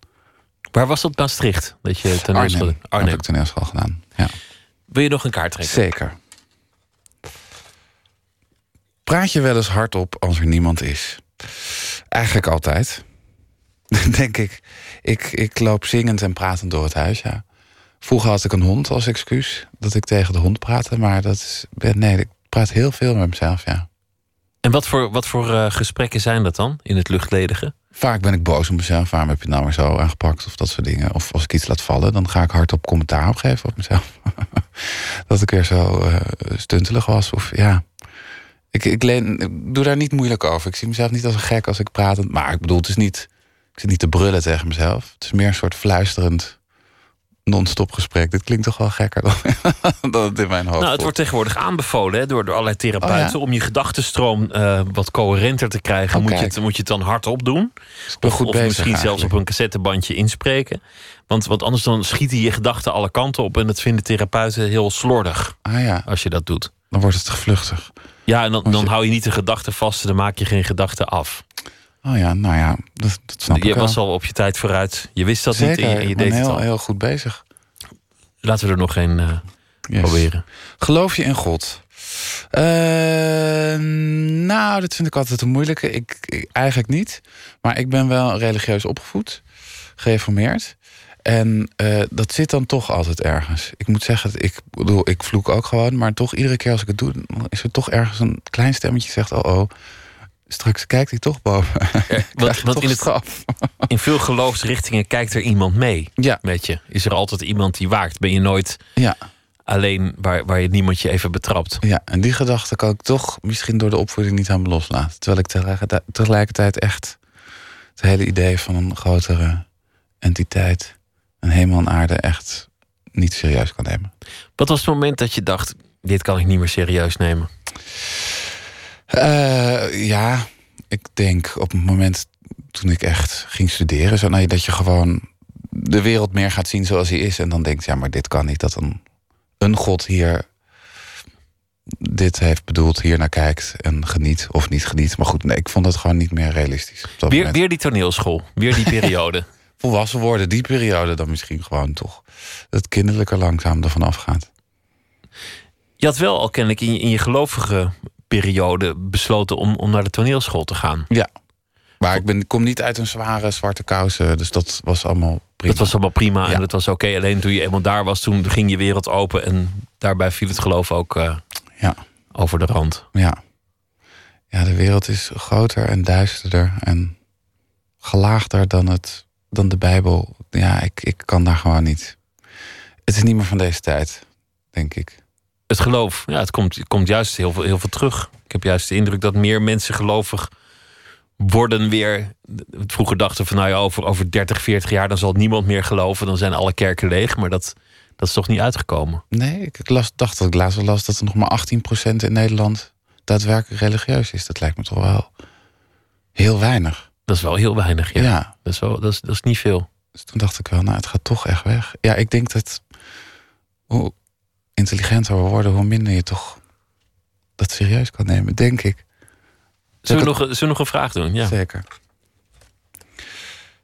Waar was dat Maastricht? Dat je toneelschool... Arnhem. Arnhem. Heb ik toneelschool gedaan. Ja. Wil je nog een kaart trekken? Zeker. Praat je wel eens hardop als er niemand is? Eigenlijk altijd. *laughs* Denk ik. ik. Ik loop zingend en pratend door het huis, ja. Vroeger had ik een hond als excuus. Dat ik tegen de hond praatte. Maar dat is... Nee, ik praat heel veel met mezelf, ja. En wat voor, wat voor eh, gesprekken zijn dat dan in het luchtledige? Vaak ben ik boos op mezelf. Waarom heb je het nou maar zo aangepakt? Of dat soort dingen. Of als ik iets laat vallen, dan ga ik hardop commentaar opgeven op mezelf. *laughs* dat ik weer zo eh, stuntelig was. Of ja, Ik, ik, leen, doe daar niet moeilijk over. Ik zie mezelf niet als een gek als ik praat. Maar ik bedoel, het is niet. Ik zit niet te brullen tegen mezelf. Het is meer een soort fluisterend non-stop gesprek. Dit klinkt toch wel gekker dan, *laughs* dan het in mijn hoofd. Nou, het wordt tegenwoordig aanbevolen hè, door, door allerlei therapeuten Oh, ja? om je gedachtenstroom eh, wat coherenter te krijgen. Oh, moet, je het, moet je het dan hardop doen? Of, goed of bezig misschien zelfs op een cassettebandje inspreken. Want, want anders dan schieten je gedachten alle kanten op. En dat vinden therapeuten heel slordig Ah ja, als je dat doet. dan wordt het te vluchtig. Ja, en dan, dan hou je niet de gedachten vast. Dan maak je geen gedachten af. Oh ja, nou ja, dat, dat snap je ik was al op je tijd vooruit. Je wist dat Zeker, niet en je, je deed het heel, al. heel goed bezig. Laten we er nog een eh, Yes. proberen. Geloof je in God? Eh, nou, dat vind ik altijd een moeilijke. Ik, ik- eigenlijk niet. Maar ik ben wel religieus opgevoed, gereformeerd. En eh, dat zit dan toch altijd ergens. Ik moet zeggen, ik bedoel, ik vloek ook gewoon. Maar toch, iedere keer als ik het doe, is er toch ergens een klein stemmetje zegt: Oh, oh, straks kijkt hij toch boven. Want, je want toch in, het, *laughs* in veel geloofsrichtingen kijkt er iemand mee Ja, met je. Is er altijd iemand die waakt? Ben je nooit ja, alleen waar, waar je niemand je even betrapt? ja. En die gedachte kan ik toch misschien door de opvoeding niet aan me loslaten. Terwijl ik tegelijkertijd, tegelijkertijd echt het hele idee van een grotere entiteit, een hemel en aarde, echt niet serieus kan nemen. Wat was het moment dat je dacht: dit kan ik niet meer serieus nemen? Eh, ja, ik denk op het moment toen ik echt ging studeren, zo, nee, dat je gewoon de wereld meer gaat zien zoals hij is. En dan denkt, ja, maar dit kan niet. Dat een, een God hier dit heeft bedoeld, hier naar kijkt en geniet of niet geniet. Maar goed, nee, ik vond het gewoon niet meer realistisch. Op dat Weer, weer die toneelschool, weer die periode. *laughs* Volwassen worden, die periode dan misschien gewoon toch. Het kinderlijke langzaam ervan afgaat. Je had wel al kennelijk in je, in je gelovige periode besloten om, om naar de toneelschool te gaan. Ja. Maar ik, ben, kom niet uit een zware zwarte kousen, dus dat was allemaal prima. Dat was allemaal prima en Ja. dat was oké. Alleen toen je eenmaal daar was, toen ging je wereld open. En daarbij viel het geloof ook eh, Ja. over de rand. Ja. Ja, de wereld is groter en duisterder en gelaagder dan, het, dan de Bijbel. Ja, ik, ik kan daar gewoon niet. Het is niet meer van deze tijd, denk ik. Het geloof, ja, het komt, het komt juist heel veel, heel veel terug. Ik heb juist de indruk dat meer mensen gelovig worden weer. Vroeger dachten van nou ja, over, over 30, 40 jaar dan zal niemand meer geloven. Dan zijn alle kerken leeg. Maar dat, dat is toch niet uitgekomen. Nee, ik las, dacht dat ik laatst wel las dat er nog maar 18% in Nederland daadwerkelijk religieus is. Dat lijkt me toch wel heel weinig. Dat is wel heel weinig. Ja. Ja. Dat, is wel, dat, is, dat is niet veel. Dus toen dacht ik wel, nou, het gaat toch echt weg. Ja, ik denk dat hoe intelligenter we worden, hoe minder je toch dat serieus kan nemen, denk ik. Zullen we, nog, zullen we nog een vraag doen? Ja. Zeker.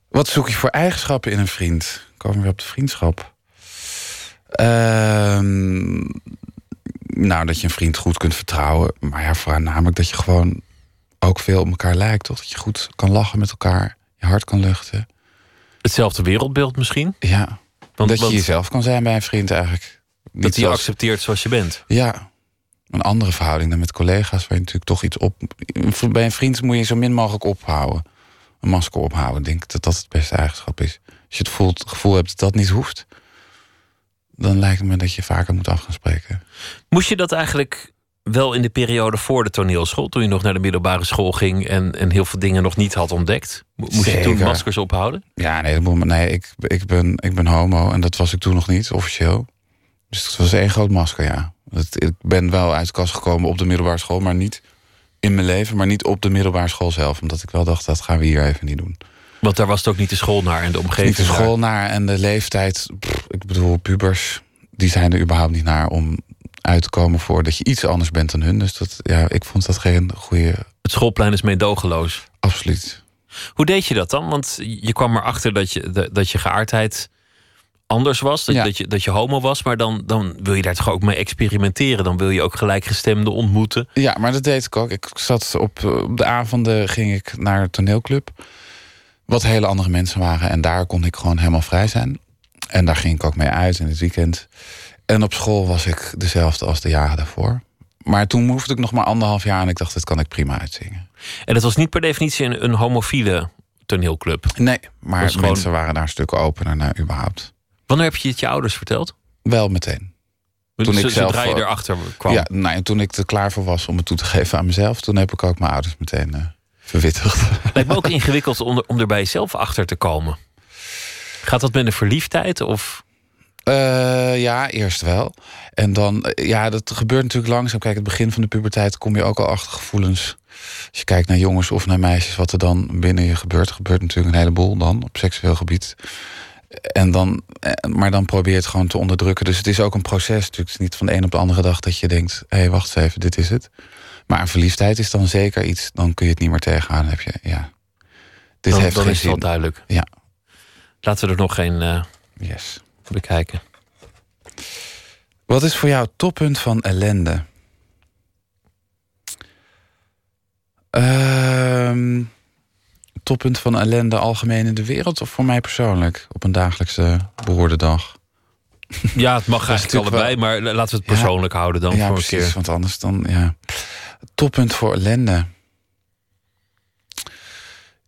Wat zoek je voor eigenschappen in een vriend? Komen we weer op de vriendschap. Ehm, nou, dat je een vriend goed kunt vertrouwen. Maar ja, voornamelijk dat je gewoon ook veel op elkaar lijkt. Toch? Dat je goed kan lachen met elkaar. Je hart kan luchten. Hetzelfde wereldbeeld misschien. Ja. Want, dat je jezelf kan zijn bij een vriend eigenlijk. Dat hij accepteert zoals je bent. Ja. Een andere verhouding dan met collega's, waar je natuurlijk toch iets op. Bij een vriend moet je zo min mogelijk ophouden. Een masker ophouden. Ik denk dat dat het beste eigenschap is. Als je het, voelt, het gevoel hebt dat dat niet hoeft, dan lijkt het me dat je vaker moet af gaan spreken. Moest je dat eigenlijk wel in de periode voor de toneelschool, toen je nog naar de middelbare school ging en, en heel veel dingen nog niet had ontdekt? Mo- Moest je toen maskers ophouden? Ja, nee, nee ik, ik, ben, ik ben homo en dat was ik toen nog niet, officieel. Dus het was één groot masker, ja. Het, ik ben wel uit de kast gekomen op de middelbare school, maar niet in mijn leven, maar niet op de middelbare school zelf. Omdat ik wel dacht, dat gaan we hier even niet doen. Want daar was het ook niet de school naar en de omgeving. Niet de school naar en de leeftijd. pff, ik bedoel, pubers, die zijn er überhaupt niet naar om uit te komen voor dat je iets anders bent dan hun. Dus dat, ja, ik vond dat geen goede. Het schoolplein is meedogenloos. Absoluut. Hoe deed je dat dan? Want je kwam erachter dat je, dat je geaardheid anders was. Dat, Ja. dat, je, dat je homo was. Maar dan, dan wil je daar toch ook mee experimenteren. Dan wil je ook gelijkgestemden ontmoeten. Ja, maar dat deed ik ook. Ik zat op, op de avonden ging ik naar een toneelclub. Wat hele andere mensen waren. En daar kon ik gewoon helemaal vrij zijn. En daar ging ik ook mee uit in het weekend. En op school was ik dezelfde als de jaren daarvoor. Maar toen hoefde ik nog maar anderhalf jaar en ik dacht, dit kan ik prima uitzingen. En dat was niet per definitie een, een homofiele toneelclub. Nee, maar gewoon- mensen waren daar een stuk opener naar überhaupt. Wanneer heb je het je ouders verteld? Wel meteen. Dus zodra je eh, erachter kwam. Ja, nou, en toen ik er klaar voor was om het toe te geven aan mezelf... toen heb ik ook mijn ouders meteen eh, verwittigd. *laughs* Lijkt me ook ingewikkeld om er, om er bij jezelf achter te komen. Gaat dat met een verliefdheid? Of? Eh, ja, eerst wel. En dan, ja, dat gebeurt natuurlijk langzaam. Kijk, het begin van de puberteit kom je ook al achter gevoelens. Als je kijkt naar jongens of naar meisjes, wat er dan binnen je gebeurt. Gebeurt natuurlijk een heleboel dan op seksueel gebied. En dan, eh, maar dan probeer je het gewoon te onderdrukken. Dus het is ook een proces. Natuurlijk, het is niet van de een op de andere dag dat je denkt: hé, hey, wacht eens even, dit is het. Maar een verliefdheid is dan zeker iets, dan kun je het niet meer tegengaan. Heb je, ja. Dit dan, heeft dan geen is het wel zin. duidelijk. Ja. Laten we er nog een eh, yes. bekijken. Wat is voor jou het toppunt van ellende? Ehm, toppunt van ellende algemeen in de wereld of voor mij persoonlijk op een dagelijkse behoorde dag? Ja, het mag *laughs* eigenlijk allebei, maar laten we het persoonlijk houden dan ja, voor precies, een keer. want anders dan ja. Toppunt voor ellende.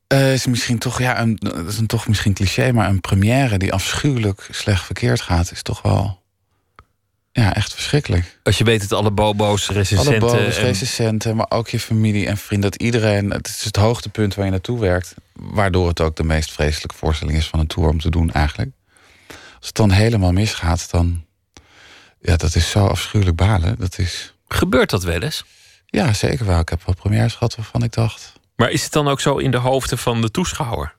Eh, is misschien toch, ja, een, dat is een toch misschien cliché, maar een première die afschuwelijk slecht verkeerd gaat, is toch wel ja, echt verschrikkelijk. Als je weet dat alle bobo's, Alle recensenten... boos, en- recensenten, maar ook je familie en vrienden. Dat iedereen, het is het hoogtepunt waar je naartoe werkt. Waardoor het ook de meest vreselijke voorstelling is van een tour om te doen eigenlijk. Als het dan helemaal misgaat, dan... Ja, dat is zo afschuwelijk balen. Dat is... Gebeurt dat wel eens? Ja, zeker wel. Ik heb wel premières gehad waarvan ik dacht... Maar is het dan ook zo in de hoofden van de toeschouwer?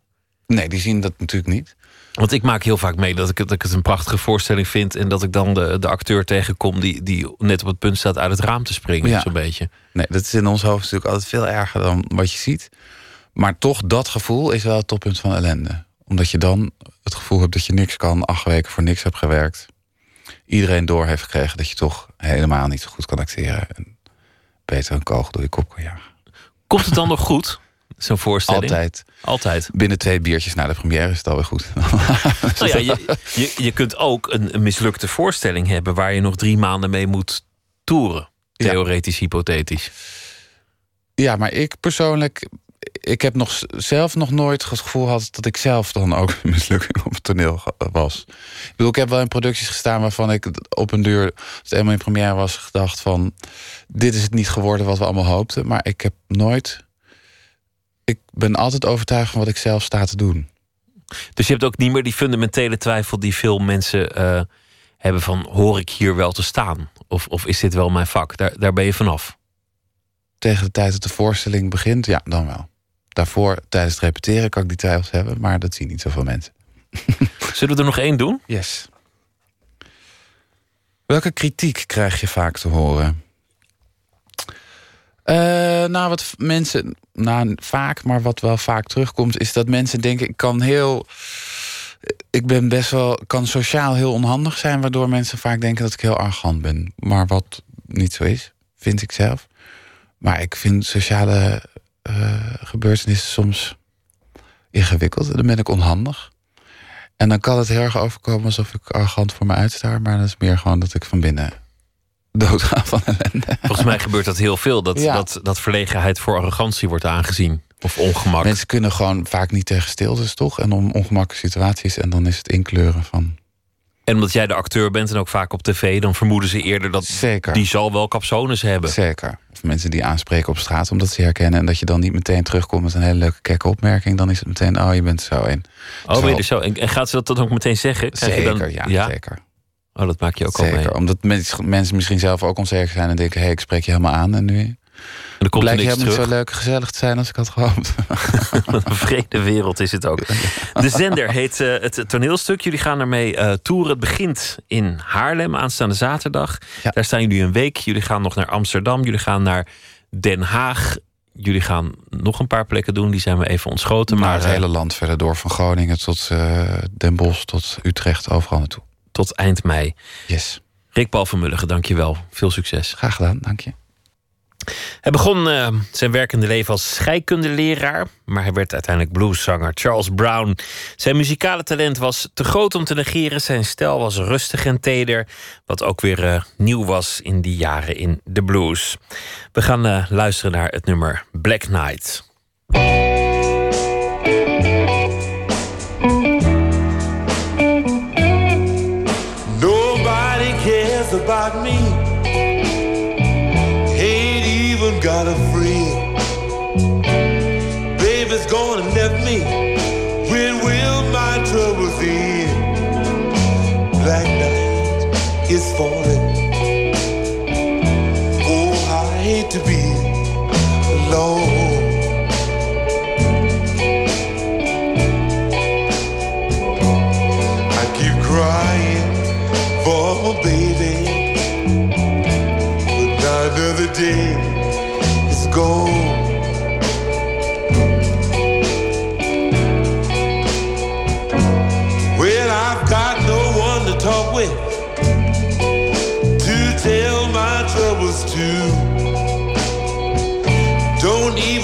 Nee, die zien dat natuurlijk niet. Want ik maak heel vaak mee dat ik, het- dat ik het een prachtige voorstelling vind... en dat ik dan de, de acteur tegenkom die, die net op het punt staat uit het raam te springen. Ja. Zo'n beetje. Nee, dat is in ons hoofd natuurlijk altijd veel erger dan wat je ziet. Maar toch, dat gevoel is wel het toppunt van ellende. Omdat je dan het gevoel hebt dat je niks kan, acht weken voor niks hebt gewerkt. Iedereen door heeft gekregen dat je toch helemaal niet zo goed kan acteren. En beter een kogel door je kop kan jagen. Komt het dan nog goed, zo'n voorstelling? Altijd. Altijd. Binnen twee biertjes na de première is het alweer goed. *laughs* Nou ja, je, je, je kunt ook een, een mislukte voorstelling hebben... waar je nog drie maanden mee moet toeren. Theoretisch, hypothetisch. Ja, maar ik persoonlijk, ik heb nog zelf nog nooit het gevoel gehad dat ik zelf dan ook een mislukking op het toneel was. Ik bedoel, ik heb wel in producties gestaan waarvan ik op een duur, als het eenmaal in première was, gedacht van, dit is het niet geworden wat we allemaal hoopten. Maar ik heb nooit, ik ben altijd overtuigd van wat ik zelf sta te doen. Dus je hebt ook niet meer die fundamentele twijfel die veel mensen eh, hebben van... hoor ik hier wel te staan? Of, of is dit wel mijn vak? Daar, daar ben je vanaf. Tegen de tijd dat de voorstelling begint, ja, dan wel. Daarvoor, tijdens het repeteren, kan ik die twijfels hebben, maar dat zien niet zoveel mensen. *laughs* Zullen we er nog één doen? Yes. Welke kritiek krijg je vaak te horen? Eh, nou, wat mensen, nou vaak, maar wat wel vaak terugkomt, is dat mensen denken: ik kan heel. Ik ben best wel, kan sociaal heel onhandig zijn, waardoor mensen vaak denken dat ik heel arrogant ben. Maar wat niet zo is, vind ik zelf. Maar ik vind sociale eh, gebeurtenissen soms ingewikkeld dan ben ik onhandig. En dan kan het heel erg overkomen alsof ik arrogant voor me uitsta. Maar dat is meer gewoon dat ik van binnen doodga van ellende. Volgens mij gebeurt dat heel veel. Dat, Ja. dat, dat verlegenheid voor arrogantie wordt aangezien. Of ongemak. Mensen kunnen gewoon vaak niet tegen stiltes, toch? En om ongemakkelijke situaties. En dan is het inkleuren van... En omdat jij de acteur bent en ook vaak op tv... dan vermoeden ze eerder dat Zeker. die zal wel capsones hebben. Zeker. Of mensen die aanspreken op straat omdat ze herkennen. En dat je dan niet meteen terugkomt met een hele leuke kekke opmerking. Dan is het meteen, oh, je bent zo een. Oh, ben je er zo? En, en gaat ze dat dan ook meteen zeggen? Krijg Zeker, dan, ja, zeker. Oh, dat maak je ook al Zeker. mee. Omdat mensen, mensen misschien zelf ook onzeker zijn en denken... hé, hey, ik spreek je helemaal aan en nu... dan komt blijkt helemaal niet zo leuk en gezellig te zijn als ik had gehoopt. *laughs* *laughs* Wat een vrede wereld is het ook. De zender heet eh, het toneelstuk. Jullie gaan ermee eh toeren. Het begint in Haarlem aanstaande zaterdag. Daar staan jullie een week. Jullie gaan nog naar Amsterdam. Jullie gaan naar Den Haag. Jullie gaan nog een paar plekken doen. Die zijn we even ontschoten. Maar Maar het eh, hele land verder door. Van Groningen tot Den Bosch tot Utrecht, overal naartoe. Tot eind mei. Yes. Rick Paul van Mulligen, dank je wel. Veel succes. Graag gedaan, dank je. Hij begon eh, zijn werkende leven als scheikundeleraar, maar hij werd uiteindelijk blueszanger. Charles Brown. Zijn muzikale talent was te groot om te negeren. Zijn stijl was rustig en teder, wat ook weer eh, nieuw was in die jaren in de blues. We gaan eh, luisteren naar het nummer Black Knight.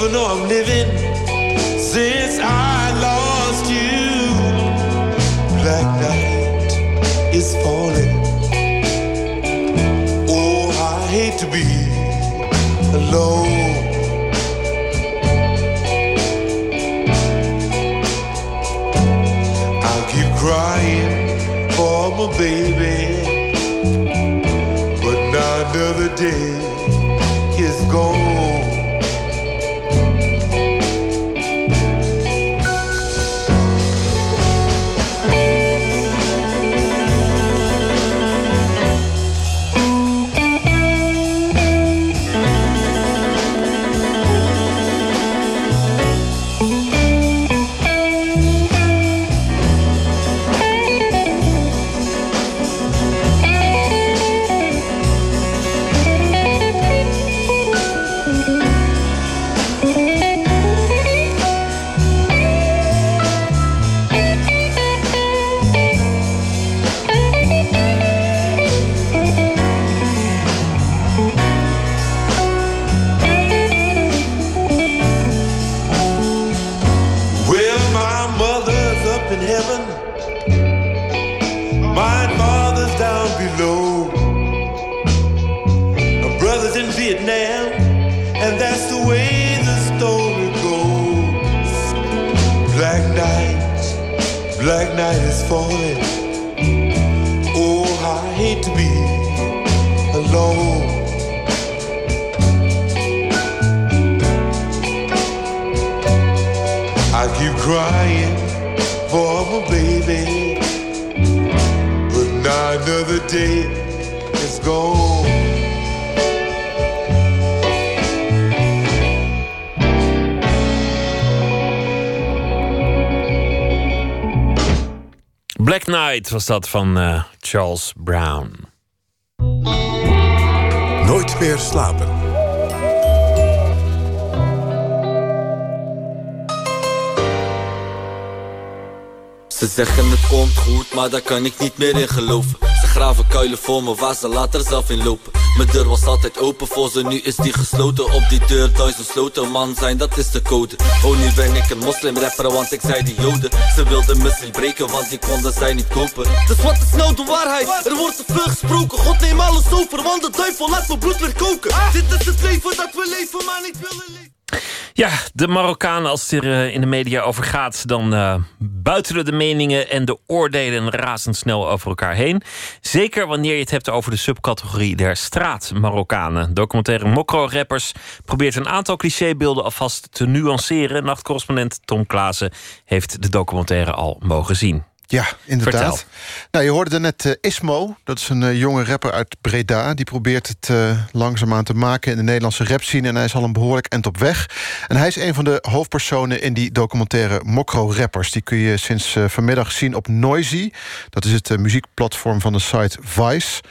Even know I'm living since I lost you. Black night is falling. Oh, I hate to be alone. I'll keep crying for my baby, but now another day is gone. Day is gone. Black Knight was dat van eh, Charles Brown. Nooit meer slapen. Ze zeggen het komt goed, maar daar kan ik niet meer in geloven. Graven kuilen voor me waar ze later zelf in lopen. Mijn deur was altijd open voor ze, nu is die gesloten. Op die deur duizend sloten, man zijn, dat is de code. Oh, nu ben ik een moslimrapper, want ik zei die joden. Ze wilden ziel breken, want die konden zij niet kopen. Dus wat is nou de waarheid? Er wordt te veel gesproken. God neem alles over, want de duivel laat mijn bloed weer koken. Dit is het leven dat we leven, maar niet willen leven. Ja, de Marokkanen, als het er eh, in de media over gaat, dan eh, buitelen de meningen en de oordelen razendsnel over elkaar heen. Zeker wanneer je het hebt over de subcategorie der straat-Marokkanen. Documentaire Mokro-rappers probeert een aantal clichébeelden alvast te nuanceren. Nachtcorrespondent Tom Klaassen heeft de documentaire al mogen zien. Ja, inderdaad. Vertel. Nou, je hoorde net eh, Ismo, dat is een eh, jonge rapper uit Breda. Die probeert het uh, langzaamaan te maken in de Nederlandse rapscene... en hij is al een behoorlijk end op weg. En hij is een van de hoofdpersonen in die documentaire Mokro Rappers. Die kun je sinds vanmiddag zien op Noisy. Dat is het muziekplatform van de site Vice.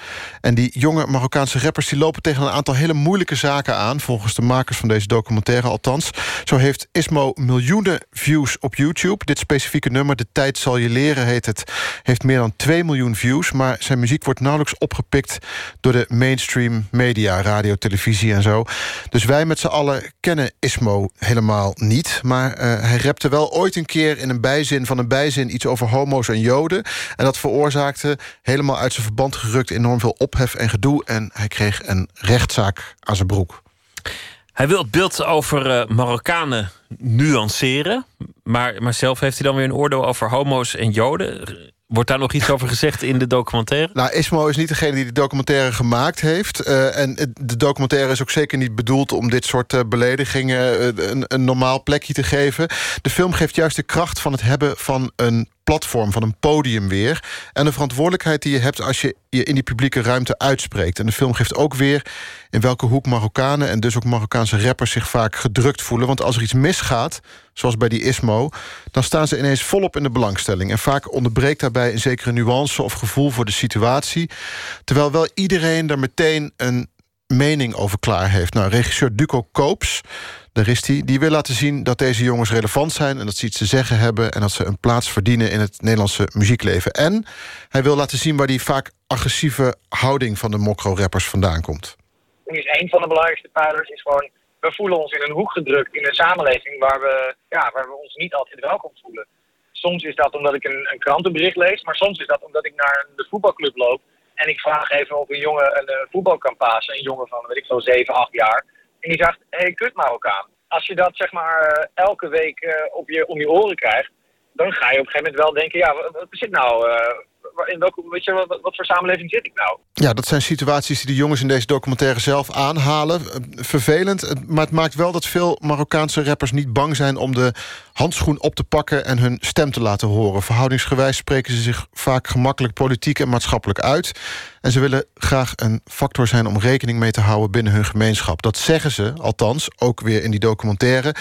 En die jonge Marokkaanse rappers die lopen tegen een aantal hele moeilijke zaken aan... volgens de makers van deze documentaire althans. Zo heeft Ismo miljoenen views op YouTube. Dit specifieke nummer, De Tijd Zal Je Leren het... heeft meer dan 2 miljoen views... maar zijn muziek wordt nauwelijks opgepikt... door de mainstream media, radio, televisie en zo. Dus wij met z'n allen kennen Ismo helemaal niet. Maar uh, hij rapte wel ooit een keer in een bijzin van een bijzin... iets over homo's en joden. En dat veroorzaakte helemaal uit zijn verband gerukt... enorm veel ophef en gedoe. En hij kreeg een rechtszaak aan zijn broek. Hij wil het beeld over uh, Marokkanen nuanceren. Maar, maar zelf heeft hij dan weer een oordeel over homo's en joden. Wordt daar nog iets over gezegd in de documentaire? Nou, Ismo is niet degene die de documentaire gemaakt heeft. Eh, en de documentaire is ook zeker niet bedoeld... om dit soort eh, beledigingen eh, een, een normaal plekje te geven. De film geeft juist de kracht van het hebben van een platform, van een podium weer. En de verantwoordelijkheid die je hebt als je je in die publieke ruimte uitspreekt. En de film geeft ook weer in welke hoek Marokkanen... en dus ook Marokkaanse rappers zich vaak gedrukt voelen. Want als er iets misgaat, zoals bij die Ismo... dan staan ze ineens volop in de belangstelling. En vaak onderbreekt daarbij een zekere nuance of gevoel voor de situatie. Terwijl wel iedereen er meteen een mening over klaar heeft. Nou, regisseur Duco Koops, daar is hij... die wil laten zien dat deze jongens relevant zijn... en dat ze iets te zeggen hebben... en dat ze een plaats verdienen in het Nederlandse muziekleven. En hij wil laten zien waar die vaak agressieve houding... van de mokro-rappers vandaan komt. is een van de belangrijkste pijlers is gewoon, we voelen ons in een hoek gedrukt in een samenleving waar we, ja, waar we ons niet altijd welkom voelen. Soms is dat omdat ik een, een krantenbericht lees, maar soms is dat omdat ik naar de voetbalclub loop en ik vraag even of een jongen een, eh, voetbal kan pasen, een jongen van, weet ik veel, 7, 8 jaar. En die zegt, hé, hey, kut Marokkaan. Als je dat zeg maar eh, elke week eh, op, je, om je oren krijgt, dan ga je op een gegeven moment wel denken, ja, wat, zit nou, eh, in welke, weet je, wat, voor samenleving zit ik nou? Ja, dat zijn situaties die de jongens in deze documentaire zelf aanhalen. Vervelend, maar het maakt wel dat veel Marokkaanse rappers niet bang zijn... om de handschoen op te pakken en hun stem te laten horen. Verhoudingsgewijs spreken ze zich vaak gemakkelijk politiek en maatschappelijk uit. En ze willen graag een factor zijn om rekening mee te houden binnen hun gemeenschap. Dat zeggen ze, althans, ook weer in die documentaire.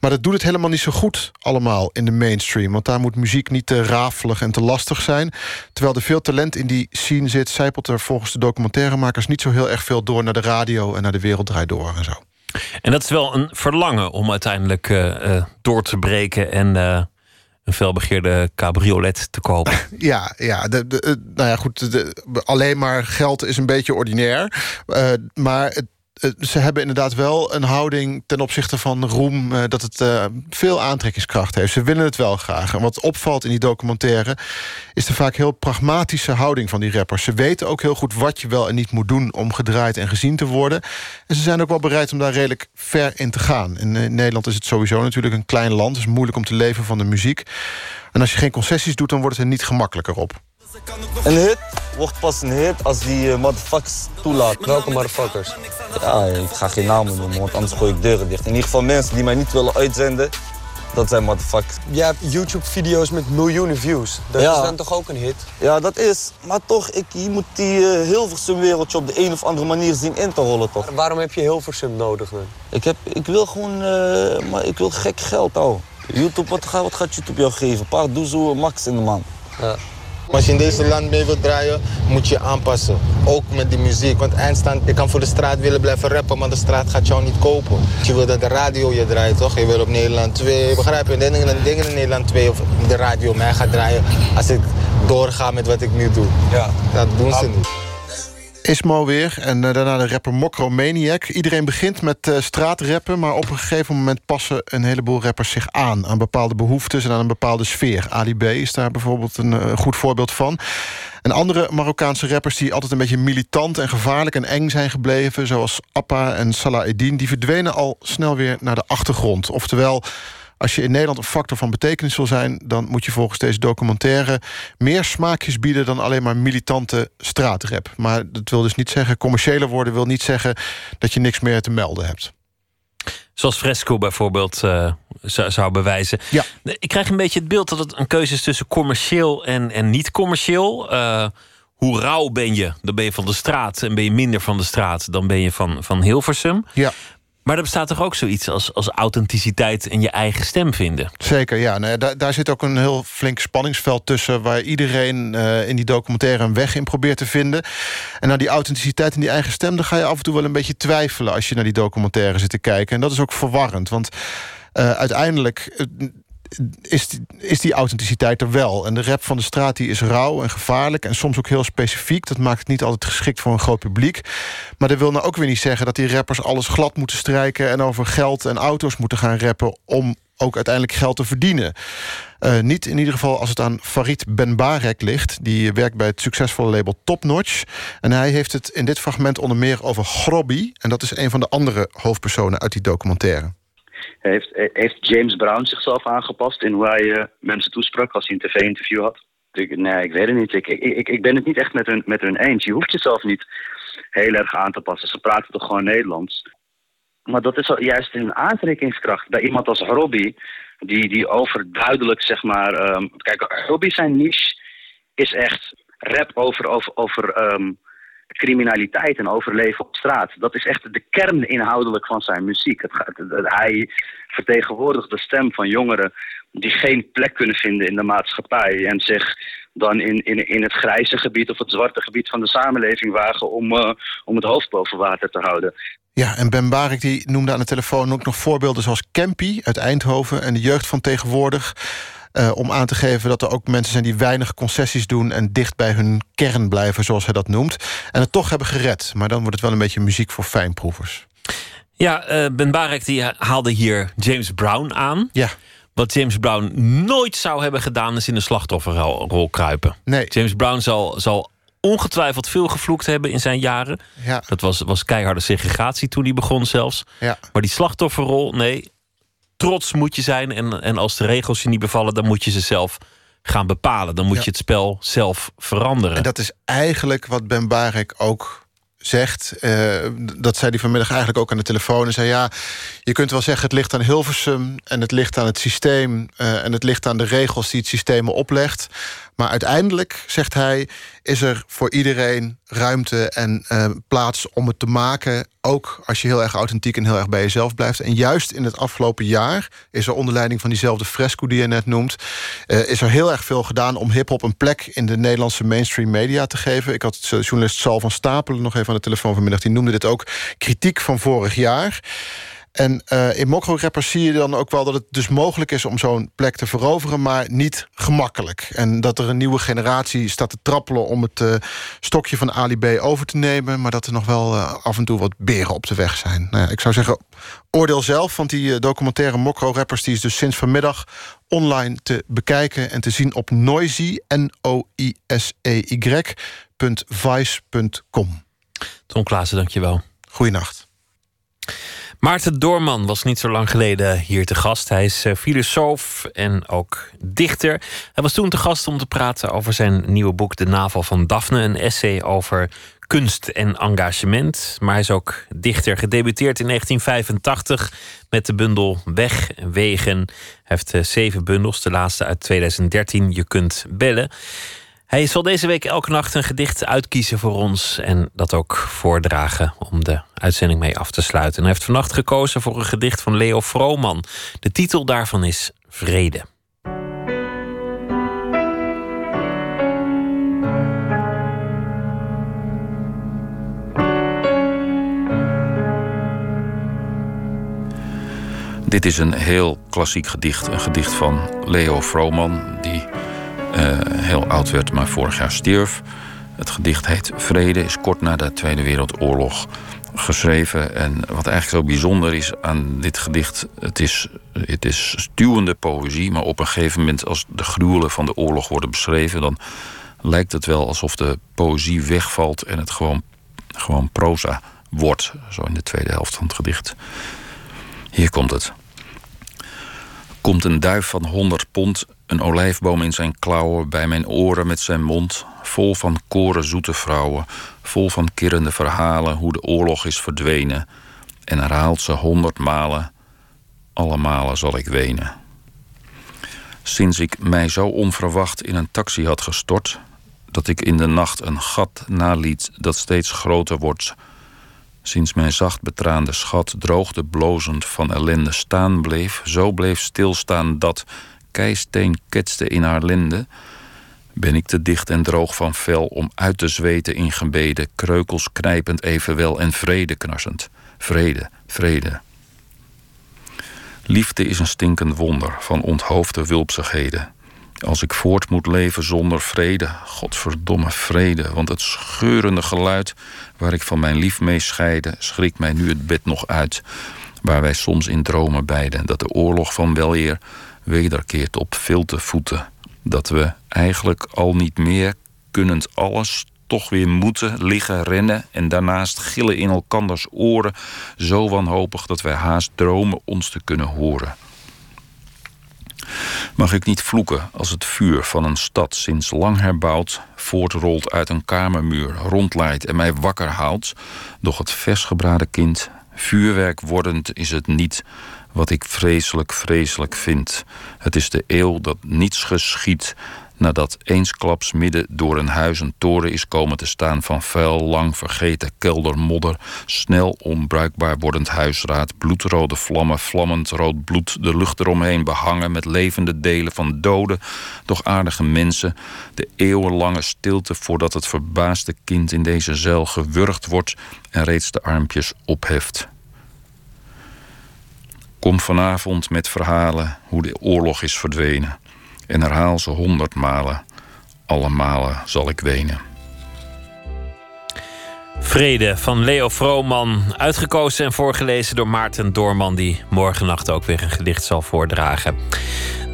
Maar dat doet het helemaal niet zo goed allemaal in de mainstream. Want daar moet muziek niet te rafelig en te lastig zijn. Terwijl er veel talent in die scene zit... zijpelt er volgens de documentairemakers niet zo heel erg veel door... naar de radio en naar de wereld draait door en zo. En dat is wel een verlangen om uiteindelijk eh, eh, door te breken en eh, een felbegeerde cabriolet te kopen. *laughs* Ja, ja, de, nou ja goed, de, alleen maar geld is een beetje ordinair. Maar het- ze hebben inderdaad wel een houding ten opzichte van roem... eh, dat het eh, veel aantrekkingskracht heeft. Ze willen het wel graag. En wat opvalt in die documentaire... is de vaak heel pragmatische houding van die rappers. Ze weten ook heel goed wat je wel en niet moet doen... om gedraaid en gezien te worden. En ze zijn ook wel bereid om daar redelijk ver in te gaan. In, eh, Nederland is het sowieso natuurlijk een klein land. Het is moeilijk om te leven van de muziek. En als je geen concessies doet, dan wordt het er niet gemakkelijker op. Een hit wordt pas een hit als die eh, motherfuckers toelaat. Welke motherfuckers? Ja, ik ga geen namen noemen, want anders gooi ik deuren dicht. In ieder geval mensen die mij niet willen uitzenden, dat zijn motherfuckers. Je hebt YouTube-video's met miljoenen views. Dat Ja. is dan toch ook een hit? Ja, dat is. Maar toch, ik, je moet die eh, Hilversum-wereldje op de een of andere manier zien in te rollen, toch? Waarom heb je Hilversum nodig dan? Ik, heb, ik wil gewoon, eh, maar ik wil gek geld, ouwe. YouTube, wat, gaat- wat gaat YouTube jou geven? Een paar doezoe max in de man. Ja. Als je in deze land mee wilt draaien, moet je je aanpassen. Ook met de muziek. Want eindstand, je kan voor de straat willen blijven rappen, maar de straat gaat jou niet kopen. Je wil dat de radio je draait, toch? Je wil op Nederland 2, begrijp je? Dingen in, dingen in Nederland 2 of de radio mij gaat draaien als ik doorga met wat ik nu doe. Ja. Dat doen ze niet. Ismo weer en eh, daarna de rapper Mokro Maniac. Iedereen begint met eh, straatrappen... maar op een gegeven moment passen een heleboel rappers zich aan... aan bepaalde behoeftes en aan een bepaalde sfeer. Ali B is daar bijvoorbeeld een eh, goed voorbeeld van. En andere Marokkaanse rappers die altijd een beetje militant... en gevaarlijk en eng zijn gebleven... zoals Appa en Salah Eddin... die verdwenen al snel weer naar de achtergrond. Oftewel... Als je in Nederland een factor van betekenis wil zijn... dan moet je volgens deze documentaire meer smaakjes bieden... dan alleen maar militante straatrap. Maar dat wil dus niet zeggen... commerciëler worden wil niet zeggen... dat je niks meer te melden hebt. Zoals Fresco bijvoorbeeld eh, zou, zou bewijzen. Ja. Ik krijg een beetje het beeld dat het een keuze is tussen commercieel en, en niet commercieel. Eh, hoe rauw ben je? Dan ben je van de straat. En ben je minder van de straat, dan ben je van, van Hilversum. Ja. Maar er bestaat toch ook zoiets als, als authenticiteit en je eigen stem vinden? Zeker, ja. Nee, daar, daar zit ook een heel flink spanningsveld tussen... waar iedereen eh, in die documentaire een weg in probeert te vinden. En naar die authenticiteit en die eigen stem... dan ga je af en toe wel een beetje twijfelen... als je naar die documentaire zit te kijken. En dat is ook verwarrend, want eh, uiteindelijk... is die, is die authenticiteit er wel. En de rap van de straat die is rauw en gevaarlijk... en soms ook heel specifiek. Dat maakt het niet altijd geschikt voor een groot publiek. Maar dat wil nou ook weer niet zeggen... dat die rappers alles glad moeten strijken... en over geld en auto's moeten gaan rappen... om ook uiteindelijk geld te verdienen. Eh, niet in ieder geval als het aan Farid Benbarek ligt. Die werkt bij het succesvolle label Top Notch. En hij heeft het in dit fragment onder meer over Grobby. En dat is een van de andere hoofdpersonen uit die documentaire. Heeft, heeft James Brown zichzelf aangepast in hoe hij eh, mensen toesprak als hij een tv-interview had? Nee, ik weet het niet. Ik, ik, ik, ben het niet echt met hun, met hun eens. Je hoeft jezelf niet heel erg aan te passen. Ze praten toch gewoon Nederlands. Maar dat is juist een aantrekkingskracht bij iemand als Robbie, die, die overduidelijk, zeg maar. ehm, kijk, Robbie zijn niche is echt rap over, over, over ehm, criminaliteit en overleven op straat. Dat is echt de kern inhoudelijk van zijn muziek. Het, hij vertegenwoordigt de stem van jongeren die geen plek kunnen vinden in de maatschappij en zich dan in, in, in het grijze gebied of het zwarte gebied van de samenleving wagen om, eh, om het hoofd boven water te houden. Ja, en Ben Barik die noemde aan de telefoon ook nog voorbeelden zoals Campy uit Eindhoven en de jeugd van tegenwoordig. Eh, om aan te geven dat er ook mensen zijn die weinig concessies doen en dicht bij hun kern blijven, zoals hij dat noemt. En het toch hebben gered. Maar dan wordt het wel een beetje muziek voor fijnproevers. Ja, eh, Ben Barek die haalde hier James Brown aan. Ja. Wat James Brown nooit zou hebben gedaan, is in de slachtofferrol kruipen. Nee. James Brown zal, zal ongetwijfeld veel gevloekt hebben in zijn jaren. Ja. Dat was, was keiharde segregatie toen hij begon zelfs. Ja. Maar die slachtofferrol, nee. Trots moet je zijn. En, en als de regels je niet bevallen, dan moet je ze zelf gaan bepalen. Dan moet Ja. je het spel zelf veranderen. En dat is eigenlijk wat Ben Barek ook zegt. Eh, dat zei hij vanmiddag eigenlijk ook aan de telefoon. En zei ja, je kunt wel zeggen het ligt aan Hilversum... en het ligt aan het systeem eh, en het ligt aan de regels die het systeem oplegt. Maar uiteindelijk, zegt hij, is er voor iedereen ruimte en eh, plaats om het te maken. Ook als je heel erg authentiek en heel erg bij jezelf blijft. En juist in het afgelopen jaar is er onder leiding van diezelfde fresco die je net noemt, eh, is er heel erg veel gedaan om hip-hop een plek in de Nederlandse mainstream media te geven. Ik had eh, journalist Sal van Stapelen nog even aan de telefoon vanmiddag. Die noemde dit ook kritiek van vorig jaar. En eh, in mokro-rappers zie je dan ook wel dat het dus mogelijk is om zo'n plek te veroveren, maar niet gemakkelijk. En dat er een nieuwe generatie staat te trappelen om het eh, stokje van Ali B over te nemen, maar dat er nog wel eh, af en toe wat beren op de weg zijn. Nou ja, ik zou zeggen, oordeel zelf, want die documentaire mokro-rappers die is dus sinds vanmiddag online te bekijken en te zien op Noisy, N-O-I-S-E-Y, punt vice.com. Tom Klaassen, dankjewel. Goeienacht. Maarten Doorman was niet zo lang geleden hier te gast. Hij is eh, filosoof en ook dichter. Hij was toen te gast om te praten over zijn nieuwe boek De Navel van Daphne. Een essay over kunst en engagement. Maar hij is ook dichter. Gedebuteerd in 1985 met de bundel Weg, Wegen. Hij heeft eh, zeven bundels, de laatste uit 2013. Je kunt bellen. Hij zal deze week elke nacht een gedicht uitkiezen voor ons en dat ook voordragen om de uitzending mee af te sluiten. En hij heeft vannacht gekozen voor een gedicht van Leo Vrooman. De titel daarvan is Vrede. Dit is een heel klassiek gedicht. Een gedicht van Leo Vrooman, die heel oud werd, maar vorig jaar stierf. Het gedicht heet Vrede, is kort na de Tweede Wereldoorlog geschreven. En wat eigenlijk zo bijzonder is aan dit gedicht... het is, het is stuwende poëzie, maar op een gegeven moment... als de gruwelen van de oorlog worden beschreven... dan lijkt het wel alsof de poëzie wegvalt... en het gewoon, gewoon proza wordt, zo in de tweede helft van het gedicht. Hier komt het. Komt een duif van honderd pond, een olijfboom in zijn klauwen, bij mijn oren met zijn mond, vol van koren zoete vrouwen, vol van kirrende verhalen hoe de oorlog is verdwenen, en herhaalt ze honderd malen, alle malen zal ik wenen. Sinds ik mij zo onverwacht in een taxi had gestort, dat ik in de nacht een gat naliet dat steeds groter wordt, Sinds mijn zacht betraande schat droogde blozend van ellende staan bleef, zo bleef stilstaan dat keisteen ketste in haar linde, ben ik te dicht en droog van vel om uit te zweten in gebeden, kreukels knijpend evenwel en vrede knarsend. Vrede, vrede. Liefde is een stinkend wonder van onthoofde wulpsigheden. Als ik voort moet leven zonder vrede, godverdomme vrede, want het scheurende geluid waar ik van mijn lief mee scheide, schrikt mij nu het bed nog uit, waar wij soms in dromen beiden, dat de oorlog van weleer wederkeert op vilte voeten, dat we eigenlijk al niet meer, kunnend alles, toch weer moeten liggen, rennen en daarnaast gillen in elkanders oren, zo wanhopig dat wij haast dromen ons te kunnen horen. Mag ik niet vloeken als het vuur van een stad sinds lang herbouwd voortrolt uit een kamermuur, rondleidt en mij wakker houdt, doch het versgebraden kind, vuurwerk wordend is het niet wat ik vreselijk, vreselijk vind. Het is de eeuw dat niets geschiet nadat eensklaps midden door een huis een toren is komen te staan van vuil, lang vergeten keldermodder, snel onbruikbaar wordend huisraad, bloedrode vlammen, vlammend rood bloed, de lucht eromheen behangen met levende delen van dode, doch aardige mensen, de eeuwenlange stilte voordat het verbaasde kind in deze zeil gewurgd wordt en reeds de armpjes opheft. Kom vanavond met verhalen hoe de oorlog is verdwenen. En herhaal ze honderd malen. Alle malen zal ik wenen. Vrede van Leo Vrooman. Uitgekozen en voorgelezen door Maarten Doorman, die morgennacht ook weer een gedicht zal voordragen.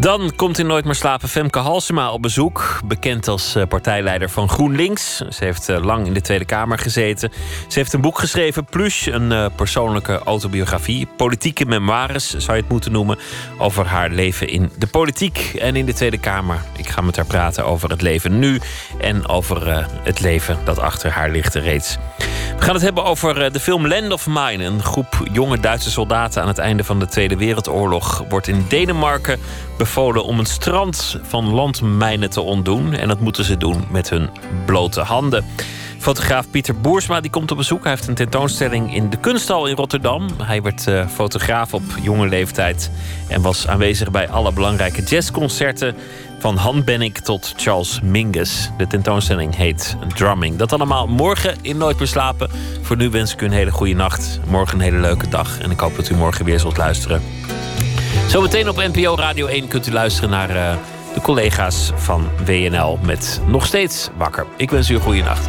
Dan komt in Nooit meer slapen Femke Halsema op bezoek. Bekend als eh, partijleider van GroenLinks. Ze heeft eh, lang in de Tweede Kamer gezeten. Ze heeft een boek geschreven, plus een eh, persoonlijke autobiografie. Politieke memoires zou je het moeten noemen. Over haar leven in de politiek en in de Tweede Kamer. Ik ga met haar praten over het leven nu. En over het leven dat achter haar ligt reeds. We gaan het hebben over de film Land of Mine. Een groep jonge Duitse soldaten aan het einde van de Tweede Wereldoorlog wordt in Denemarken bevolen om een strand van landmijnen te ontdoen. En dat moeten ze doen met hun blote handen. Fotograaf Pieter Boersma die komt op bezoek. Hij heeft een tentoonstelling in de Kunsthal in Rotterdam. Hij werd uh, fotograaf op jonge leeftijd en was aanwezig bij alle belangrijke jazzconcerten. Van Han Bennick tot Charles Mingus. De tentoonstelling heet Drumming. Dat allemaal morgen in Nooit meer slapen. Voor nu wens ik u een hele goede nacht. Morgen een hele leuke dag. En ik hoop dat u morgen weer zult luisteren. Zometeen op NPO Radio 1 kunt u luisteren naar uh, de collega's van WNL met Nog Steeds Wakker. Ik wens u een goede nacht.